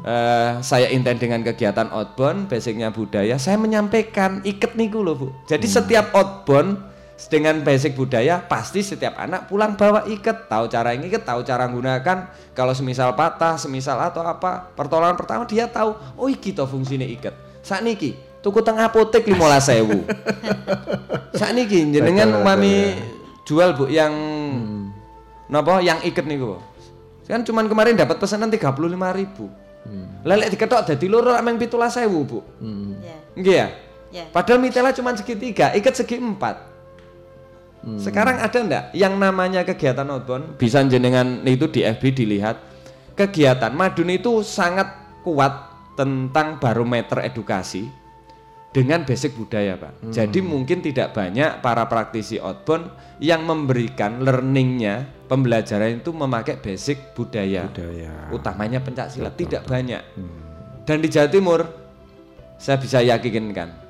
Eh, saya intens dengan kegiatan outbound, basicnya budaya. Saya menyampaikan iket niku loh bu. Jadi setiap outbound dengan basic budaya pasti setiap anak pulang bawa iket, tahu cara ngiket, tahu cara gunakan. Kalau semisal patah, semisal atau apa, pertolongan pertama dia tahu. Oh iki toh fungsinya iket. Saat niki tuku teng apotek lima sewu. Saat niki jenengan Betul, mami jual bu yang napa yang iket niku. Kan cuman kemarin dapat pesanan 35.000 ribu. Lelek diketok dadi loro ameng 17.000 bu. Hmm. Ya. Nggih ya. Ya. Padahal mitela cuma segitiga, ikat segi empat. Hmm. Sekarang ada enggak yang namanya kegiatan outbound? Bisa jenengan itu di FB dilihat. Kegiatan Madun itu sangat kuat tentang barometer edukasi dengan basic budaya, Pak. Hmm. Jadi mungkin tidak banyak para praktisi outbound yang memberikan learningnya pembelajaran itu memakai basic budaya, utamanya pencak silat tidak banyak. Dan di Jawa Timur saya bisa yakinkan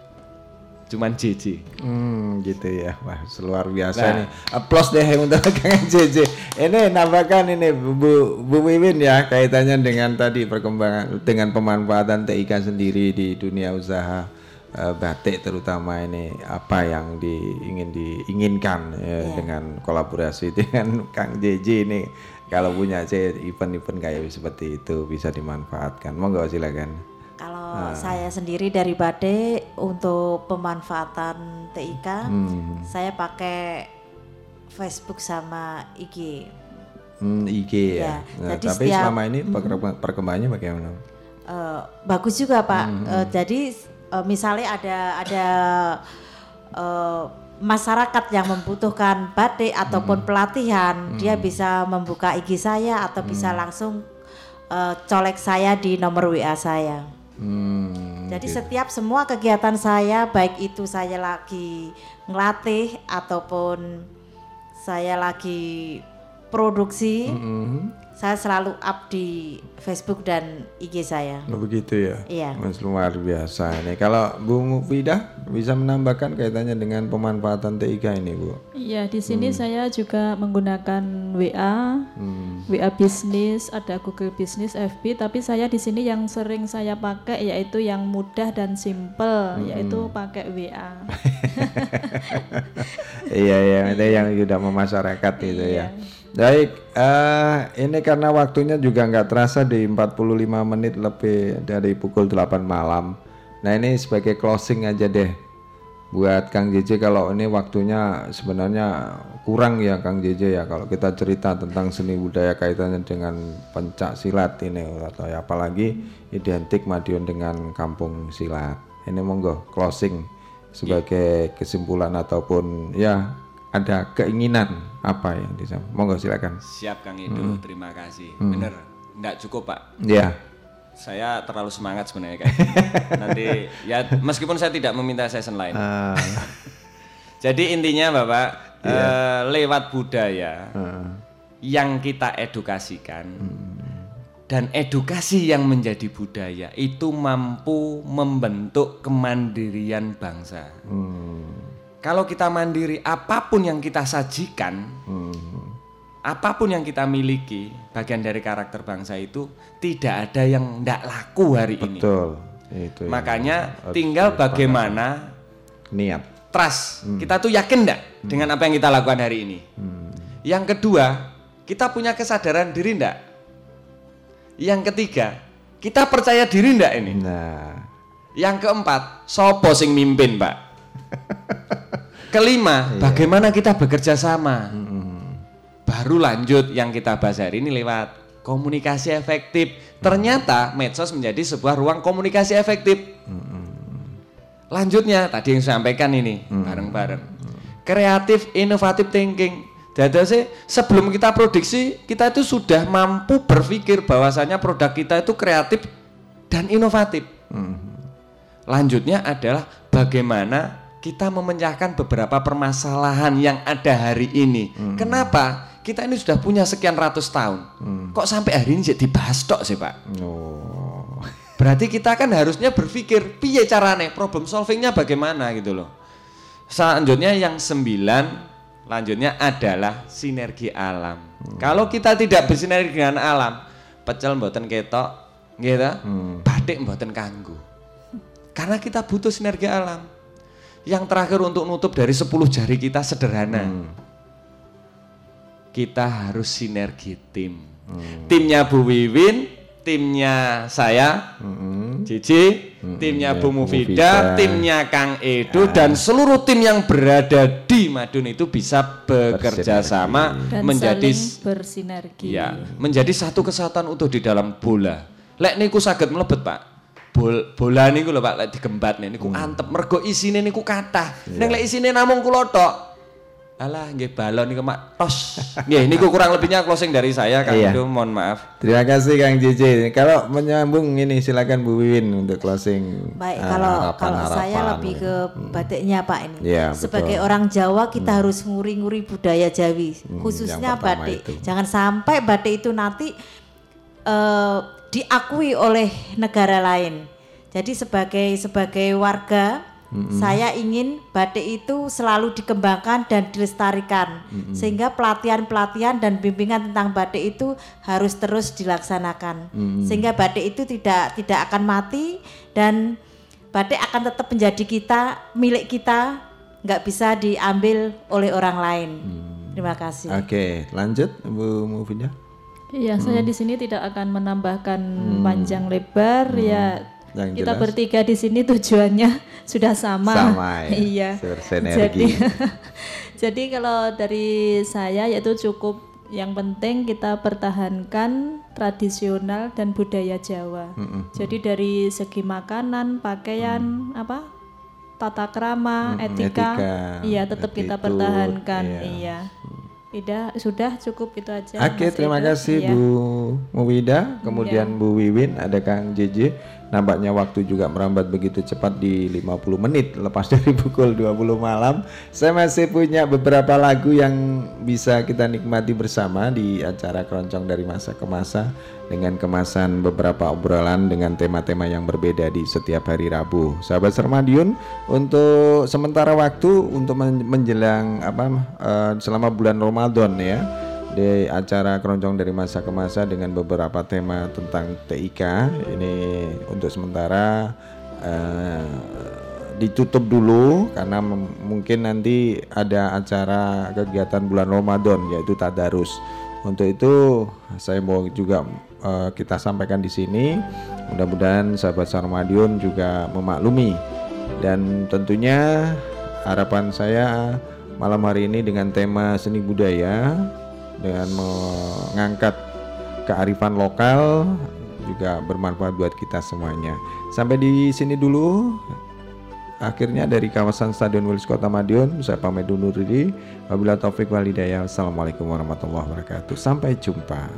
cuman JJ. Hmm, gitu ya. Wah, luar biasa Nah. nih. Applause deh untuk Kang JJ. Ini nambahkan ini Bu Bu Wiwin ya kaitannya dengan tadi perkembangan dengan pemanfaatan TIK sendiri di dunia usaha eh, batik terutama ini apa yang diingin diinginkan ya, dengan kolaborasi dengan Kang JJ ini kalau punya event-event kayak seperti itu bisa dimanfaatkan. Monggo silakan. Kalau Ah. saya sendiri dari Bade untuk pemanfaatan TIK, Hmm. saya pakai Facebook sama IG. Hmm, IG ya. Ya, Nah, jadi tapi setiap- selama ini perkemb- perkembangannya bagaimana? Eh, bagus juga Pak. Hmm, Eh, jadi eh, misalnya ada ada eh, masyarakat yang membutuhkan batik Hmm. ataupun pelatihan, dia bisa membuka IG saya atau bisa Hmm. langsung eh, colek saya di nomor WA saya. Hmm, Jadi gitu. setiap semua kegiatan saya baik itu saya lagi ngelatih ataupun saya lagi produksi, Mhm. Saya selalu up di Facebook dan IG saya. Oh, begitu ya. Iya. Mas luar biasa ini. Kalau Bu Mufidah bisa menambahkan kaitannya dengan pemanfaatan TIK ini, Bu. Iya, di sini Hmm. saya juga menggunakan WA, Hmm. WA bisnis, ada Google Business, FB, tapi saya di sini yang sering saya pakai yaitu yang mudah dan simple, Hmm. yaitu pakai WA. iya iya itu yang sudah memasyarakat itu ya. Baik, eh ini karena waktunya juga nggak terasa di 45 menit lebih dari pukul 8 malam. Nah ini sebagai closing aja deh buat Kang JJ kalau ini waktunya sebenarnya kurang ya Kang JJ ya kalau kita cerita tentang seni budaya kaitannya dengan pencak silat ini atau ya apalagi identik Madiun dengan kampung silat. Ini monggo closing sebagai kesimpulan ataupun ya ada keinginan apa yang disampaikan. Monggo silakan. Siap Kang Edo, Mm. terima kasih. Mm. Bener, enggak cukup Pak. Iya. Saya terlalu semangat sebenarnya kayak Nanti ya meskipun saya tidak meminta session lain. Ah. Jadi intinya Bapak Iya. eh, lewat budaya Ah. yang kita edukasikan Hmm. dan edukasi yang menjadi budaya itu mampu membentuk kemandirian bangsa. Hmm. Kalau kita mandiri apa pun yang kita sajikan, apa pun yang kita miliki, bagian dari karakter bangsa itu tidak ada yang tidak laku hari ini. Betul. Itu yang Makanya harus tinggal bagaimana niat trust. Hmm. Kita tuh yakin enggak dengan apa yang kita lakukan hari ini? Hmm. Yang kedua, kita punya kesadaran diri enggak? Yang ketiga, kita percaya diri enggak ini? Nah. Yang keempat, sopo sing mimpin, Pak? Kelima, Iya. bagaimana kita bekerja sama? Hmm. Baru lanjut yang kita bahas hari ini lewat komunikasi efektif. Ternyata medsos menjadi sebuah ruang komunikasi efektif. Lanjutnya tadi yang saya sampaikan ini bareng-bareng. Kreatif, inovatif thinking. Jadi sih sebelum kita produksi kita itu sudah mampu berpikir bahwasanya produk kita itu kreatif dan inovatif. Lanjutnya adalah bagaimana kita memecahkan beberapa permasalahan yang ada hari ini. Kenapa? Kita ini sudah punya sekian ratus tahun. Kok sampai hari ini jadi dibahas tok sih, Pak? Oh. Berarti kita kan harusnya berpikir piye carane problem solvingnya bagaimana gitu loh. Selanjutnya yang sembilan lanjutnya adalah sinergi alam. Kalau kita tidak bersinergi dengan alam, pecel mboten ketok, gitu. Batik mboten kanggo. Karena kita butuh sinergi alam. Yang terakhir untuk nutup dari 10 jari kita sederhana. Kita harus sinergi tim. Timnya Bu Wiwin, timnya saya, Cici, timnya Bu Bu Mufida, Mufida. timnya Kang Edo dan seluruh tim yang berada di Madun itu bisa bekerja sama Dan menjadi bersinergi. ya, menjadi satu kesatuan utuh di dalam bola. Lek niku saged mlebet, Pak. Bol bola niku lho Pak lek digembat niku antep mergo isine niku kathah. Ning lek isine namung kula tok. Alah nggih balon niku mak tos. Nggih niku kurang lebihnya closing dari saya Kang Iya. Edo, mohon maaf. Terima kasih Kang JJ. Kalau menyambung ini silakan Bu Wiwin untuk closing. Baik, ah, kalau kalau harapan-harapan. saya lebih ke batiknya Pak ini. Iya, Sebagai betul. orang Jawa kita harus nguri-nguri budaya Jawi, Hmm, khususnya batik. itu. Jangan sampai batik itu nanti eh, diakui oleh negara lain. Jadi sebagai sebagai warga Mm-mm. saya ingin batik itu selalu dikembangkan dan dilestarikan Mm-mm. sehingga pelatihan-pelatihan dan bimbingan tentang batik itu harus terus dilaksanakan Mm-mm. sehingga batik itu tidak tidak akan mati dan batik akan tetap menjadi kita milik kita nggak bisa diambil oleh orang lain terima kasih Oke, lanjut Bu Mufidah. Iya, saya di sini tidak akan menambahkan panjang lebar ya. Yang kita jelas. bertiga di sini tujuannya sudah sama. Sama ya, iya. Jadi, jadi kalau dari saya yaitu cukup yang penting kita pertahankan tradisional dan budaya Jawa. Mm-mm. Jadi dari segi makanan, pakaian, apa tata krama, Mm-mm, etika, etika, iya tetap kita attitude, pertahankan. iya. Iya. Tidak, sudah cukup itu aja. Oke, terima kasih Iya. Bu Muwida, kemudian Bu Wiwin, ada Kang JJ. Nampaknya waktu juga merambat begitu cepat di 50 menit lepas dari pukul 20 malam. Saya masih punya beberapa lagu yang bisa kita nikmati bersama di acara Keroncong dari masa ke masa dengan kemasan beberapa obrolan dengan tema-tema yang berbeda di setiap hari Rabu. Sahabat Sermadiun, untuk sementara waktu untuk men- menjelang apa eh, selama bulan Ramadan ya di acara keroncong dari masa ke masa dengan beberapa tema tentang TIK ini untuk sementara eh, ditutup dulu karena mungkin nanti ada acara kegiatan bulan Ramadan yaitu tadarus. Untuk itu saya mau juga eh, kita sampaikan di sini. Mudah-mudahan sahabat Sarmadion juga memaklumi dan tentunya harapan saya malam hari ini dengan tema seni budaya dengan mengangkat kearifan lokal juga bermanfaat buat kita semuanya. Sampai di sini dulu. Akhirnya dari kawasan Stadion Wilis Kota Madiun, saya pamit undur diri. Wabillahi taufik wal hidayah. Assalamualaikum warahmatullahi wabarakatuh. Sampai jumpa.